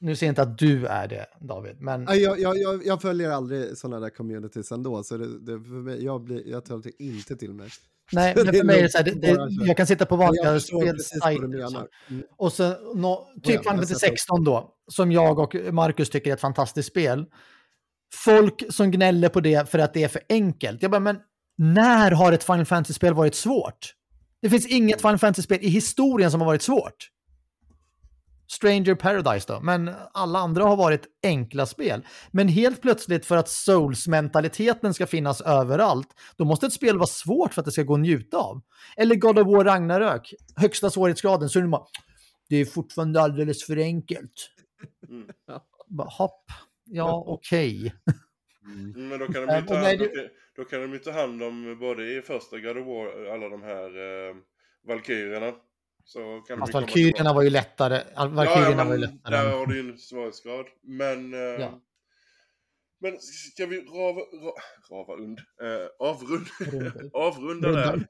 Nu ser jag inte att du är det, David, men... Jag, jag, jag, jag följer aldrig sådana där communities ändå, så det, det, för mig, jag, blir, jag tar det inte till mig. Nej, men för mig är det så här, det, det, jag kan sitta på vanliga spelsajter. Mm. Och så, no, typ Final Fantasy 16 då, som jag och Marcus tycker är ett fantastiskt spel. Folk som gnäller på det för att det är för enkelt. Jag bara, men när har ett Final Fantasy-spel varit svårt? Det finns inget Final Fantasy-spel i historien som har varit svårt. Stranger Paradise då, men alla andra har varit enkla spel. Men helt plötsligt för att Souls-mentaliteten ska finnas överallt, då måste ett spel vara svårt för att det ska gå att njuta av. Eller God of War Ragnarök, högsta svårighetsgraden, så är det bara, det är fortfarande alldeles för enkelt. Mm. Bara, hopp, ja okej. Okay. Mm. Men då kan, de ju ta hand, då, då kan de ta hand om både i första God of War, alla de här eh, Valkyrierna. Så kan Fast Valkyrierna var ju lättare. Valkyrierna ja, var ju lättare. Där har du ju en svårighetsgrad. Men... Eh, ja. Men ska vi rava, ra, rava und, eh, avrunda, avrunda där.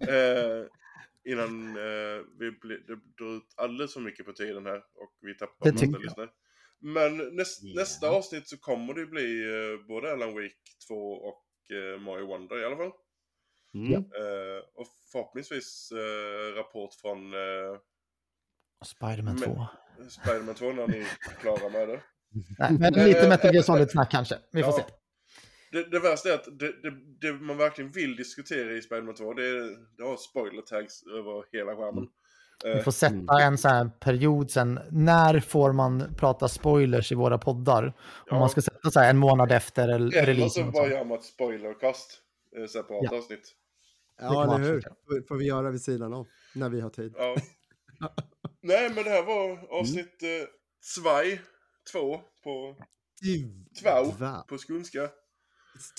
eh, innan eh, vi blir, det drar ut alldeles för mycket på tiden här och vi tappar massa lyssnare. Men näst, yeah. nästa avsnitt så kommer det bli eh, både Alan Week 2 och eh, Mario Wonder i alla fall. Mm. Uh, och förhoppningsvis uh, rapport från uh, Spiderman 2. Spiderman 2 när ni är klara med det. Nej, men lite Metal Gear Solid-snack kanske. Vi får ja. se. Det, det värsta är att det, det, det, man verkligen vill diskutera i Spiderman 2, det, är, det har spoiler tags över hela skärmen. Vi får sätta en sån här period sen. När får man prata spoilers i våra poddar? Ja. Om man ska sätta så här en månad efter releasen. Eller så bara gör man ett spoilerkast, separat ja. avsnitt. Ja, eller hur? Det får vi göra vid sidan om, när vi har tid. Ja. Nej, men det här var avsnitt mm. eh, två på... Två på skånska.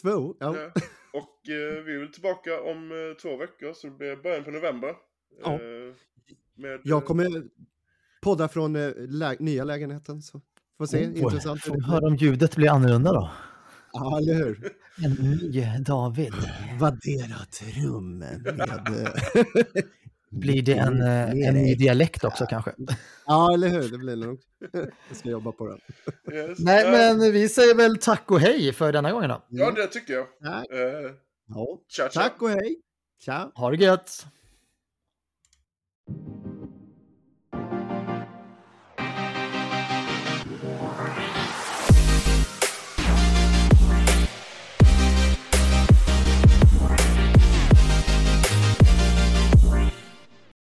Två, ja. ja. Och eh, vi är väl tillbaka om eh, två veckor, så det blir början på november. Ja. Eh, med, Jag kommer podda från eh, lä nya lägenheten, så får se. Oh, Intressant. Får höra om ljudet blir annorlunda då. Ja, eller hur? En ny David. Vadderat rum med... Blir det en, en ny dialekt också kanske? Ja, eller hur? Det blir nog. Jag ska jobba på den. Yes. Nej, men vi säger väl tack och hej för denna gången då. Ja, det tycker jag. Uh, ja. Tja, tja. Tack och hej. Tja. Ha det gött.